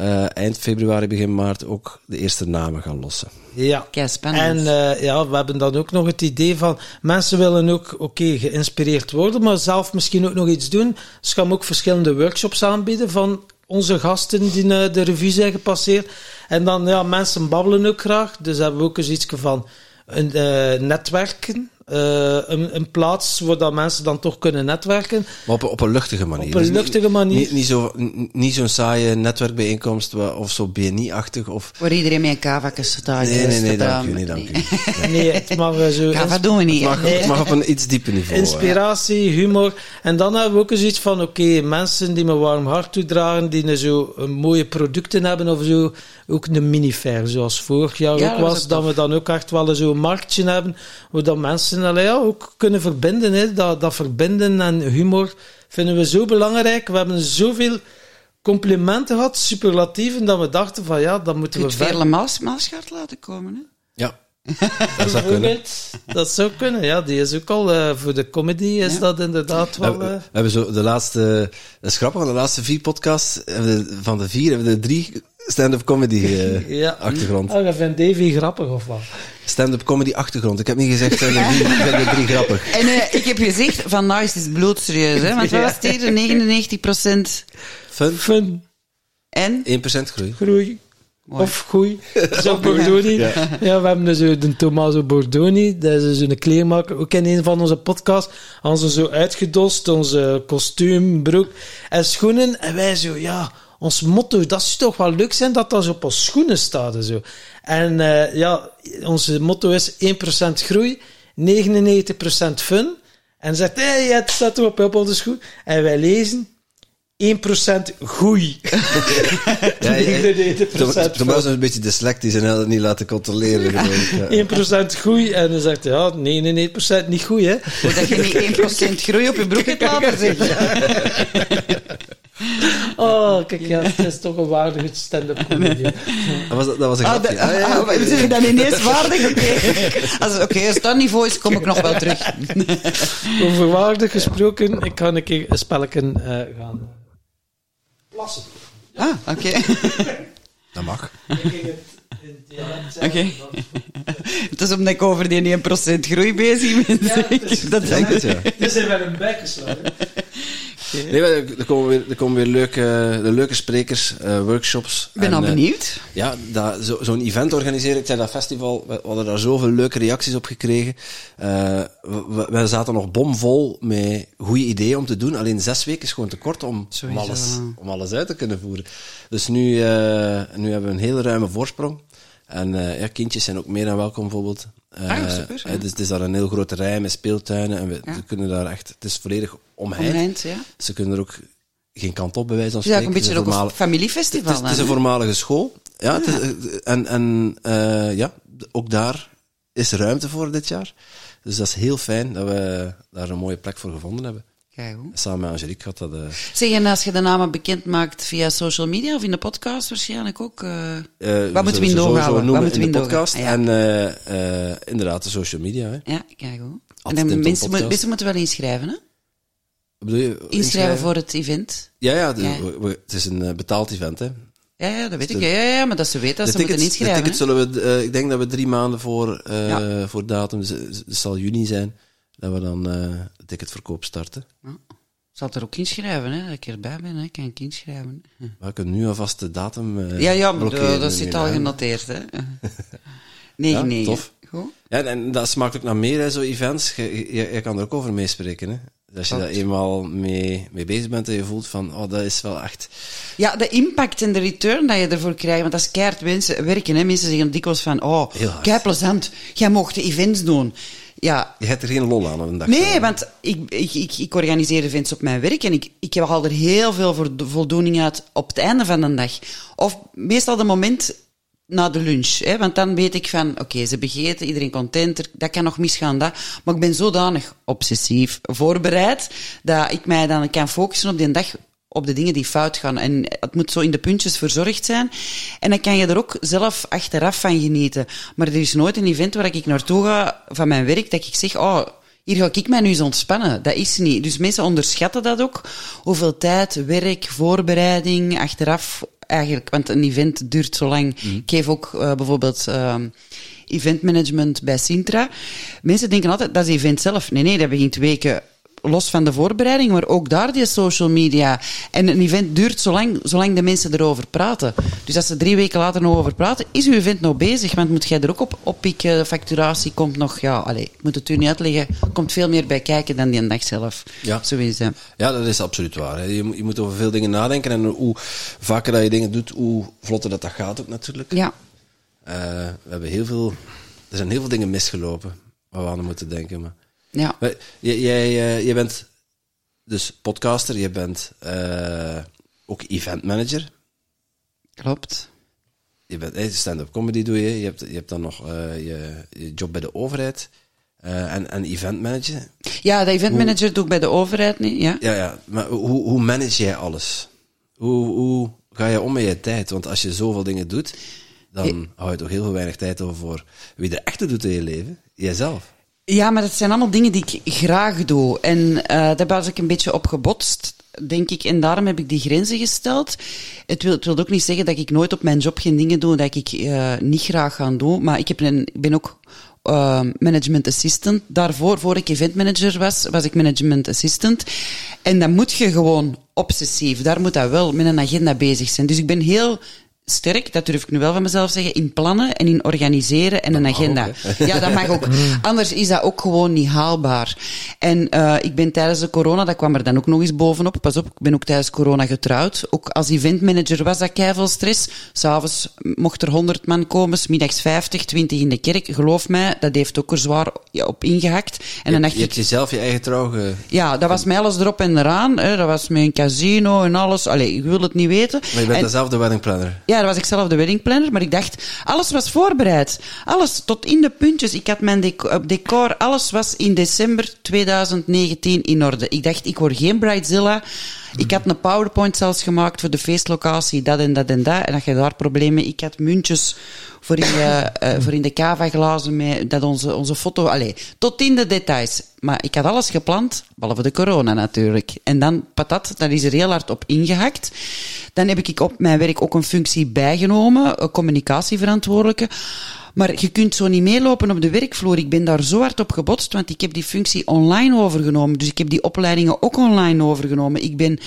uh, eind februari, begin maart, ook de eerste namen gaan lossen. Ja, Kei spannend. en uh, ja, we hebben dan ook nog het idee van, mensen willen ook, oké, okay, geïnspireerd worden, maar zelf misschien ook nog iets doen. Dus gaan we ook verschillende workshops aanbieden van onze gasten die uh, de revue zijn gepasseerd. En dan, ja, mensen babbelen ook graag. Dus hebben we ook eens iets van een, uh, netwerken. Eh, een, een plaats waar dat mensen dan toch kunnen netwerken. Maar op, een- op een luchtige manier. Op een Dus niet- luchtige manier. Niet, niet zo- niet zo'n saaie netwerkbijeenkomst of zo BNI-achtig. Of... Waar iedereen met een staat. Nee, nee, nee, dat, dank u, nee, dank u. Nee, het mag eh, zo... Kava doen we niet. Het mag, hè. het mag op een iets dieper niveau. Inspiratie, humor. En dan hebben we ook eens iets van, oké, mensen die me warm hart toedragen, die zo mooie producten hebben of zo, ook een minifair, zoals vorig jaar Ja, ook dat was dat tof. we dan ook echt wel zo'n marktje hebben, waar dat mensen allee, ja, ook kunnen verbinden. Hè. Dat, dat verbinden en humor vinden we zo belangrijk. We hebben zoveel complimenten gehad, superlatieven, dat we dachten van, ja, dat moeten Je we Veerle Maas, Maasgaard laten komen. Hè? Ja, (laughs) dat zou kunnen. Dat zou kunnen, ja. Die is ook al, eh, voor de comedy is Ja. dat inderdaad We wel... hebben, eh, we hebben zo de laatste, dat is grappig, van de laatste vier podcasts, hebben we- van de vier hebben we er drie stand-up comedy eh, (laughs) Ja. achtergrond. Oh, je vindt Davy grappig of wat? Stand-up comedy achtergrond. Ik heb niet gezegd, zijn er drie, (laughs) zijn er drie grappig. En eh, ik heb gezegd, van nou is het bloedserieus, hè? Want wat was het hier? 99 Fun, Fun, En? 1% groei. groei. Mooi. Of groei. (laughs) Zo Bordoni. Ja. we hebben dus eh, de Tommaso Bordoni. Dat is dus een kleermaker. Ook in een van onze podcasts. Hadden ze zo uitgedost. Onze kostuum, broek en schoenen. En wij zo, ja, ons motto, dat zou toch wel leuk zijn dat dat zo op ons schoenen staat en zo. En eh, ja, onze motto is 1% groei, 99% fun. En zegt, hé, hey, het staat erop op onze schoen. En wij lezen 1% groei. (laughs) Ja, (laughs) ja, 99% Toen was een beetje dyslectisch en hij had het niet laten controleren. gewoon. Ja. (laughs) 1% groei. En dan zegt hij, ja, 99% niet goed, hè. Dat je niet 1% groei op je broek hebt laten zeggen. Oh, kijk, ja, het is toch een waardige stand-up comedy. Dat was, dat was een Ah, grapje. de, Ah, ja, ah, we zijn dan ineens waardig? Oké, Als- oké, als dat niveau is, kom ik nog wel terug. Over waardig gesproken, ik ga een keer een spelletje eh, gaan plassen. Ah, oké. (laughs) Dat mag. Oké. (laughs) Het is omdat ik over die 1% groei bezig ben. Ja, (laughs) het is-. Dat Ik denk het, ja. Dit zijn wel een bek geslagen. Nee, er komen weer, er komen weer leuke, de leuke sprekers, eh, workshops. Ik ben En, al eh, benieuwd. Ja, dat, zo, zo'n event organiseren. Ik zei dat festival, we hadden daar zoveel leuke reacties op gekregen. Eh, we, we- zaten nog bomvol met goede ideeën om te doen. Alleen zes weken is gewoon te kort om, om, alles, om alles uit te kunnen voeren. Dus nu, nu hebben we een hele ruime voorsprong. En eh, ja, kindjes zijn ook meer dan welkom, bijvoorbeeld. Ah, super, ja. het, is, het is daar een heel grote rij met speeltuinen. En we, Ja. kunnen daar echt... Het is volledig omheind. Omheind, ja. Ze kunnen er ook geen kant op, bij wijze van Het is eigenlijk een beetje ook een familiefestival. het is, het is dan, een voormalige school. Ja, het is- en, en eh, ja, ook daar is ruimte voor dit jaar. Dus dat is heel fijn dat we daar een mooie plek voor gevonden hebben. Samen met Angelique had dat... eh, Zeg, en als je de namen bekend maakt via social media of in de podcast waarschijnlijk ook... eh, eh, Wat moeten we in doorhouden? Wat noemen moeten we in de podcast. En eh, eh, inderdaad, de social media. Hè. ja, kijk hoe. En dan mensen, moeten wel inschrijven, hè? Wat bedoel je? Inschrijven voor het event. Ja, ja, de- Ja. we- we- het is een betaald event. Hè. Ja, ja, dat weet ik. de- Ja, ja, maar dat ze weten dat ze moeten tickets, de inschrijven. tickets zullen we, eh, ik denk dat we drie maanden voor, eh, Ja. voor datum, dus het zal juni zijn, dat we dan eh, de ticketverkoop starten. hè. Zal er ook inschrijven, hè? Dat ik erbij ben, hè? Kan ik inschrijven. Maar ik kan nu alvast de datum eh Ja, ja, maar dat, zit al genoteerd, hè? (laughs) 9, 9. tof. Goed. Ja, en dat smaakt ook naar meer, hè, zo events. Je, je, je kan er ook over meespreken. Hè. Als je daar eenmaal mee, mee bezig bent en je voelt van, oh, dat is wel echt... Ja, de impact en de return dat je ervoor krijgt, want dat is keihard mensen, werken. Hè? Mensen zeggen dikwijls van, oh, kei plezant, jij mocht de events doen. Ja, Je hebt er geen lol aan op een dag. Nee, zelf. want ik, ik, ik, ik organiseer events op mijn werk en ik, ik haal er heel veel voldoening uit op het einde van de dag. Of meestal de moment na de lunch. Hè, want dan weet ik van, oké, ze hebben gegeten, iedereen content, dat kan nog misgaan, dat. Maar ik ben zodanig obsessief voorbereid, dat ik mij dan kan focussen op die dag op de dingen die fout gaan. En het moet zo in de puntjes verzorgd zijn. En dan kan je er ook zelf achteraf van genieten. Maar er is nooit een event waar ik naartoe ga van mijn werk, dat ik zeg, oh, hier ga ik mij nu eens ontspannen. Dat is niet. Dus mensen onderschatten dat ook. Hoeveel tijd, werk, voorbereiding, achteraf eigenlijk. Want een event duurt zo lang. Ik geef ook eh, bijvoorbeeld ehm eventmanagement bij Sintra. Mensen denken altijd, dat is event zelf. Nee, nee, dat begint weken los van de voorbereiding, maar ook daar die social media. En een event duurt zolang, zolang de mensen erover praten. Dus als ze drie weken later nog over praten, is uw event nog bezig. Want moet jij er ook op, op pikken, de facturatie komt nog, ja, allez, ik moet het u niet uitleggen, komt veel meer bij kijken dan die dag zelf. Ja. Zo is het. Ja, dat is absoluut waar. Je, moet- je moet over veel dingen nadenken. En hoe vaker dat je dingen doet, hoe vlotter dat dat gaat ook natuurlijk. Ja. Eh, we hebben heel veel... Er zijn heel veel dingen misgelopen waar we aan moeten denken. Maar, Ja. jij, jij, eh, jij bent dus podcaster, je bent eh, ook event manager. Klopt. Je bent eh, stand-up comedy doe je. Je hebt, je hebt dan nog je, je job bij de overheid. en, en event manager. Ja, de eventmanager doe ik bij de overheid niet, ja. Ja, ja. Maar hoe, hoe manage jij alles? Hoe, hoe ga je om met je tijd? Want als je zoveel dingen doet, dan hou je toch heel veel weinig tijd over voor wie er echt doet in je leven. Jijzelf. Ja, maar dat zijn allemaal dingen die ik graag doe. En eh daar was ik een beetje op gebotst, denk ik. En daarom heb ik die grenzen gesteld. Het wil, het wil ook niet zeggen dat ik nooit op mijn job geen dingen doe dat ik eh, niet graag ga doen. Maar ik, heb een, ik ben ook eh, management assistant. Daarvoor, voor ik event manager was, was ik management assistant. En dan moet je gewoon obsessief, daar moet dat wel met een agenda bezig zijn. Dus ik ben heel sterk, dat durf ik nu wel van mezelf zeggen, in plannen en in organiseren en een agenda. ja, dat mag ook. (laughs) Anders is dat ook gewoon niet haalbaar. En eh, ik ben tijdens de corona, dat kwam er dan ook nog eens bovenop. Pas op, ik ben ook tijdens corona getrouwd. Ook als eventmanager was dat keiveel stress. S'avonds mocht er 100 man komen, middags 50, 20 in de kerk. Geloof mij, dat heeft ook er zwaar op ingehakt. En dan je, dacht je ik, hebt jezelf je eigen trouw ge- ja, dat was mij alles erop en eraan. Hè. Dat was een casino en alles. Allee, ik wil het niet weten. Maar je bent En- dezelfde wedding planner. Ja, dat was ik zelf de weddingplanner, maar ik dacht, alles was voorbereid. Alles tot in de puntjes. Ik had mijn eh, decor, alles was in december 2019 in orde. Ik dacht, ik word geen Bridezilla. Ik had een PowerPoint zelfs gemaakt voor de feestlocatie, dat en dat en dat. En dat je daar problemen... Ik had muntjes voor in, de, eh, voor in de cava-glazen, met dat onze, onze foto... Allee, tot in de details. Maar ik had alles gepland, behalve de corona natuurlijk. En dan, patat, daar is er heel hard op ingehakt. Dan heb ik op mijn werk ook een functie bijgenomen, communicatieverantwoordelijke. Maar je kunt zo niet meelopen op de werkvloer. Ik ben daar zo hard op gebotst, want ik heb die functie online overgenomen. Dus ik heb die opleidingen ook online overgenomen. Ik ben...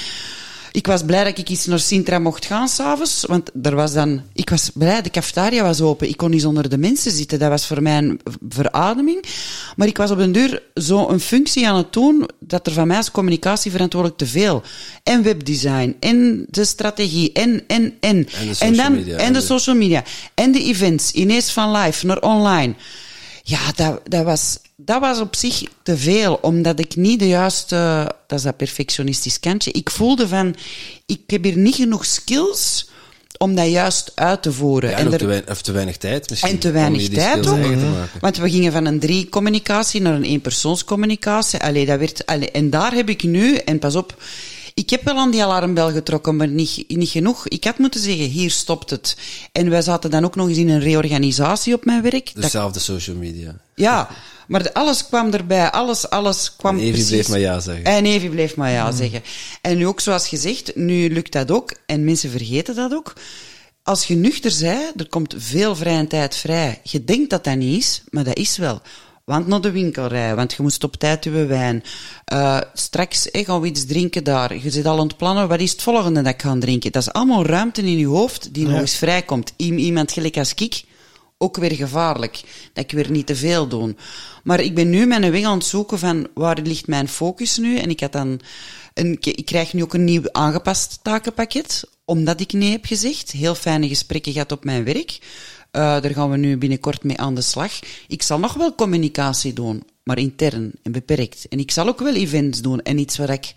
Ik was blij dat ik iets naar Sintra mocht gaan s'avonds, want er was dan... Ik was blij, de cafetaria was open. Ik kon niet onder de mensen zitten. Dat was voor mij een verademing. Maar ik was op een duur zo een functie aan het doen, dat er van mij als communicatieverantwoordelijk te veel. En webdesign, en de strategie, en, en, en. En de social dan, media, En de- social media. En de events, ineens van live naar online. Ja, dat, dat, was, dat was op zich te veel, omdat ik niet de juiste, dat is dat perfectionistisch kantje, ik voelde van, ik heb hier niet genoeg skills om dat juist uit te voeren. Ja, en er- te, weinig, of te weinig tijd misschien. en te weinig tijd ook. Want we gingen van een drie-communicatie naar een één-persoonscommunicatie. Allee, dat werd, allee, en daar heb ik nu, en pas op, ik heb wel aan die alarmbel getrokken, maar niet, niet genoeg. Ik had moeten zeggen, hier stopt het. En wij zaten dan ook nog eens in een reorganisatie op mijn werk. Dezelfde social media. ja, maar alles kwam erbij. Alles, alles kwam En Evi precies. bleef maar ja zeggen. En Evi bleef maar ja zeggen. En nu ook, zoals gezegd, nu lukt dat ook. En mensen vergeten dat ook. Als je nuchter bent, er komt veel vrije tijd vrij. Je denkt dat dat niet is, maar dat is wel. Want naar de winkel rijden, want je moest op tijd uw wijn. Eh, straks hè, gaan we iets drinken daar. Je zit al aan het plannen, wat is het volgende dat ik ga drinken? Dat is allemaal ruimte in je hoofd die nog eens vrijkomt. I- Iemand gelijk als ik, ook weer gevaarlijk. Dat ik weer niet te veel doe. Maar ik ben nu mijn weg aan het zoeken van waar ligt mijn focus nu. En ik had dan een, ik krijg nu ook een nieuw aangepast takenpakket, omdat ik nee heb gezegd. Heel fijne gesprekken gehad op mijn werk. Eh, daar gaan we nu binnenkort mee aan de slag. Ik zal nog wel communicatie doen, maar intern en beperkt. En ik zal ook wel events doen en iets waar ik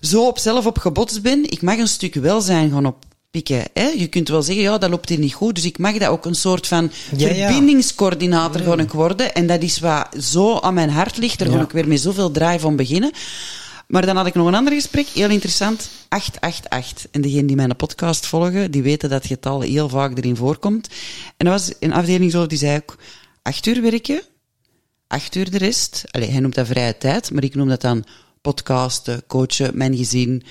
zo op zelf op gebotst ben. Ik mag een stuk welzijn gaan Hè? Je kunt wel zeggen, ja, dat loopt hier niet goed. Dus ik mag dat ook een soort van Ja, ja. verbindingscoördinator gaan ik worden. En dat is wat zo aan mijn hart ligt. Daar Ja. ik weer met zoveel drive van beginnen. Maar dan had ik nog een ander gesprek, heel interessant. 888. En degenen die mijn podcast volgen, die weten dat getal heel vaak erin voorkomt. En dat was een afdelingshoofd die zei ook, acht uur werken, acht uur de rest. Allee, hij noemt dat vrije tijd, maar ik noem dat dan podcasten, coachen, mijn gezin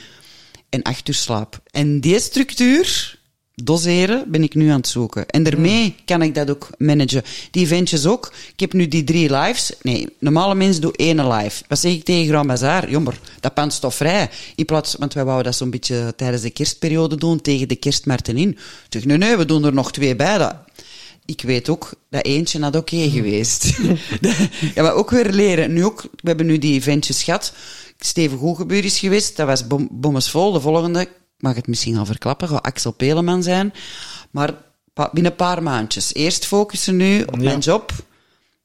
en acht uur slaap. En die structuur, doseren ben ik nu aan het zoeken. En daarmee kan ik dat ook managen. Die eventjes ook. Ik heb nu die drie lives. Nee, normale mensen doen één live. Wat zeg ik tegen Grand Bazaar? Jommer, dat pand stof vrij. In plaats, want wij wouden dat zo'n beetje tijdens de kerstperiode doen, tegen de kerstmarten in. Zeg, nee, nee, we doen er nog twee bij. Dat, ik weet ook dat eentje had oké geweest. (laughs) ja, maar ook weer leren. Nu ook, we hebben nu die eventjes gehad. Steven Goegebuur is geweest. Dat was bom, bommesvol. De volgende, ik mag het misschien al verklappen, gaat Axel Peleman zijn. Maar pa- binnen een paar maandjes. Eerst focussen nu op mijn job.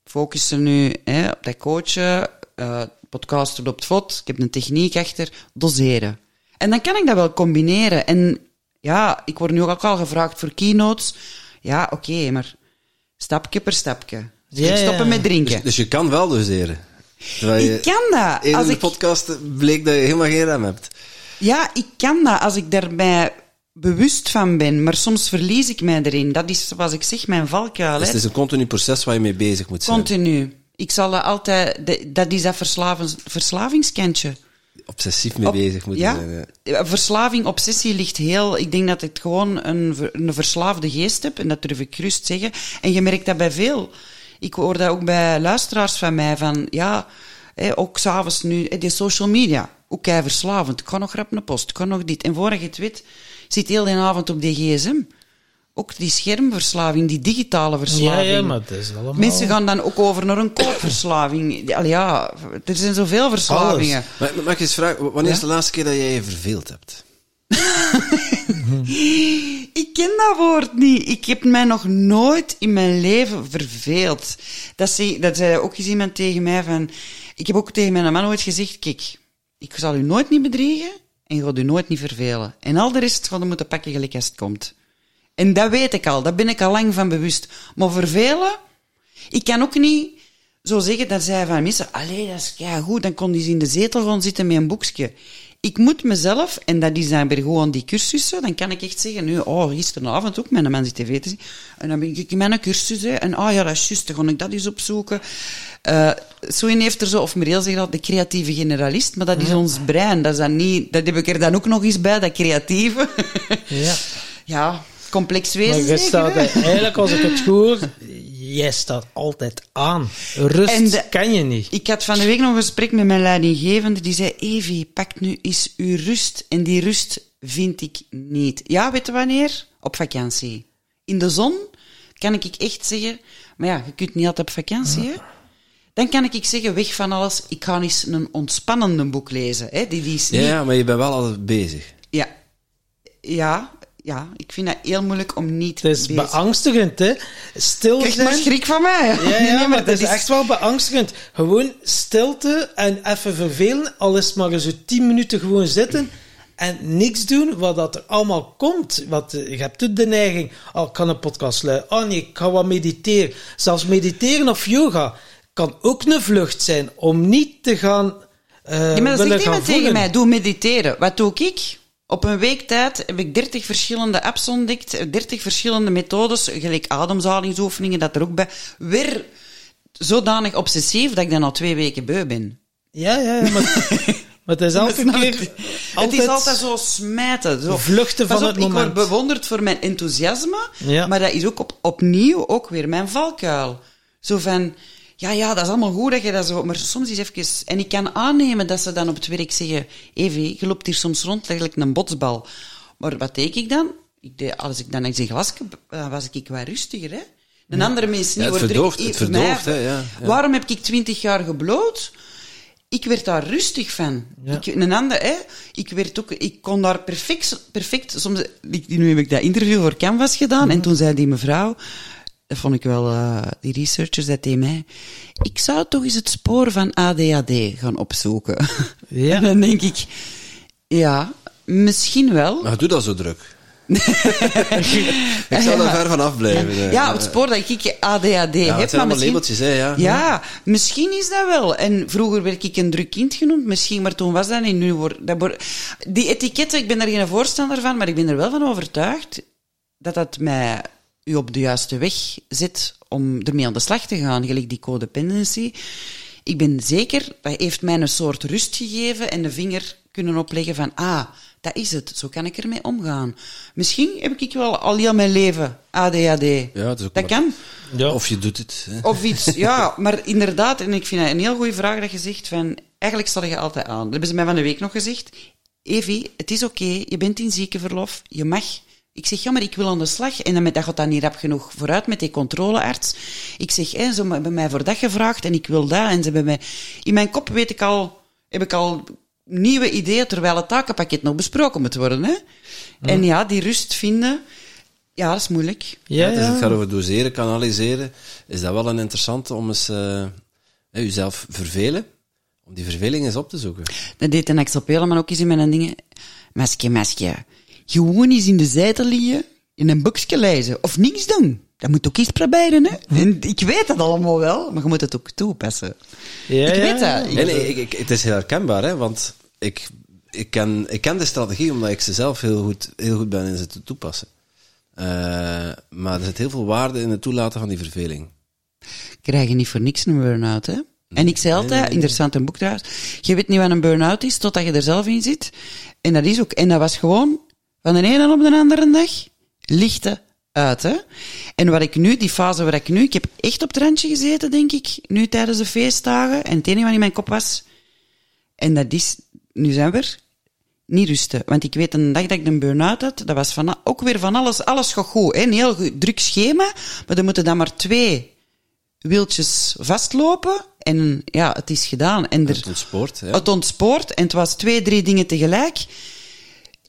Focussen nu hè, op dat coachen. eh podcast loopt vlot. Ik heb een techniek achter. Doseren. En dan kan ik dat wel combineren. En ja, ik word nu ook al gevraagd voor keynotes. Ja, oké, maar stapje per stapje. Ja, Stoppen ja. met drinken. Dus, dus je kan wel doseren. Je ik kan dat. in Als de ik, podcast bleek dat je helemaal geen rem hebt. ja, ik kan dat als ik daarbij bewust van ben. Maar soms verlies ik mij erin. Dat is, zoals ik zeg, mijn valkuil. Dus het is een continu proces waar je mee bezig moet zijn. Continu. Ik zal altijd... Dat is dat verslavens, verslavingskantje. Obsessief mee Op- bezig moeten ja, zijn. Ja. Verslaving, obsessie ligt heel... Ik denk dat ik gewoon een, een verslaafde geest heb, en dat durf ik gerust zeggen. En je merkt dat bij veel. Ik hoor dat ook bij luisteraars van mij, van ja, hè, ook s'avonds nu, hè, die social media, ook kei verslavend. Ik ga nog rap een post, ik ga nog dit. En voor je het weet, zit heel de avond op die gsm. Ook die schermverslaving, die digitale Ja, verslaving. ja, maar het is allemaal... Mensen gaan dan ook over naar een koopverslaving. Ja, er zijn zoveel verslavingen. Mag ik eens vragen, wanneer is de laatste keer dat jij je verveeld hebt? (laughs) (gasps) Ik ken dat woord niet. Ik heb mij nog nooit in mijn leven verveeld. Dat zei, dat ook eens iemand tegen mij van... Ik heb ook tegen mijn man ooit gezegd, kijk, ik zal u nooit niet bedriegen en je gaat u nooit niet vervelen. En al de rest gaat u moeten pakken gelijk als het komt. En dat weet ik al, daar ben ik al lang van bewust. Maar vervelen, ik kan ook niet zo zeggen dat zij van mensen, allee, dat is ja goed, dan kon eens in de zetel gaan zitten met een boekje. Ik moet mezelf, en dat is dan weer gewoon die cursussen, dan kan ik echt zeggen, nu, oh, gisteravond ook, mijn man zit tv te zien, en dan ben ik in mijn cursus, hè, en ah ja, dat is juist, dan ga ik dat eens opzoeken. Uh, Soen heeft er zo, of Mireel zegt dat, de creatieve generalist, maar dat is ons brein, dat is dan niet, dat heb ik er dan ook nog eens bij, dat creatieve. Ja. (laughs) ja, complex wezen Maar je staat eigenlijk, als ik het hoor, jij staat altijd aan. Rust En de- kan je niet. Ik had van de week nog een gesprek met mijn leidinggevende. Die zei, Evie, pak nu eens uw rust. En die rust vind ik niet. Ja, weet je wanneer? Op vakantie. In de zon kan ik echt zeggen... Maar ja, je kunt niet altijd op vakantie, hè? Dan kan ik zeggen, weg van alles. Ik ga eens een ontspannende boek lezen. Hè? Die, die is Ja, niet... ja, maar je bent wel altijd bezig. Ja. Ja, ja. Ik vind dat heel moeilijk om niet Het is bezig... beangstigend, hè? Stil Krijg maar zijn. schrik van mij. Ja, ja, (laughs) nee, maar het is dat echt wel beangstigend. Gewoon stilte en even vervelen, al is maar zo tien minuten gewoon zitten en niks doen wat dat er allemaal komt. Want eh, je hebt de neiging, oh, ik kan een podcast luisteren. Oh nee, ik ga wat mediteren. Zelfs mediteren of yoga kan ook een vlucht zijn om niet te gaan eh Ja, maar dat zegt iemand tegen mij, doe mediteren. Wat doe ik? Op een week tijd heb ik 30 verschillende apps ontdekt, 30 verschillende methodes, gelijk ademhalingsoefeningen, dat er ook bij. Weer zodanig obsessief dat ik dan al twee weken beu ben. Ja, ja, ja, maar, (laughs) maar het is Snap keer... Het is altijd zo smijten. Zo. Vluchten van het op, Ik moment. word bewonderd voor mijn enthousiasme, Ja. maar dat is ook op, opnieuw ook weer mijn valkuil. Zo van, ja, ja, dat is allemaal goed dat je dat zo... Maar soms is even... En ik kan aannemen dat ze dan op het werk zeggen... Evie, je loopt hier soms rond, eigenlijk een botsbal. Maar wat deed ik dan? Ik deed, als ik dan eens een glas dan was ik wat rustiger, hè. Een andere mens niet. Ja, het er- verdooft, ik- het verdooft, hè, ja, ja. Waarom heb ik twintig jaar gebloot? Ik werd daar rustig van. Ja. Ik, een ander, hè, ik werd ook, ik kon daar perfect, perfect, soms, ik- nu heb ik dat interview voor Canvas gedaan, Mhm. en toen zei die mevrouw, dat vond ik wel, eh, die researchers, dat tegen mij, ik zou toch eens het spoor van ADHD gaan opzoeken. Ja. En (laughs) dan denk ik, ja, misschien wel. Maar doe dat zo druk. (laughs) ik zou daar ver van afblijven. eh. Ja, het spoor dat ik ADHD Ja, heb, het zijn maar allemaal misschien... labeltjes, hè, ja. Ja, misschien is dat wel. En vroeger werd ik een druk kind genoemd, misschien, maar toen was dat niet. Nu wordt, dat wordt, die etiketten, ik ben daar geen voorstander van, maar ik ben er wel van overtuigd dat dat mij u op de juiste weg zet om ermee aan de slag te gaan, gelijk die codependency. Ik ben zeker, dat heeft mij een soort rust gegeven en de vinger kunnen opleggen van, ah, dat is het, zo kan ik ermee omgaan. Misschien heb ik wel al heel mijn leven ADHD. Ja, dat is ook dat kan. Ja. Of je doet het. Hè. Of iets, ja, maar inderdaad, en ik vind dat een heel goede vraag dat je zegt van, eigenlijk stel je altijd aan. Dat hebben ze mij van de week nog gezegd. Evie, het is oké, je bent in ziekenverlof, je mag. Ik zeg, ja, maar ik wil aan de slag. En dan met dat gaat dat niet rap genoeg vooruit met die controlearts. Ik zeg, hè, ze hebben mij voor dat gevraagd en ik wil dat. En ze hebben mij... In mijn kop weet ik al, heb ik al nieuwe ideeën, terwijl het takenpakket nog besproken moet worden. Hè? En ja, die rust vinden, ja, dat is moeilijk. Ja, Ja, dus het gaat over doseren, kanaliseren. Is dat wel een interessante om eens eh, hè, jezelf vervelen? Om die verveling eens op te zoeken. Dat deed een Axel Peleman ook eens in mijn dingen. Maskje, maskje. Gewoon eens in de zijde liggen, in een boekje lezen. Of niks doen. Dat moet ook eens proberen, hè. En ik weet dat allemaal wel, maar je moet het ook toepassen. Ja, ik weet ja. dat. Nee, nee, ik, ik- het is heel herkenbaar, hè, want ik, ik, ken, ik ken de strategie omdat ik ze zelf heel goed, heel goed ben in ze te toepassen. Eh, maar er zit heel veel waarde in het toelaten van die verveling. krijg je niet voor niks een burn-out, hè. En ik zei altijd, interessant een boek trouwens, je weet niet wat een burn-out is totdat je er zelf in zit. En dat is ook, en dat was gewoon van de ene op de andere dag lichten uit, hè. En wat ik nu, die fase waar ik nu, ik heb echt op het randje gezeten, denk ik, nu tijdens de feestdagen. En het enige wat in mijn kop was, en dat is, nu zijn we er, niet rusten. Want ik weet een dag dat ik een burn-out had, dat was van, ook weer van alles, alles gaat goed. Hè? Een heel druk schema, maar er moeten dan maar twee wieltjes vastlopen. En ja, het is gedaan. En er, Het ontspoort, hè. het ontspoort en het was twee, drie dingen tegelijk.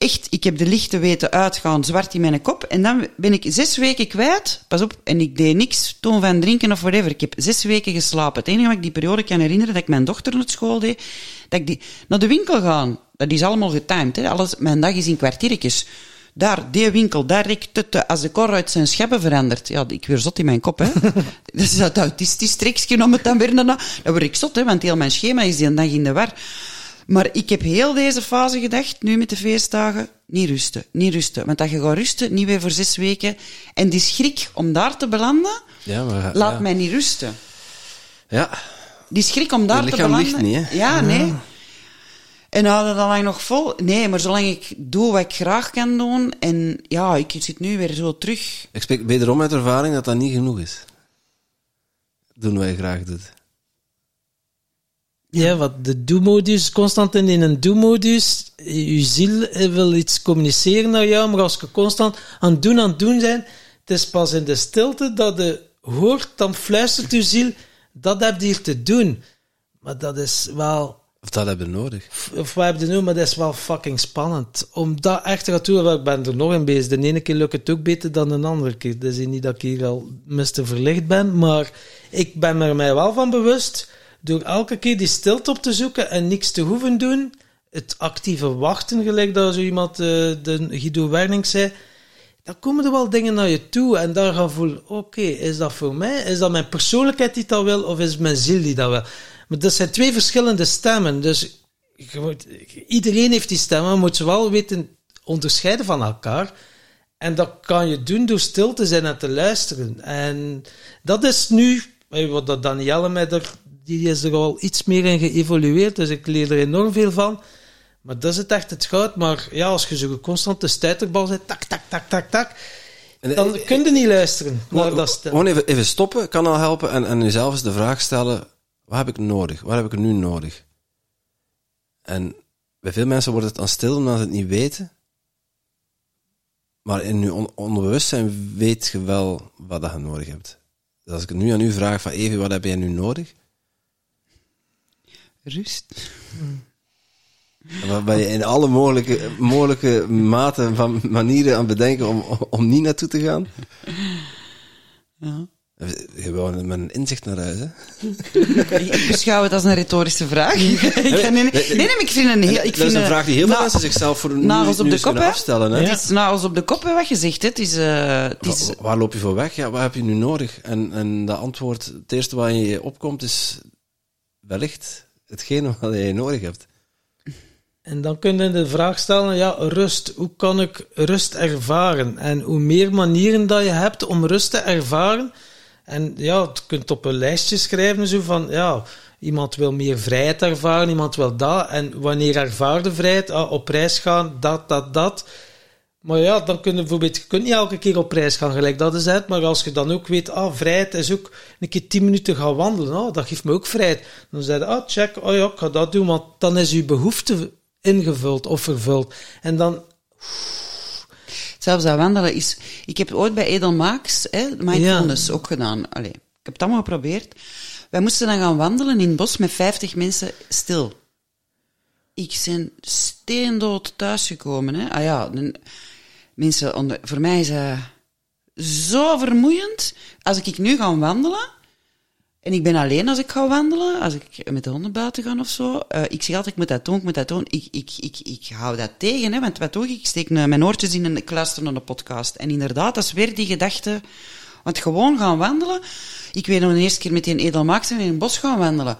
Echt, ik heb de lichten weten uitgaan, zwart in mijn kop. En dan ben ik zes weken kwijt. Pas op, en ik deed niks toen van drinken of whatever. Ik heb zes weken geslapen. Het enige wat ik die periode kan herinneren, dat ik mijn dochter naar school deed, dat ik die, naar de winkel gaan. Dat is allemaal getimed, hè. Alles, mijn dag is in kwartiertjes. Daar, die winkel, daar eh, als de kor uit zijn scheppen verandert. Ja, ik weer zot in mijn kop, hè. (laughs) dat is dat autistisch trekje om het dan weer daarna... Dan word ik zot, hè, want heel mijn schema is die dag in de war. Maar ik heb heel deze fase gedacht, nu met de feestdagen, niet rusten, niet rusten. Want dat je gaat rusten, niet weer voor zes weken. En die schrik om daar te belanden, Ja, maar, laat ja. mij niet rusten. Ja, Die schrik om daar te belanden... ligt niet, hè? Ja, nee. En hou dat dan lang nog vol? Nee, maar zolang ik doe wat ik graag kan doen, en ja, ik zit nu weer zo terug. ik spreek wederom uit ervaring dat dat niet genoeg is. Doen wat je graag doet. Ja, wat de do-modus, constant in een do-modus. Je ziel wil iets communiceren naar jou, maar als je constant aan het doen, aan het doen zijn, het is pas in de stilte dat je hoort, dan fluistert je ziel, dat heb je hier te doen. Maar dat is wel, Of dat hebben we nodig. of wat heb je nu, maar dat is wel fucking spannend. Om dat echt te gaan doen, wel, ik ben er nog in bezig. De ene keer lukt het ook beter dan de andere keer. Dat is niet dat ik hier al mister verlicht ben, maar ik ben er mij wel van bewust, door elke keer die stilte op te zoeken en niks te hoeven doen, het actieve wachten, gelijk dat zo iemand, eh, de Guido zei, dan komen er wel dingen naar je toe en daar gaan voelen, oké, is dat voor mij? Is dat mijn persoonlijkheid die dat wil, of is mijn ziel die dat wil? Maar dat zijn twee verschillende stemmen, dus iedereen heeft die stemmen, moet ze wel weten onderscheiden van elkaar. En dat kan je doen door stil te zijn en te luisteren. En dat is nu, wat Danielle mij er, die is er al iets meer in geëvolueerd, dus ik leer er enorm veel van. Maar dat is het echt het goud. Maar ja, als je zo constant de stuiterbal zet, tak, tak, tak, tak, tak, dan eh, kun je niet luisteren naar dat stem. gewoon even, even stoppen kan al helpen en, en jezelf eens de vraag stellen: wat heb ik nodig? Wat heb ik nu nodig? En bij veel mensen wordt het dan stil omdat ze het niet weten. Maar in je on- onderbewustzijn weet je wel wat dat je nodig hebt. Dus als ik nu aan u vraag van Evie, wat heb jij nu nodig? Rust. Waar ben je in alle mogelijke, mogelijke maten van manieren aan bedenken om, om niet naartoe te gaan? Ja. Je wil met een inzicht naar huis, hè? Ik beschouw het als een retorische vraag. Nee, nee, nee, nee, maar ik vind een heel... Ik dat is vind een vraag die heel veel mensen zichzelf voor nu, nagels op de kop, hè? afstellen. Hè? Het is nagels op de kop, wat je zegt. hè. Het is... eh, het is Wa- Waar loop je voor weg? Ja, wat heb je nu nodig? En, en dat antwoord, het eerste waar je opkomt, is wellicht hetgene wat je nodig hebt. En dan kun je de vraag stellen, ja, rust. Hoe kan ik rust ervaren? En hoe meer manieren dat je hebt om rust te ervaren, en ja, je kunt op een lijstje schrijven, zo van, ja, Iemand wil meer vrijheid ervaren, iemand wil dat. En wanneer ervaarde vrijheid, ah, op reis gaan, dat, dat, dat. Maar ja, dan kun je bijvoorbeeld, je kunt niet elke keer op reis gaan, gelijk dat is het. Maar als je dan ook weet, ah, vrijheid is ook een keer tien minuten gaan wandelen, ah, dat geeft me ook vrijheid. Dan zeg je, ah, check, oh ja, ik ga dat doen, want dan is je behoefte ingevuld of vervuld. En dan, Zelfs dat wandelen is... Ik heb ooit bij Edelmaaks, hè, mindfulness ook gedaan. Allee, ik heb het allemaal geprobeerd. Wij moesten dan gaan wandelen in het bos met 50 mensen stil. Ik ben steendood thuisgekomen. Hè. Ah ja, dan- mensen, onder, voor mij is dat zo vermoeiend. Als ik nu ga wandelen, en ik ben alleen als ik ga wandelen, als ik met de honden buiten ga of zo. eh, ik zeg altijd, ik moet dat doen, ik moet dat doen. Ik, ik, ik, ik hou dat tegen, hè, want wat doe ik? Ik steek eh, mijn oortjes in en ik luister naar de podcast. En inderdaad, dat is weer die gedachte... Want gewoon gaan wandelen... Ik weet nog de eerste keer met die Edelmax in een bos gaan wandelen.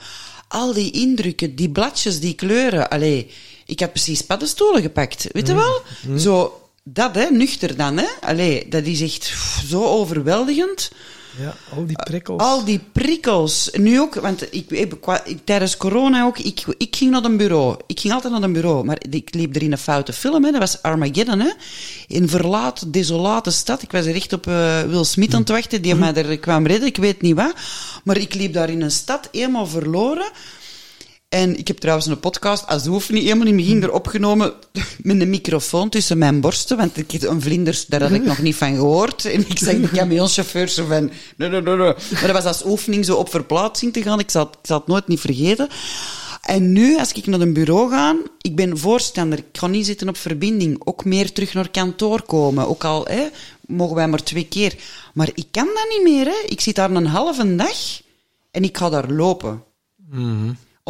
Al die indrukken, die bladjes, die kleuren. Allee, ik had precies paddenstoelen gepakt. Weet je wel? Zo, dat hè, nuchter dan hè. Allee, dat is echt pff, zo overweldigend. ja, al die prikkels. Al die prikkels. Nu ook, want ik, ik, ik- tijdens corona ook, ik, ik ging naar een bureau. Ik ging altijd naar een bureau, maar ik liep er in een foute film. Hè. Dat was Armageddon, hè. In een verlaten, desolate stad. Ik was er echt op eh, Will Smith aan het wachten, die mij er kwam redden, ik weet niet wat. Maar ik liep daar in een stad, helemaal verloren. En ik heb trouwens een podcast, als hoeft niet helemaal in het begin er opgenomen, (laughs) met een microfoon tussen mijn borsten, want ik heb een vlinders, daar had ik nog niet van gehoord. En ik zeg de camionchauffeur zo van, nee, nee, nee, nee. Maar dat was als oefening zo op verplaatsing te gaan, ik zal, ik zal het nooit niet vergeten. En nu, als ik naar een bureau ga, ik ben voorstander, ik ga niet zitten op verbinding, ook meer terug naar kantoor komen. Ook al hè, mogen wij maar twee keer. Maar ik kan dat niet meer. Hè. Ik zit daar een halve dag en ik ga daar lopen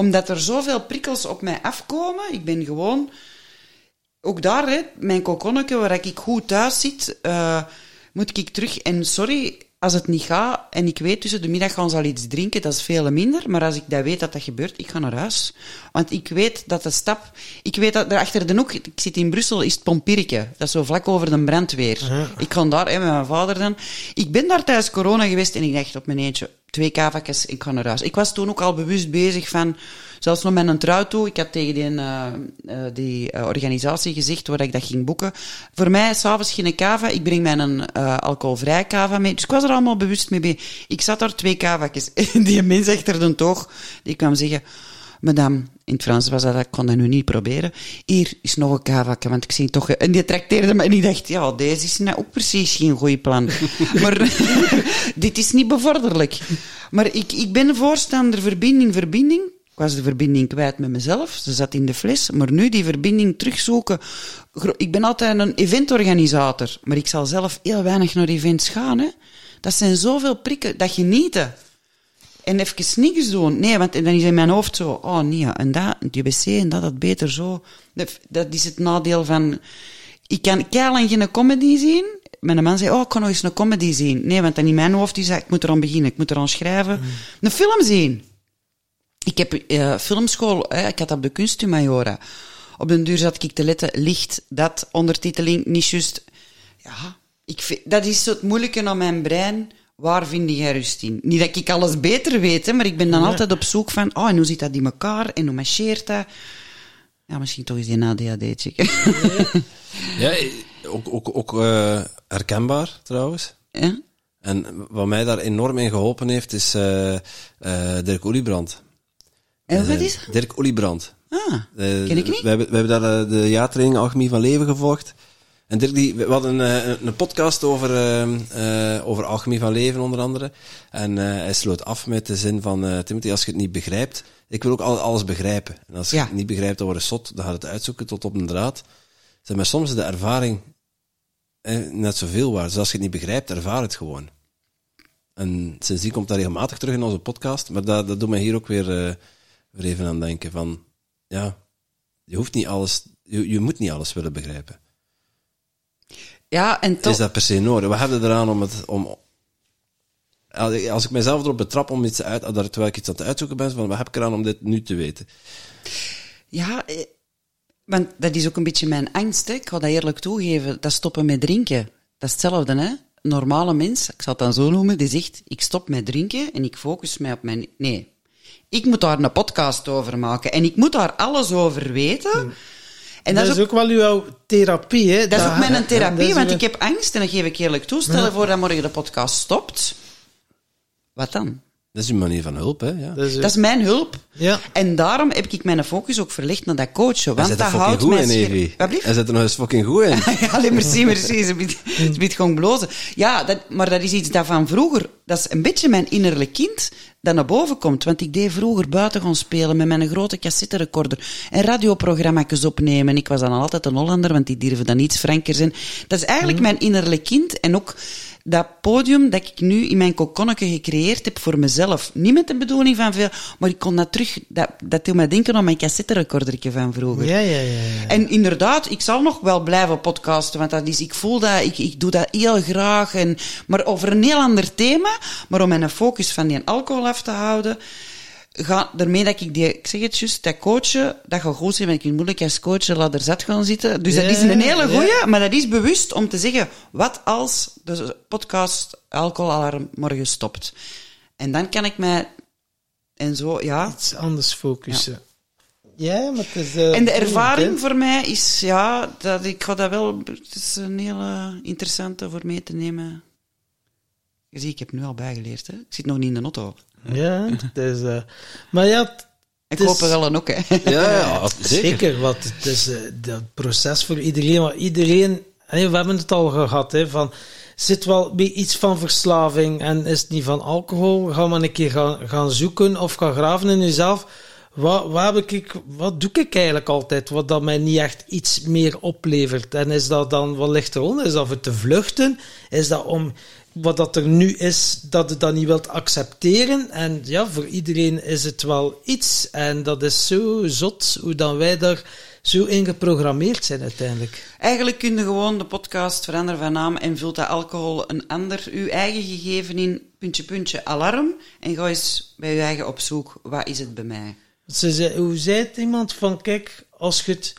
omdat er zoveel prikkels op mij afkomen. Ik ben gewoon... Ook daar, hè, mijn kokonnetje, waar ik goed thuis zit, eh, moet ik terug... En sorry, als het niet gaat, en ik weet tussen de middag gaan ze al iets drinken, dat is veel minder. Maar als ik dat weet dat dat gebeurt, ik ga naar huis. Want ik weet dat de stap... Ik weet dat er achter de hoek... Ik zit in Brussel, is het Pompirke. Dat is zo vlak over de brandweer. Ik ga daar, hè, met mijn vader dan. Ik ben daar tijdens corona geweest en ik dacht op mijn eentje, twee kavakjes, ik ga naar huis. Ik was toen ook al bewust bezig van... Zelfs nog met een trouw toe. Ik had tegen die, eh, die eh, organisatie gezegd waar ik dat ging boeken. Voor mij, s'avonds geen kava. Ik breng mijn eh alcoholvrij kava mee. Dus ik was er allemaal bewust mee bezig. Ik zat daar twee kavakjes. (laughs) Die mens achter de toog, die kwam zeggen... Madame, in het Frans was dat, ik kon dat nu niet proberen. Hier is nog een kavakje, want ik zie toch... En die trakteerde me en ik dacht, ja, deze is nou ook precies geen goed plan. (laughs) maar (laughs) dit is niet bevorderlijk. Maar ik, ik ben voorstander verbinding, verbinding. Ik was de verbinding kwijt met mezelf. Ze zat in de fles. Maar nu die verbinding terugzoeken. Ik ben altijd een eventorganisator. Maar ik zal zelf heel weinig naar events gaan. Hè. Dat zijn zoveel prikken. Dat genieten. En even niks doen. Nee, want dan is in mijn hoofd zo... Oh nee, en dat, die wc en dat, dat beter zo. Dat, dat is het nadeel van... Ik kan keilang geen comedy zien. Mijn man zei, oh, ik kan nog eens een comedy zien. Nee, want dan in mijn hoofd is dat, ik moet eraan beginnen, ik moet eraan schrijven. Een film zien. Ik heb eh, filmschool, hè, ik had op de kunstmajora. Op den duur zat ik te letten, licht, dat, ondertiteling, niet juist. Ja, ik vind, dat is zo het moeilijke aan mijn brein. Waar vind jij rust in? Niet dat ik alles beter weet, hè, maar ik ben dan altijd op zoek van, oh, en hoe zit dat in elkaar? En hoe marcheert dat? Ja, misschien toch eens die ADHD checken. Ja, ook, ook, ook eh, herkenbaar trouwens. ja? En wat mij daar enorm in geholpen heeft, is eh, eh, Dirk Oliebrand. En wat is dat? Dirk Oliebrand. Ah, ken ik niet. We hebben, we hebben daar de jaartraining Alchemie van Leven gevolgd. En Dirk, die, we hadden eh, een, een podcast over, eh, over Alchemie van Leven, onder andere. En hij sloot af met de zin van, Timothy, als je het niet begrijpt, ik wil ook al, alles begrijpen. En als je Ja. het niet begrijpt, dan word je zot, dan gaat het uitzoeken tot op een draad. Zeg maar, soms is de ervaring eh, net zoveel waard. Dus als je het niet begrijpt, ervaar het gewoon. En sindsdien komt dat regelmatig terug in onze podcast, maar dat, dat doet mij hier ook weer, weer even aan denken van, ja, je hoeft niet alles, je, je moet niet alles willen begrijpen. Ja, en Is toch... dat per se nodig? Wat heb je eraan om het, om, als ik- als ik mezelf erop betrap om iets uit, terwijl ik iets aan het uitzoeken ben, van wat heb ik eraan om dit nu te weten? Ja, eh, want dat is ook een beetje mijn angst. Hè. Ik ga dat eerlijk toegeven. Dat stoppen met drinken. Dat is hetzelfde, hè. Een normale mens, ik zal het dan zo noemen, die zegt, ik stop met drinken en ik focus mij op mijn... Nee. Ik moet daar een podcast over maken. En ik moet daar alles over weten. En dat, is ook, wel uw therapie, hè? Dat is ook mijn (laughs) therapie, want ik heb angst en dat geef ik eerlijk toe. Stel voor dat morgen de podcast stopt. Wat dan? Dat is een manier van hulp, hè? Ja. dat is uw- Dat is mijn hulp. Ja. En daarom heb ik mijn focus ook verlegd naar dat coachen. Hij Want dat houdt goed mij in. Evi. Hij zit er nog eens fucking goed in. (laughs) Ja, allee, merci, merci. Ze biedt, ze biedt gewoon blozen. Ja, dat, maar dat is iets dat van vroeger... Dat is een beetje mijn innerlijk kind dat naar boven komt. Want ik deed vroeger buiten gaan spelen met mijn grote cassetterecorder en radioprogramma's opnemen. Ik was dan altijd een Hollander, want die durven dan iets franker zijn. Dat is eigenlijk mijn innerlijk kind en ook dat podium dat ik nu in mijn kokonnetje gecreëerd heb voor mezelf. Niet met de bedoeling van veel, maar ik kon dat terug... Dat, dat mij denken aan mijn cassetterecordertje van vroeger. Ja, ja, ja. ja. En inderdaad, ik zal nog wel blijven podcasten, want dat is, ik voel dat, ik, ik doe dat heel graag. En, maar over een heel ander thema, maar om mijn focus van die alcohol af te houden, ga, daarmee dat ik die, ik zeg het juist, dat coachen, dat gaat goed zijn, ik vind moeilijk als coach laat er zat gaan zitten. Dus dat is een hele ja. goeie, maar dat is bewust om te zeggen, wat als de podcast alcoholalarm morgen stopt? En dan kan ik mij, en zo, ja, Iets anders focussen. Ja, maar het is... eh, en de ervaring voor mij is, ja, dat ik ga dat wel, het is een hele interessante voor mee te nemen. Je ziet, ik heb nu al bijgeleerd, hè. Ik zit nog niet in de auto. Ja, het is... eh, maar ja, het Ik is- hoop er wel een ook, hè. Ja, ja, (laughs) zeker. Zeker, want het is eh, dat proces voor iedereen. Maar iedereen, hè, we hebben het al gehad, hè, van, zit wel bij iets van verslaving en is het niet van alcohol, ga maar een keer gaan, gaan zoeken of gaan graven in jezelf. Wat, wat, heb ik, wat doe ik eigenlijk altijd, wat dat mij niet echt iets meer oplevert? En is dat dan, wat ligt eronder? Is dat voor te vluchten? Is dat om wat dat er nu is, dat je dat niet wilt accepteren? En ja, voor iedereen is het wel iets. En dat is zo zot, hoe dan wij daar zo in geprogrammeerd zijn uiteindelijk. Eigenlijk kun je gewoon de podcast veranderen van naam en vult dat alcohol een ander, uw eigen gegeven in, puntje, puntje, alarm. En ga eens bij je eigen op zoek, wat is het bij mij? Ze zei, hoe zei het iemand van, kijk, als je het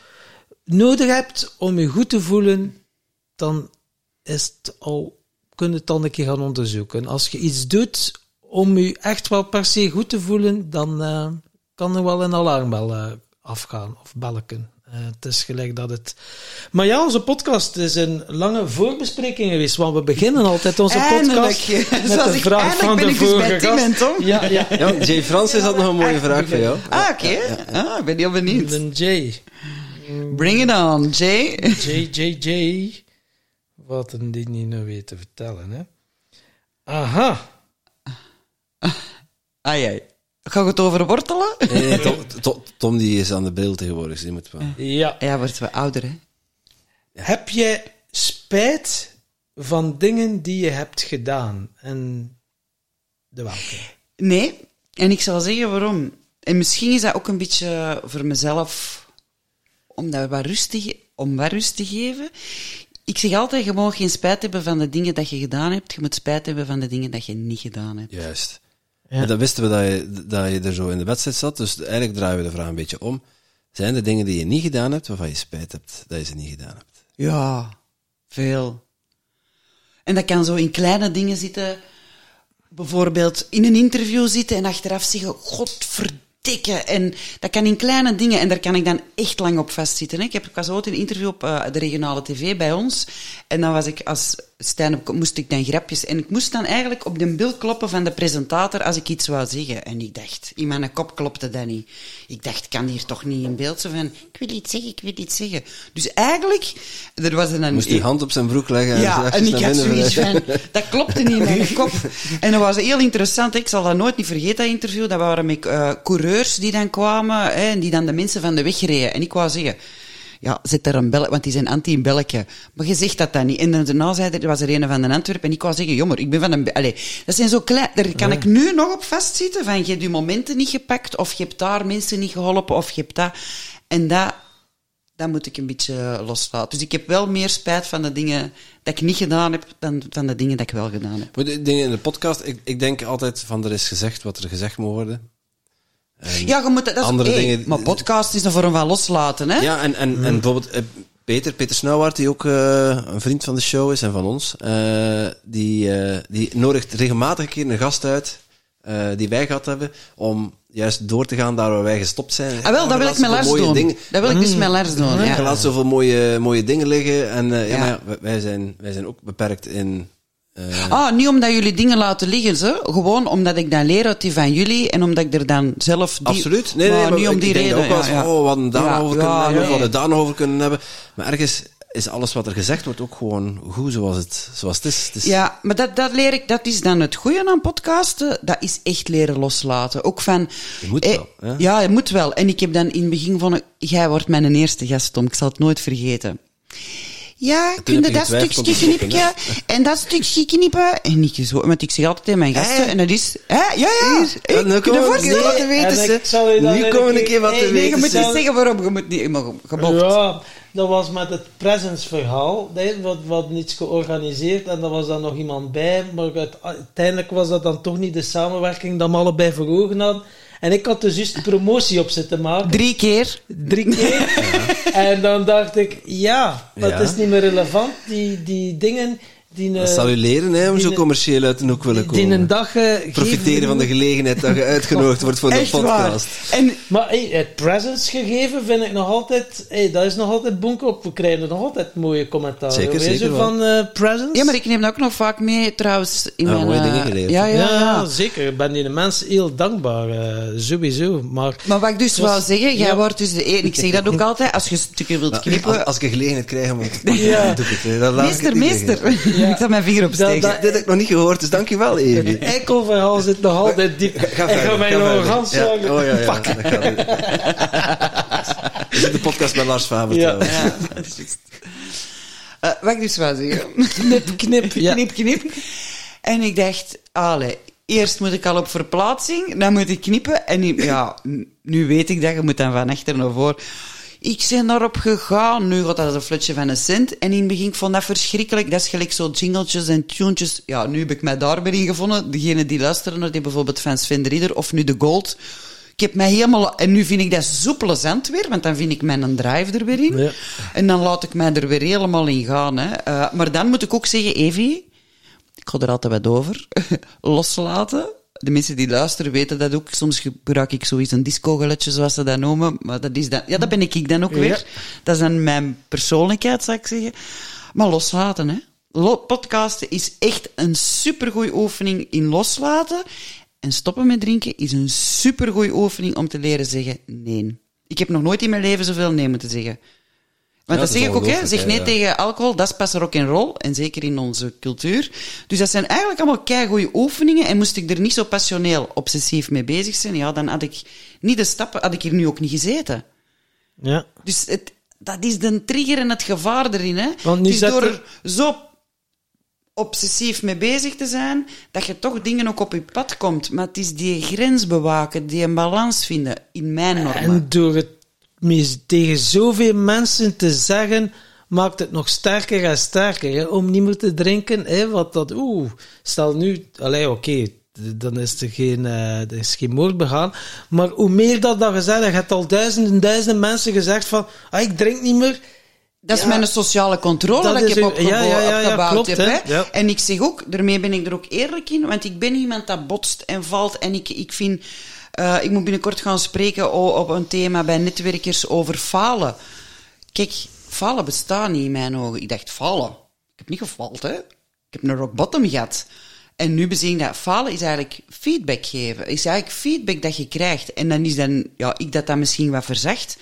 nodig hebt om je goed te voelen, dan is het al, kun je het dan een keer gaan onderzoeken. Als je iets doet om je echt wel per se goed te voelen, dan eh, kan er wel een alarmbel eh, afgaan, of belken. Eh, het is gelijk dat het... Maar ja, onze podcast is een lange voorbespreking geweest, want we beginnen altijd onze Eindelijk. podcast (laughs) met Zoals de ik- vraag eindelijk van ben de ik dus bij vorige gast. Tom. Ja, ja. Ja, Jay Francis had nog een mooie vraag voor jou. Ah, oké. Ah, ik ben heel benieuwd. Een J. Bring it on, Jay. J, J, J. Wat een die niet nou weet te vertellen, hè. Aha. (laughs) Ah, jij. Ga je het over wortelen? Nee, nee, (laughs) Tom, Tom- Tom die is aan de bril tegenwoordig, dus die moet wel. Ja. Ja, wordt we ouder, hè? Heb je spijt van dingen die je hebt gedaan? En de welke? Nee, en ik zal zeggen waarom. En misschien is dat ook een beetje voor mezelf, om dat wat rust te, ge- om wat rust te geven. Ik zeg altijd, je mag geen spijt hebben van de dingen dat je gedaan hebt. Je moet spijt hebben van de dingen dat je niet gedaan hebt. Juist. Ja. En dan wisten we dat je, dat je er zo in de wedstrijd zat, dus eigenlijk draaien we de vraag een beetje om. Zijn er dingen die je niet gedaan hebt, waarvan je spijt hebt dat je ze niet gedaan hebt? Ja, veel. En dat kan zo in kleine dingen zitten. Bijvoorbeeld in een interview zitten en achteraf zeggen: Godverdikke. En dat kan in kleine dingen. En daar kan ik dan echt lang op vastzitten. Hè. Ik, heb, ik was ooit in een interview op eh, de regionale tv bij ons. En dan was ik als stand-up, moest ik dan grapjes. En ik moest dan eigenlijk op de bil kloppen van de presentator als ik iets wou zeggen. En ik dacht, in mijn kop klopte dat niet. Ik dacht, ik kan hier toch niet in beeld zo van, ik wil iets zeggen, ik wil iets zeggen. Dus eigenlijk, er was een... Moest die hand op zijn broek leggen en Ja, en ik had zoiets van, dat klopte niet in mijn (laughs) kop. En dat was heel interessant, ik zal dat nooit niet vergeten, dat interview. Dat waren met eh, coureurs die dan kwamen, hè, en die dan de mensen van de weg reden. En ik wou zeggen, ja, zet er een bel, want die zijn anti een belletje. Maar je zegt dat dan niet. En daarna zei er, was er een van de Antwerpen, en ik wou zeggen, jammer, ik ben van een... Allee, dat zijn zo klein... Daar kan ik nu nog op vastzitten, van je hebt je momenten niet gepakt, of je hebt daar mensen niet geholpen, of je hebt dat... En dat dat moet ik een beetje loslaten. Dus ik heb wel meer spijt van de dingen dat ik niet gedaan heb, dan van de dingen dat ik wel gedaan heb. Maar de dingen in de podcast, ik, ik denk altijd van er is gezegd wat er gezegd moet worden. En- Ja, je moet dat, dat is Andere hey, dingen- Maar podcast is een vorm van loslaten, hè? Ja, en, en, en bijvoorbeeld eh, Peter, Peter die ook eh, een vriend van de show is en van ons, eh, die, eh, die nodigt regelmatig een keer een gast uit eh, die wij gehad hebben, om juist door te gaan daar waar wij gestopt zijn. Ah, wel, Je dat wil ik met Lars mooie doen. dingen- Dat wil ik dus met Lars doen, Je ja. laat zoveel mooie, mooie dingen liggen. En eh, ja, Ja. maar ja, wij- wij, zijn, wij zijn ook beperkt in... eh, Ah, niet omdat jullie dingen laten liggen, ze. Gewoon omdat ik dan leer uit die van jullie en omdat ik er dan zelf die... Absoluut. Nee, nee, maar maar niet om ik die reden. ook wel eens, ja, ja. oh, we hadden daar Ja, nog over kunnen hebben, nee. of we hadden daar nog over kunnen hebben. Maar ergens is alles wat er gezegd wordt ook gewoon goed zoals het, zoals het is. Het is Ja, maar dat, dat leer ik, dat is dan het goede aan podcasten. Dat is echt leren loslaten. Ook van. Je moet eh, wel, hè? Ja, je moet wel. En ik heb dan in het begin van. Jij wordt mijn eerste gast, Tom. Ik zal het nooit vergeten. Ja, kun je dat stukje knipje (laughs) en dat stukje knippen? En ik zo, want ik zeg altijd tegen mijn gasten, en dat is, hè, ja, ja, Ja, ik, nu komen we wat keer te wat weten, En ze. ik zal je dan Nu komen we een keer- wat te nee, je weten. moet niet ze. zeggen waarom, je moet niet, mag gebokt. Ja, dat was met het presence-verhaal. Nee, wat, wat niets georganiseerd en er was dan nog iemand bij. Maar uit- uiteindelijk was dat dan toch niet de samenwerking dat we allebei voor ogen hadden. En ik had dus juist promotie op zitten maken. Drie keer. Drie keer. En dan dacht ik, ja, het is niet meer relevant. Die, die dingen die, Dat eh, zal u leren, hè, om die zo commercieel uit de hoek willen die komen. een dag eh, Profiteren van de gelegenheid dat je uitgenodigd wordt voor de (laughs) waar. podcast. En Maar hey, het presence gegeven vind ik nog altijd... Hey, dat is nog altijd bonk op. We krijgen nog altijd mooie commentaren. Zeker, zeker van eh, presence? Ja, maar ik neem dat ook nog vaak mee, trouwens, in Ja, mijn... mooie dingen geleerd. Ja, ja, Ja, ja. zeker. Ik ben die mensen heel dankbaar. eh, sowieso. Maar Maar wat ik dus was- wou zeggen, jij ja. wordt dus de ene... Ik zeg dat ook (laughs) altijd, als je stukken wilt Nou, knippen... als, als ik een gelegenheid krijg om het (laughs) te pakken, Ja. dan doe ik het. hè. Dan laat ik meester, meester. Ja. ik zal mijn vinger opsteken. Dat- Dit heb ik nog niet gehoord, dus dankjewel, Evi. het eikelverhaal zit nog altijd diep. Ga ik verder, ga mijn arrogantie Ja. zeggen. Oh ja, ja. Fuck. Dat (laughs) is de podcast met Lars Faber Ja. trouwens. Dat. Eh, wat ik dus wou zeggen. Knip, knip. (laughs) Ja. knip, knip. En ik dacht, allee, eerst moet ik al op verplaatsing, dan moet ik knippen. En nu- ja, nu weet ik dat, je moet dan van achter naar voor. Ik ben daarop gegaan. Nu gaat dat een flutje van een cent. En in het begin ik vond dat verschrikkelijk. Dat is gelijk zo jingletjes en tunes. Ja, nu heb ik mij daar weer in gevonden. Degene die luisteren naar die bijvoorbeeld van Sven de Ridder of nu de Gold. Ik heb mij helemaal... En nu vind ik dat zo plezant weer, want dan vind ik mijn drive er weer in. Ja. En dan laat ik mij er weer helemaal in gaan. Hè. Eh, maar dan moet ik ook zeggen, Evie, ik ga er altijd wat over, (laughs) loslaten. De mensen die luisteren weten dat ook. Soms gebruik ik zoiets een disco-geletje, zoals ze dat noemen. Maar dat is dan, ja, dat ben ik dan ook weer. Ja. Dat is dan mijn persoonlijkheid, zou ik zeggen. Maar loslaten, hè. Podcasten is echt een supergoeie oefening in loslaten. En stoppen met drinken is een supergoeie oefening om te leren zeggen nee. Ik heb nog nooit in mijn leven zoveel nee moeten zeggen. Want Ja, dat zeg ik ook, hè. Zeg nee ja. tegen alcohol, dat is pas rock and roll. En zeker in onze cultuur. Dus dat zijn eigenlijk allemaal keigoeie oefeningen. En moest ik er niet zo passioneel, obsessief mee bezig zijn, ja, dan had ik niet de stappen, had ik hier nu ook niet gezeten. Ja. Dus het, dat is de trigger en het gevaar erin, hè. Want nu het is zet door er- zo obsessief mee bezig te zijn, dat je toch dingen ook op je pad komt. Maar het is die grens bewaken, die een balans vinden in mijn normen. En door het tegen zoveel mensen te zeggen, maakt het nog sterker en sterker. Hè? Om niet meer te drinken, hè? wat dat, oeh, stel nu, oké, dan is er geen, eh, er is geen moord begaan. Maar hoe meer dat dat gezegd, je hebt al duizenden, duizenden mensen gezegd van, ah, ik drink niet meer. Dat is Ja. mijn sociale controle Dat dat, ik heb uw- opgebouwd, ja, ja, ja, ja, opgebouwd klopt, heb. hè. En ik zeg ook, daarmee ben ik er ook eerlijk in, want ik ben iemand dat botst en valt. En ik, ik vind, eh, ik moet binnenkort gaan spreken op een thema bij netwerkers over falen. Kijk, falen bestaat niet in mijn ogen. Ik dacht, falen? Ik heb niet gefaald, hè. Ik heb een rock bottom gehad. En nu bezien dat falen is eigenlijk feedback geven. Is eigenlijk feedback dat je krijgt. En dan is dan, ja, ik dat dan misschien wat verzacht.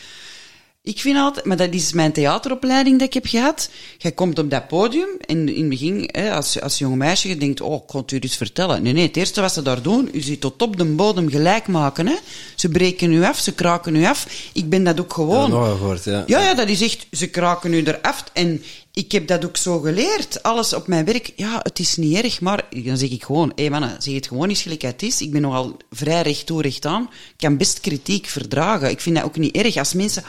Ik vind altijd, maar dat is mijn theateropleiding dat ik heb gehad. Jij komt op dat podium en in het begin, hè, als, als jong meisje, je denkt, oh, ik ga het u eens vertellen. Nee, nee, het eerste wat ze daar doen, u ziet tot op de bodem gelijk maken. Hè. Ze breken u af, ze kraken u af. Ik ben dat ook Ja, gewoon. gehoord, ja. Ja, ja, dat is echt, ze kraken u eraf. En ik heb dat ook zo geleerd. Alles op mijn werk, ja, het is niet erg, maar dan zeg ik gewoon, hé hey mannen, zeg het gewoon eens gelijk het is. Ik ben nogal vrij recht toe, recht aan. Ik kan best kritiek verdragen. Ik vind dat ook niet erg als mensen,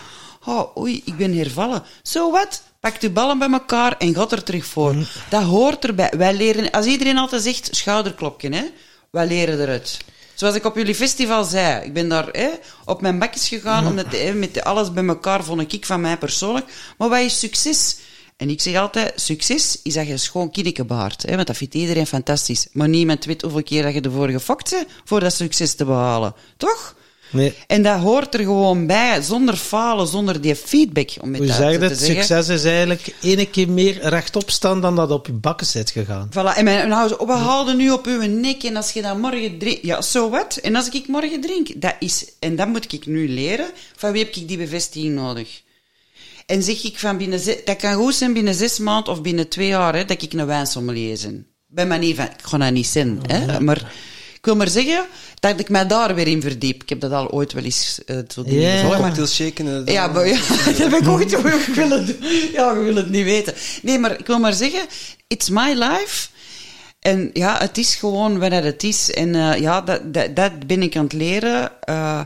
oh, oei, ik ben hervallen. Zo wat? Pak de ballen bij elkaar en gaat er terug voor. Dat hoort erbij. Wij leren, als iedereen altijd zegt, schouderklopje, hè. Wij leren eruit. Zoals ik op jullie festival zei, ik ben daar hè, op mijn bakjes gegaan, omdat hè, met alles bij elkaar vond ik van mij persoonlijk. Maar wat is succes? En ik zeg altijd, succes is dat je een schoon kinneke. Hè, want dat vindt iedereen fantastisch. Maar niemand weet hoeveel keer dat je ervoor gefokt bent voor dat succes te behalen. Toch? Nee. En dat hoort er gewoon bij, zonder falen, zonder die feedback. Om het Hoe zeg je zeggen. Succes is eigenlijk ene keer meer rechtop staan dan dat op je bakken zit gegaan. Voilà. En mijn nou, we haalden nu op uw nek en als je dat morgen drinkt... Ja, zo wat. En als ik morgen drink, dat is... En dat moet ik nu leren. Van wie heb ik die bevestiging nodig? En zeg ik van binnen... ze- Dat kan goed zijn binnen zes maanden of binnen twee jaar, hè, dat ik een wijnsommelier ben. Bij manier van... Ik ga dat niet zijn, hè. Maar... Ik wil maar zeggen dat ik mij daar weer in verdiep. Ik heb dat al ooit wel eens uh, zo dingen maar- shaken. dan- ja, maar ja, (laughs) dat heb ik ook niet. Ik wil het, ja, je wil het niet weten. Nee, maar ik wil maar zeggen, it's my life. En ja, het is gewoon wat het is. En eh, ja, dat, dat, dat ben ik aan het leren. Eh,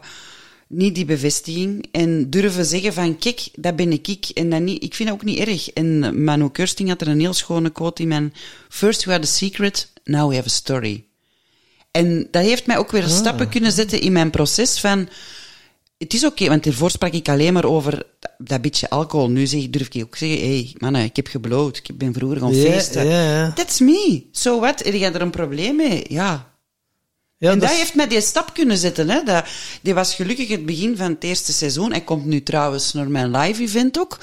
niet die bevestiging. En durven zeggen van, kijk, dat ben ik ik. En dat niet, ik vind dat ook niet erg. En Manu Kirsting had er een heel schone quote in mijn... First we had a secret, now we have a story. En dat heeft mij ook weer stappen kunnen zetten in mijn proces van... Het is oké, want hiervoor sprak ik alleen maar over dat, dat beetje alcohol. Nu zeg, durf ik ook zeggen, hé, hey, mannen, ik heb gebloot. Ik ben vroeger gaan feesten. ja. That's me. So what? Heb jij er een probleem mee? Ja. Ja, en dat, heeft mij die stap kunnen zetten. Hè. Dat, die was gelukkig het begin van het eerste seizoen. Hij komt nu trouwens naar mijn live-event ook.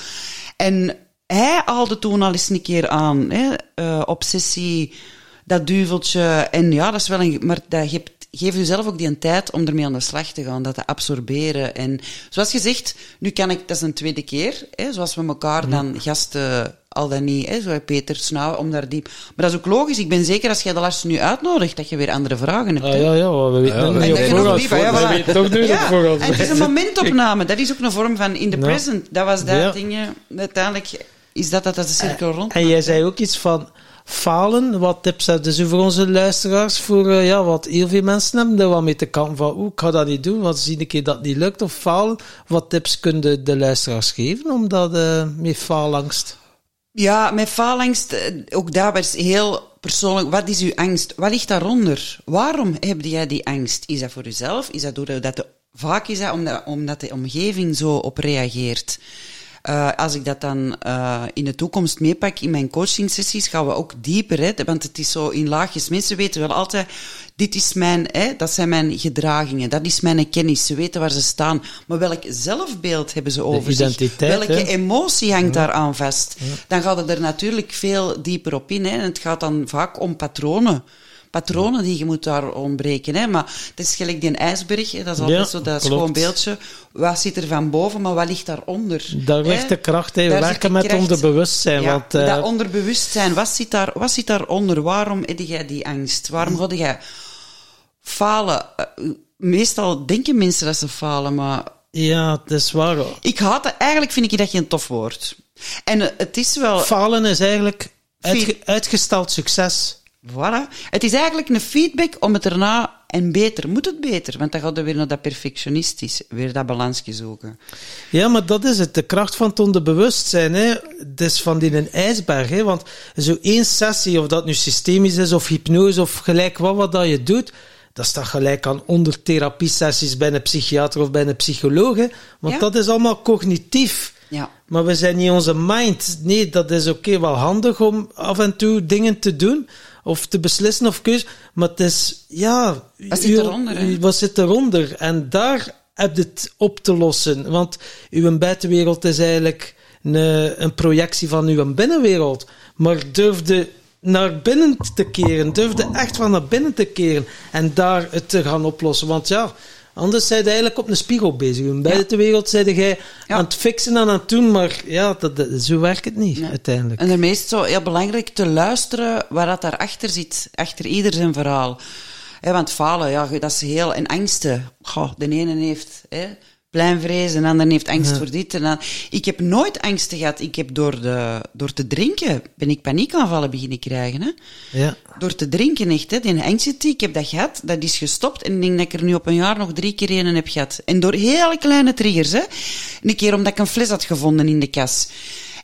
En hij haalde toen al eens een keer aan. Hè. Eh, obsessie, dat duveltje. En ja, dat is wel een... Maar dat geeft, geef jezelf ook die een tijd om ermee aan de slag te gaan. Dat te absorberen. En zoals gezegd, nu kan ik... Dat is een tweede keer. Hè, zoals we elkaar dan gasten... Al dan niet, hè, zo Peter Snauw, om daar diep... Maar dat is ook logisch. Ik ben zeker, als jij de Lars nu uitnodigt, dat je weer andere vragen hebt. Ah, ja, ja, we weten Ja, we ja, We voilà. weten toch nu Ja, en het is een momentopname. Dat is ook een vorm van in the Ja. present. Dat was dat Ja. ding. Uiteindelijk is dat dat, dat de cirkel rond. En jij zei ook iets van falen. Wat tips heb je zo voor onze luisteraars? Voor eh, ja, wat heel veel mensen hebben er wel mee te kampen van, oeh, ik ga dat niet doen, wat zie ik keer dat niet lukt of falen. Wat tips kunnen de, luisteraars geven om dat eh met faalangst? Ja, met faalangst, eh, ook daar was heel persoonlijk. Wat is uw angst? Wat ligt daaronder? Waarom heb jij die angst? Is dat voor jezelf? Is dat doordat de, vaak is dat omdat de omgeving zo op reageert? Eh, als ik dat dan eh, in de toekomst meepak in mijn coachingsessies, gaan we ook dieper. Hè, want het is zo in laagjes. Mensen weten wel altijd, dit is mijn, hè, dat zijn mijn gedragingen, dat is mijn kennis. Ze weten waar ze staan. Maar welk zelfbeeld hebben ze over zich? identiteit, Welke hè? emotie hangt daar aan vast? Dan gaat het er natuurlijk veel dieper op in. Hè. En het gaat dan vaak om patronen. Patronen die je moet daar ontbreken. Hè. Maar het is gelijk die ijsberg. Hè. Dat is altijd Ja, zo dat klopt. schoon beeldje. Wat zit er van boven, maar wat ligt daaronder? Daar ligt de kracht, hè. We Daar zit werken met onderbewustzijn. Ja, want, eh, dat onderbewustzijn, wat zit, daar, wat zit daaronder? Waarom heb jij die angst? Waarom ga jij falen? Eh, Meestal denken mensen dat ze falen, maar ja, het is waar. ik haat het. Eigenlijk vind ik dat geen tof woord. En eh, het is wel... Falen is eigenlijk uitge- uitgesteld succes. Voilà. Het is eigenlijk een feedback om het erna en beter. Moet het beter? Want dan gaat er weer naar dat perfectionistisch. Weer dat balansje zoeken. Ja, maar dat is het. De kracht van het onderbewustzijn. Hè. Het is van die een ijsberg. Hè. Want zo één sessie, of dat nu systemisch is of hypnose of gelijk wat, wat dat je doet, dat staat gelijk aan onder therapiesessies bij een psychiater of bij een psycholoog. Hè. Want Ja. dat is allemaal cognitief. Ja. Maar we zijn niet onze mind. Nee, dat is oké, wel handig om af en toe dingen te doen. Of te beslissen of keus. Maar het is, ja... Wat zit eronder, hè? Wat zit eronder? En daar heb je het op te lossen. Want uw buitenwereld is eigenlijk een, een projectie van uw binnenwereld. Maar durfde naar binnen te keren. Durfde echt van naar binnen te keren. En daar het te gaan oplossen. Want ja... Anders zijn eigenlijk op een spiegel bezig. In buitenwereld zijn jij Ja. aan het fixen en aan het doen, maar ja, dat, dat- zo werkt het niet, Ja. uiteindelijk. En daarmee is het zo heel belangrijk te luisteren waar dat daarachter zit. Achter ieder zijn verhaal. Want falen, ja, dat is heel... En angsten. Goh, de ene heeft... Hè, pleinvrees, en ander heeft angst voor dit. En dan. Ik heb nooit angsten gehad. Ik heb door, de, door te drinken, ben ik paniekaanvallen beginnen krijgen. Hè? Ja. Door te drinken echt, hè. Die anxiety, ik heb dat gehad, dat is gestopt. En ik denk dat ik er nu op een jaar nog drie keer een heb gehad. En door hele kleine triggers, hè. Een keer omdat ik een fles had gevonden in de kas.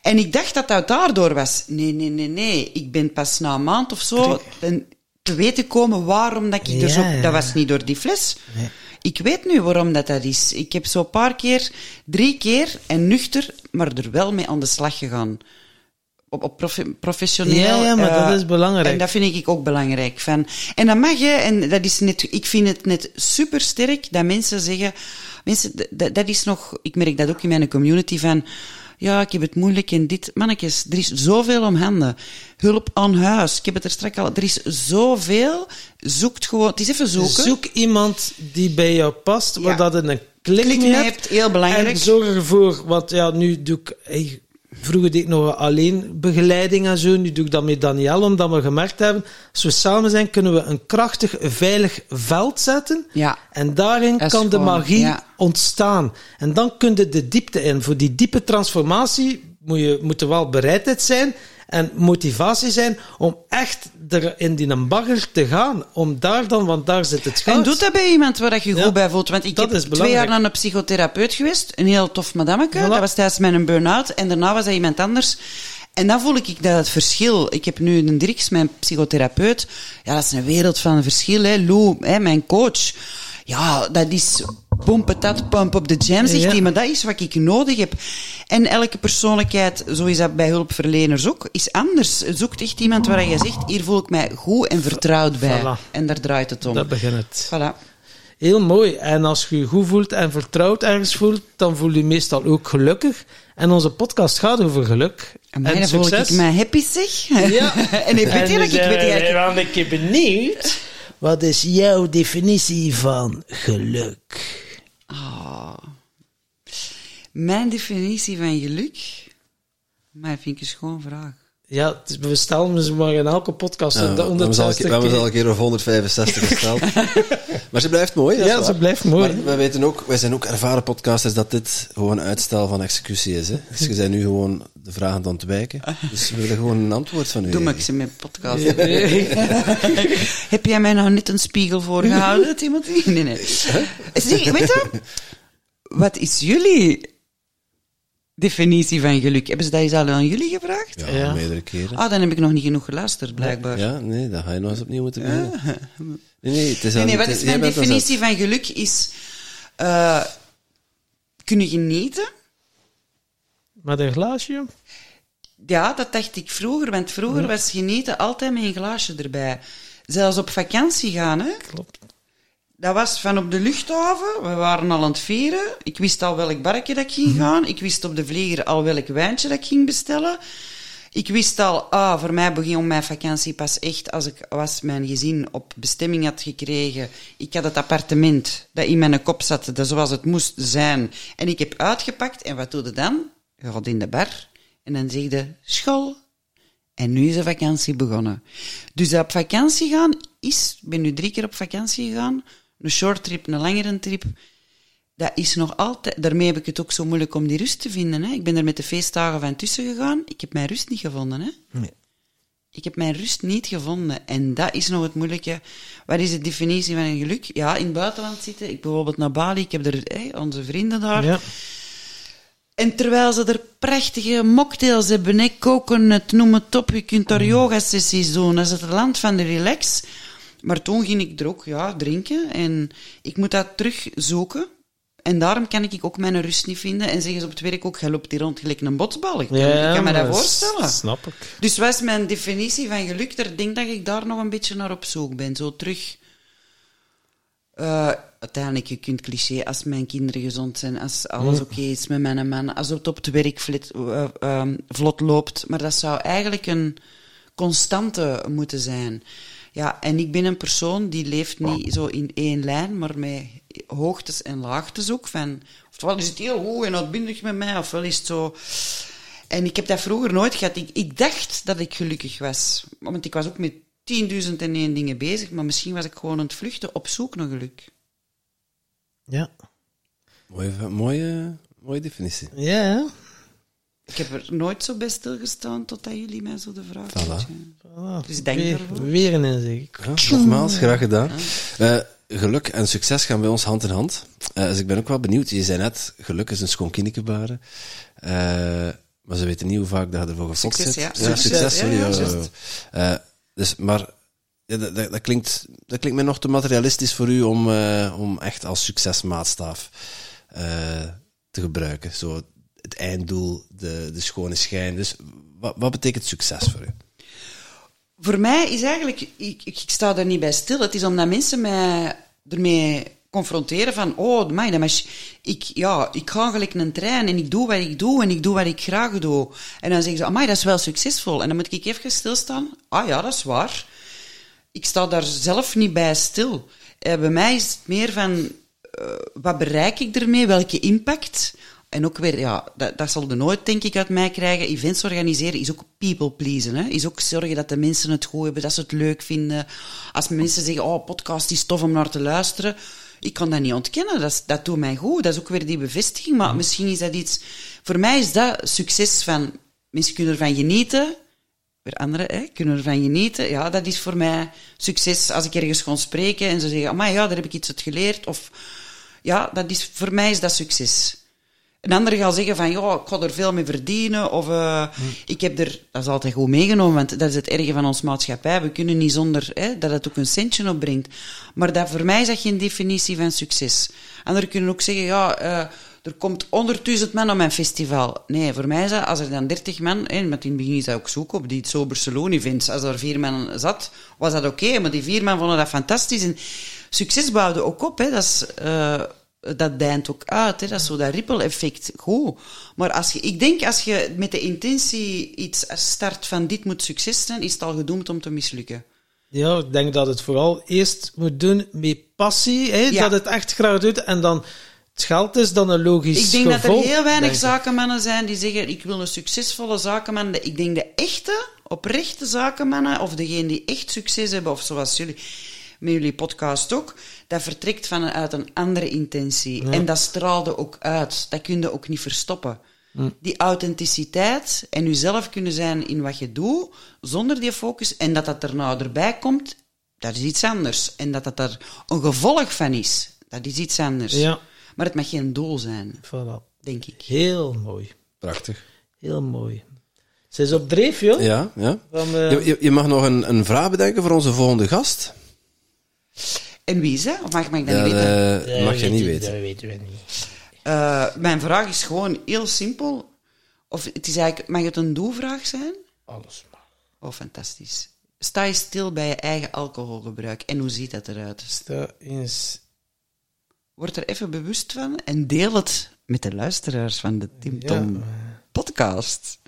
En ik dacht dat dat daardoor was. Nee, nee, nee, nee. Ik ben pas na een maand of zo te weten komen waarom dat ik er zo... Dat was niet door die fles. Ik weet nu waarom dat, dat is. Ik heb zo een paar keer, drie keer, en nuchter, maar er wel mee aan de slag gegaan op, op profe- professioneel. Ja, ja, maar eh, dat is belangrijk. En dat vind ik ook belangrijk. Van, en dat mag je, en dat is net, ik vind het net super sterk dat mensen zeggen, mensen, dat is nog, ik merk dat ook in mijn community van, ja, ik heb het moeilijk en dit. Mannetjes, er is zoveel om handen. Hulp aan huis. Ik heb het er straks al. Er is zoveel. Zoekt gewoon. Het is even zoeken. Zoek iemand die bij jou past, waar Ja. dat een klik, Klik mee hebt. hebt, heel belangrijk. En zorg ervoor, want ja, nu doe ik... hey, vroeger deed ik nog alleen begeleiding en zo, nu doe ik dat met Daniel, omdat we gemerkt hebben, als we samen zijn, kunnen we een krachtig, veilig veld zetten. Ja. En daarin kan de magie ja. ontstaan. En dan kun je de diepte in. Voor die diepe transformatie moet, je, moet er wel bereidheid zijn en motivatie zijn om echt er in die bagger te gaan. Om daar dan, want daar zit het goud. En doe dat bij iemand waar dat je Ja, goed bij voelt. Want ik heb twee jaar naar een psychotherapeut geweest. Een heel tof madameke. Voilà. Dat was tijdens mijn burn-out. En daarna was dat iemand anders. En dan voel ik dat het verschil. Ik heb nu een Dirks, mijn psychotherapeut. Ja, dat is een wereld van verschil. Hè. Lou, hè, mijn coach. Ja, dat is pompen dat, pump op de jam, zegt Ja. Maar dat is wat ik nodig heb. En elke persoonlijkheid, zo is dat bij hulpverleners ook, is anders. Zoekt echt iemand waar je zegt, hier voel ik mij goed en vertrouwd bij. Voilà. En daar draait het om. Dat begint het. Voilà. Heel mooi. En als je je goed voelt en vertrouwd ergens voelt, dan voel je je meestal ook gelukkig. En onze podcast gaat over geluk. En dan voel ik mij happy, zeg. (laughs) Ja. en ik weet eerlijk, ik weet eigenlijk... ben een keer benieuwd. Wat is jouw definitie van geluk? Ah. Mijn definitie van geluk... Maar vind ik een schoon vraag. Ja, we stellen ze maar in elke podcast. Ja, op de we hebben ze al een 160 keer- we hebben ze al keer. een keer of 165 gesteld. maar ze blijft mooi. Ja, ze blijft mooi. Maar wij weten ook, wij zijn ook ervaren podcasters dat dit gewoon uitstel van executie is. Hè? Dus je bent nu gewoon de vraag aan het ontwijken. Dus we willen gewoon een antwoord van u. Doe maar ik ze met podcast. (laughs) Heb jij mij nou net een spiegel voorgehouden, Timothy? Nee, nee. Zeg, weet je, wat is jullie definitie van geluk? Hebben ze dat eens al aan jullie gevraagd? Ja, Ja. meerdere keren. Ah, dan heb ik nog niet genoeg geluisterd, blijkbaar. Ja, nee, dan ga je nog eens opnieuw moeten beginnen. Nee, nee, het is Nee, wat is mijn definitie van geluk? Is eh, kunnen genieten. Met een glaasje? Ja, dat dacht ik vroeger, want vroeger was genieten altijd met een glaasje erbij. Zelfs op vakantie gaan, hè. Klopt. Dat was van op de luchthaven. We waren al aan het vieren. Ik wist al welk barkje dat ik ging gaan. Ik wist op de vlieger al welk wijntje dat ik ging bestellen. Ik wist al, ah, voor mij begon mijn vakantie pas echt als ik was mijn gezin op bestemming had gekregen. Ik had het appartement dat in mijn kop zat, dat zoals het moest zijn. En ik heb uitgepakt. En wat doe je dan? Je gaat in de bar en dan zeg je, school. En nu is de vakantie begonnen. Dus op vakantie gaan is, ik ben nu drie keer op vakantie gegaan, een short trip, een langere trip, dat is nog altijd, daarmee heb ik het ook zo moeilijk om die rust te vinden. Hè. Ik ben er met de feestdagen van tussen gegaan, ik heb mijn rust niet gevonden. Hè. Nee. Ik heb mijn rust niet gevonden. En dat is nog het moeilijke. Wat is de definitie van een geluk? Ja, in het buitenland zitten. Ik bijvoorbeeld naar Bali, ik heb er hè, onze vrienden daar. Ja. En terwijl ze er prachtige mocktails hebben, hè, koken, het noem het op, je kunt daar yoga-sessies doen. Dat is het land van de relax. Maar toen ging ik er ook ja, drinken en ik moet dat terugzoeken. En daarom kan ik ook mijn rust niet vinden. En zeggen ze op het werk ook, jij loopt hier rond gelijk een botsbal. Ik kan, ik kan me dat voorstellen. Snap ik. Dus wat is mijn definitie van geluk? Ik denk dat ik daar nog een beetje naar op zoek ben. Zo terug... Eh, uiteindelijk, je kunt cliché, als mijn kinderen gezond zijn, als alles oké is met mijn man, als het op het werk vlot, eh, ehm, vlot loopt. Maar dat zou eigenlijk een constante moeten zijn. Ja, en ik ben een persoon die leeft niet zo in één lijn, maar met hoogtes en laagtes ook. Van, ofwel is het heel goed en uitbundig met mij, ofwel is het zo... En ik heb dat vroeger nooit gehad. Ik, ik dacht dat ik gelukkig was. Want ik was ook met 10.000 en één dingen bezig, maar misschien was ik gewoon aan het vluchten op zoek naar geluk. Ja. Mooie, mooie, mooie definitie. Ja? Ik heb er nooit zo bij stilgestaan totdat jullie mij zo de vraag stellen. Voilà. Dus dank weer, daarvoor. weer een inzicht. Ja, nogmaals, graag gedaan. Eh, geluk en succes gaan bij ons hand in hand. Eh, dus ik ben ook wel benieuwd. Je zei net, geluk is een schoon kinnikebare. Eh, maar ze weten niet hoe vaak dat ervoor gefokt Succes, zit. ja. succes, Succes, sorry. ja, ja, ja, ja, juist. ja. Eh, dus, maar ja, dat, dat, dat klinkt, dat klinkt mij nog te materialistisch voor u om, om echt als succesmaatstaaf eh, te gebruiken. Zo, het einddoel, de, de schone schijn. Dus wat, wat betekent succes voor u? Voor mij is eigenlijk, ik, ik, sta daar niet bij stil. Het is omdat mensen mij ermee confronteren van, oh, maar, maar ik, ja, ik ga gelijk een trein en ik doe wat ik doe en ik doe wat ik graag doe. En dan zeggen ze, amai, dat is wel succesvol. En dan moet ik even stilstaan. Ah ja, dat is waar. Ik sta daar zelf niet bij stil. Eh, bij mij is het meer van, uh, wat bereik ik ermee? Welke impact? En ook weer, ja, dat, dat zal de nooit, denk ik, uit mij krijgen. Events organiseren is ook people pleasen. Hè? Is ook zorgen dat de mensen het goed hebben, dat ze het leuk vinden. Als mensen zeggen, oh, podcast is tof om naar te luisteren. Ik kan dat niet ontkennen. Dat, dat doet mij goed. Dat is ook weer die bevestiging. Maar misschien is dat iets... Voor mij is dat succes van... Mensen kunnen ervan genieten. Weer anderen hè, kunnen ervan genieten. Ja, dat is voor mij succes als ik ergens ga spreken en ze zeggen, maar ja, daar heb ik iets uit geleerd. Of ja, dat is, voor mij is dat succes. Een ander gaat zeggen van, ja, ik ga er veel mee verdienen. Of uh, hm. ik heb er, dat is altijd goed meegenomen, want dat is het erge van ons maatschappij. We kunnen niet zonder hè, dat het ook een centje opbrengt. Maar dat, voor mij is dat geen definitie van succes. Anderen kunnen ook zeggen, ja, uh, er komt 100.000 man op mijn festival. Nee, voor mij is dat, als er dan 30 man, hè, met in het begin is dat ook zoeken op die het zo Barcelona vindt. Als er vier man zat, was dat oké, okay, maar die vier man vonden dat fantastisch. En succes bouwde ook op, hè. Dat is, uh, dat deint ook uit. Hè? Dat is zo dat ripple-effect. Goed. Maar als je, ik denk, als je met de intentie iets start van dit moet succes zijn, is het al gedoemd om te mislukken. Ja, ik denk dat het vooral eerst moet doen met passie. Hè? Ja. Dat het echt graag doet. En dan het geld is dan een logisch Ik denk gevolg, dat er heel weinig zakenmannen zijn die zeggen, ik wil een succesvolle zakenman. Ik denk de echte, oprechte zakenmannen, of degene die echt succes hebben, of zoals jullie met jullie podcast ook, dat vertrekt vanuit een andere intentie. En dat straalde ook uit. Dat kun je ook niet verstoppen. Die authenticiteit en jezelf kunnen zijn in wat je doet, zonder die focus, en dat dat er nou erbij komt, dat is iets anders. En dat dat er een gevolg van is, dat is iets anders. Ja. Maar het mag geen doel zijn, Voilà. denk ik. Heel mooi. Prachtig. Heel mooi. Ze is op dreef, joh. Ja, ja. Van, uh, Je, je, je mag nog een, een vraag bedenken voor onze volgende gast. En wie is dat? Of mag, mag ik dat Ja, niet weten? dat mag je niet weten. Dat weten we niet. Uh, mijn vraag is gewoon heel simpel. Of het is eigenlijk, mag het een doelvraag zijn? Alles maar. Oh, fantastisch. Sta je stil bij je eigen alcoholgebruik en hoe ziet dat eruit? Sta eens... Word er even bewust van en deel het met de luisteraars van de Tim Tom podcast.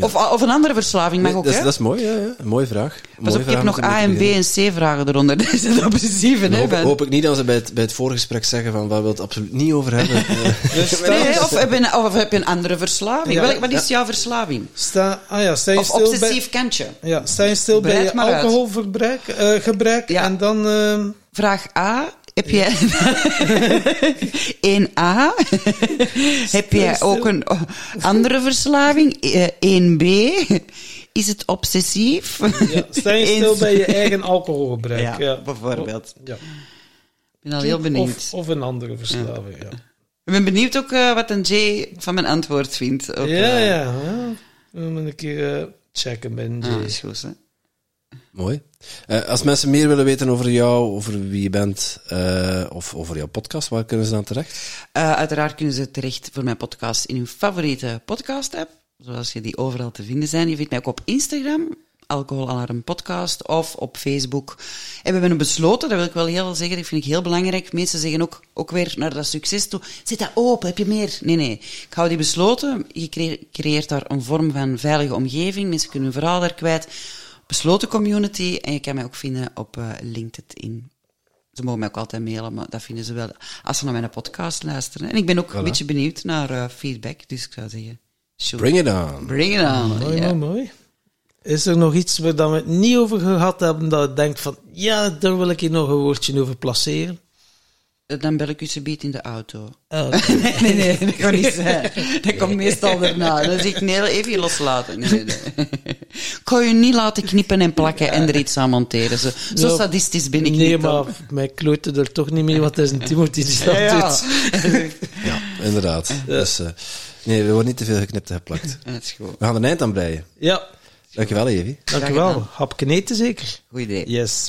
Of, of een andere verslaving mag Nee, ook, dat, is, hè? dat is mooi, ja, ja. Een mooie vraag. Pas mooie op, ik heb nog A en B en C vragen eronder. (laughs) Dat is het obsessieve, hè? Hoop, ik niet dat ze bij het, bij het voorgesprek zeggen van waar we het absoluut niet over hebben. (laughs) Eh, Dus Nee, (laughs) of heb, je een, of heb je een andere verslaving? Ja. Welk, wat is jouw verslaving? sta, ah ja, sta je Of stil bij... obsessief kantje? Ja, sta je stil bij je alcoholverbruik eh, gebruik, en dan... ehm, Vraag A. Heb jij 1A? (laughs) Heb jij ook een andere verslaving? Eh, 1B? Is het obsessief? ja, sta je stil bij je eigen alcoholgebruik. Ja, Ja, bijvoorbeeld. Ja. Ik ben al heel benieuwd. Of, of een andere verslaving, ja. Ik ben benieuwd ook eh, wat een Jay van mijn antwoord vindt. Op, Ja, eh, ja. We moeten een keer eh, checken bij een ah, Jay. is goed, hè. Mooi. Eh, als mensen meer willen weten over jou, over wie je bent, eh, of over jouw podcast, waar kunnen ze dan terecht? Eh, uiteraard kunnen ze terecht voor mijn podcast in hun favoriete podcast-app, zoals je die overal te vinden zijn. Je vindt mij ook op Instagram, Alcoholalarm Podcast, of op Facebook. En we hebben besloten, dat wil ik wel heel zeggen, dat vind ik heel belangrijk. Mensen zeggen ook, ook weer naar dat succes toe, zet dat open, heb je meer? Nee, nee. Ik hou die besloten. Je cre- creëert daar een vorm van veilige omgeving. Mensen kunnen hun verhaal daar kwijt. Besloten community. En je kan mij ook vinden op eh, LinkedIn. Ze mogen mij ook altijd mailen, maar dat vinden ze wel als ze naar mijn podcast luisteren. En ik ben ook een beetje benieuwd naar eh, feedback, dus ik zou zeggen, shoot. Bring it on. Bring it on. Mooi, mooi, mooi. Is er nog iets waar dat we het niet over gehad hebben, dat je denkt van, ja, daar wil ik hier nog een woordje over placeren? Dan bel ik u subiet in de auto. Oké. (laughs) nee, nee, dat kan niet zijn. Dat komt meestal daarna. Dan zeg ik, nee, even je loslaten. Nee, nee, nee. Ik ga je niet laten knippen en plakken en er iets aan monteren. Zo, zo Ja. sadistisch ben ik nee, niet. maar dan. mij kloot er toch niet mee, wat is een Timothy die dat Ja, doet. (laughs) Ja, inderdaad. Dus, eh, nee, we worden niet te veel geknipt en geplakt. Dat is goed. We gaan er een eind aan breien. Ja, Dankjewel, Evi. dankjewel. gedaan. Hapje eten zeker? Goed idee. Yes.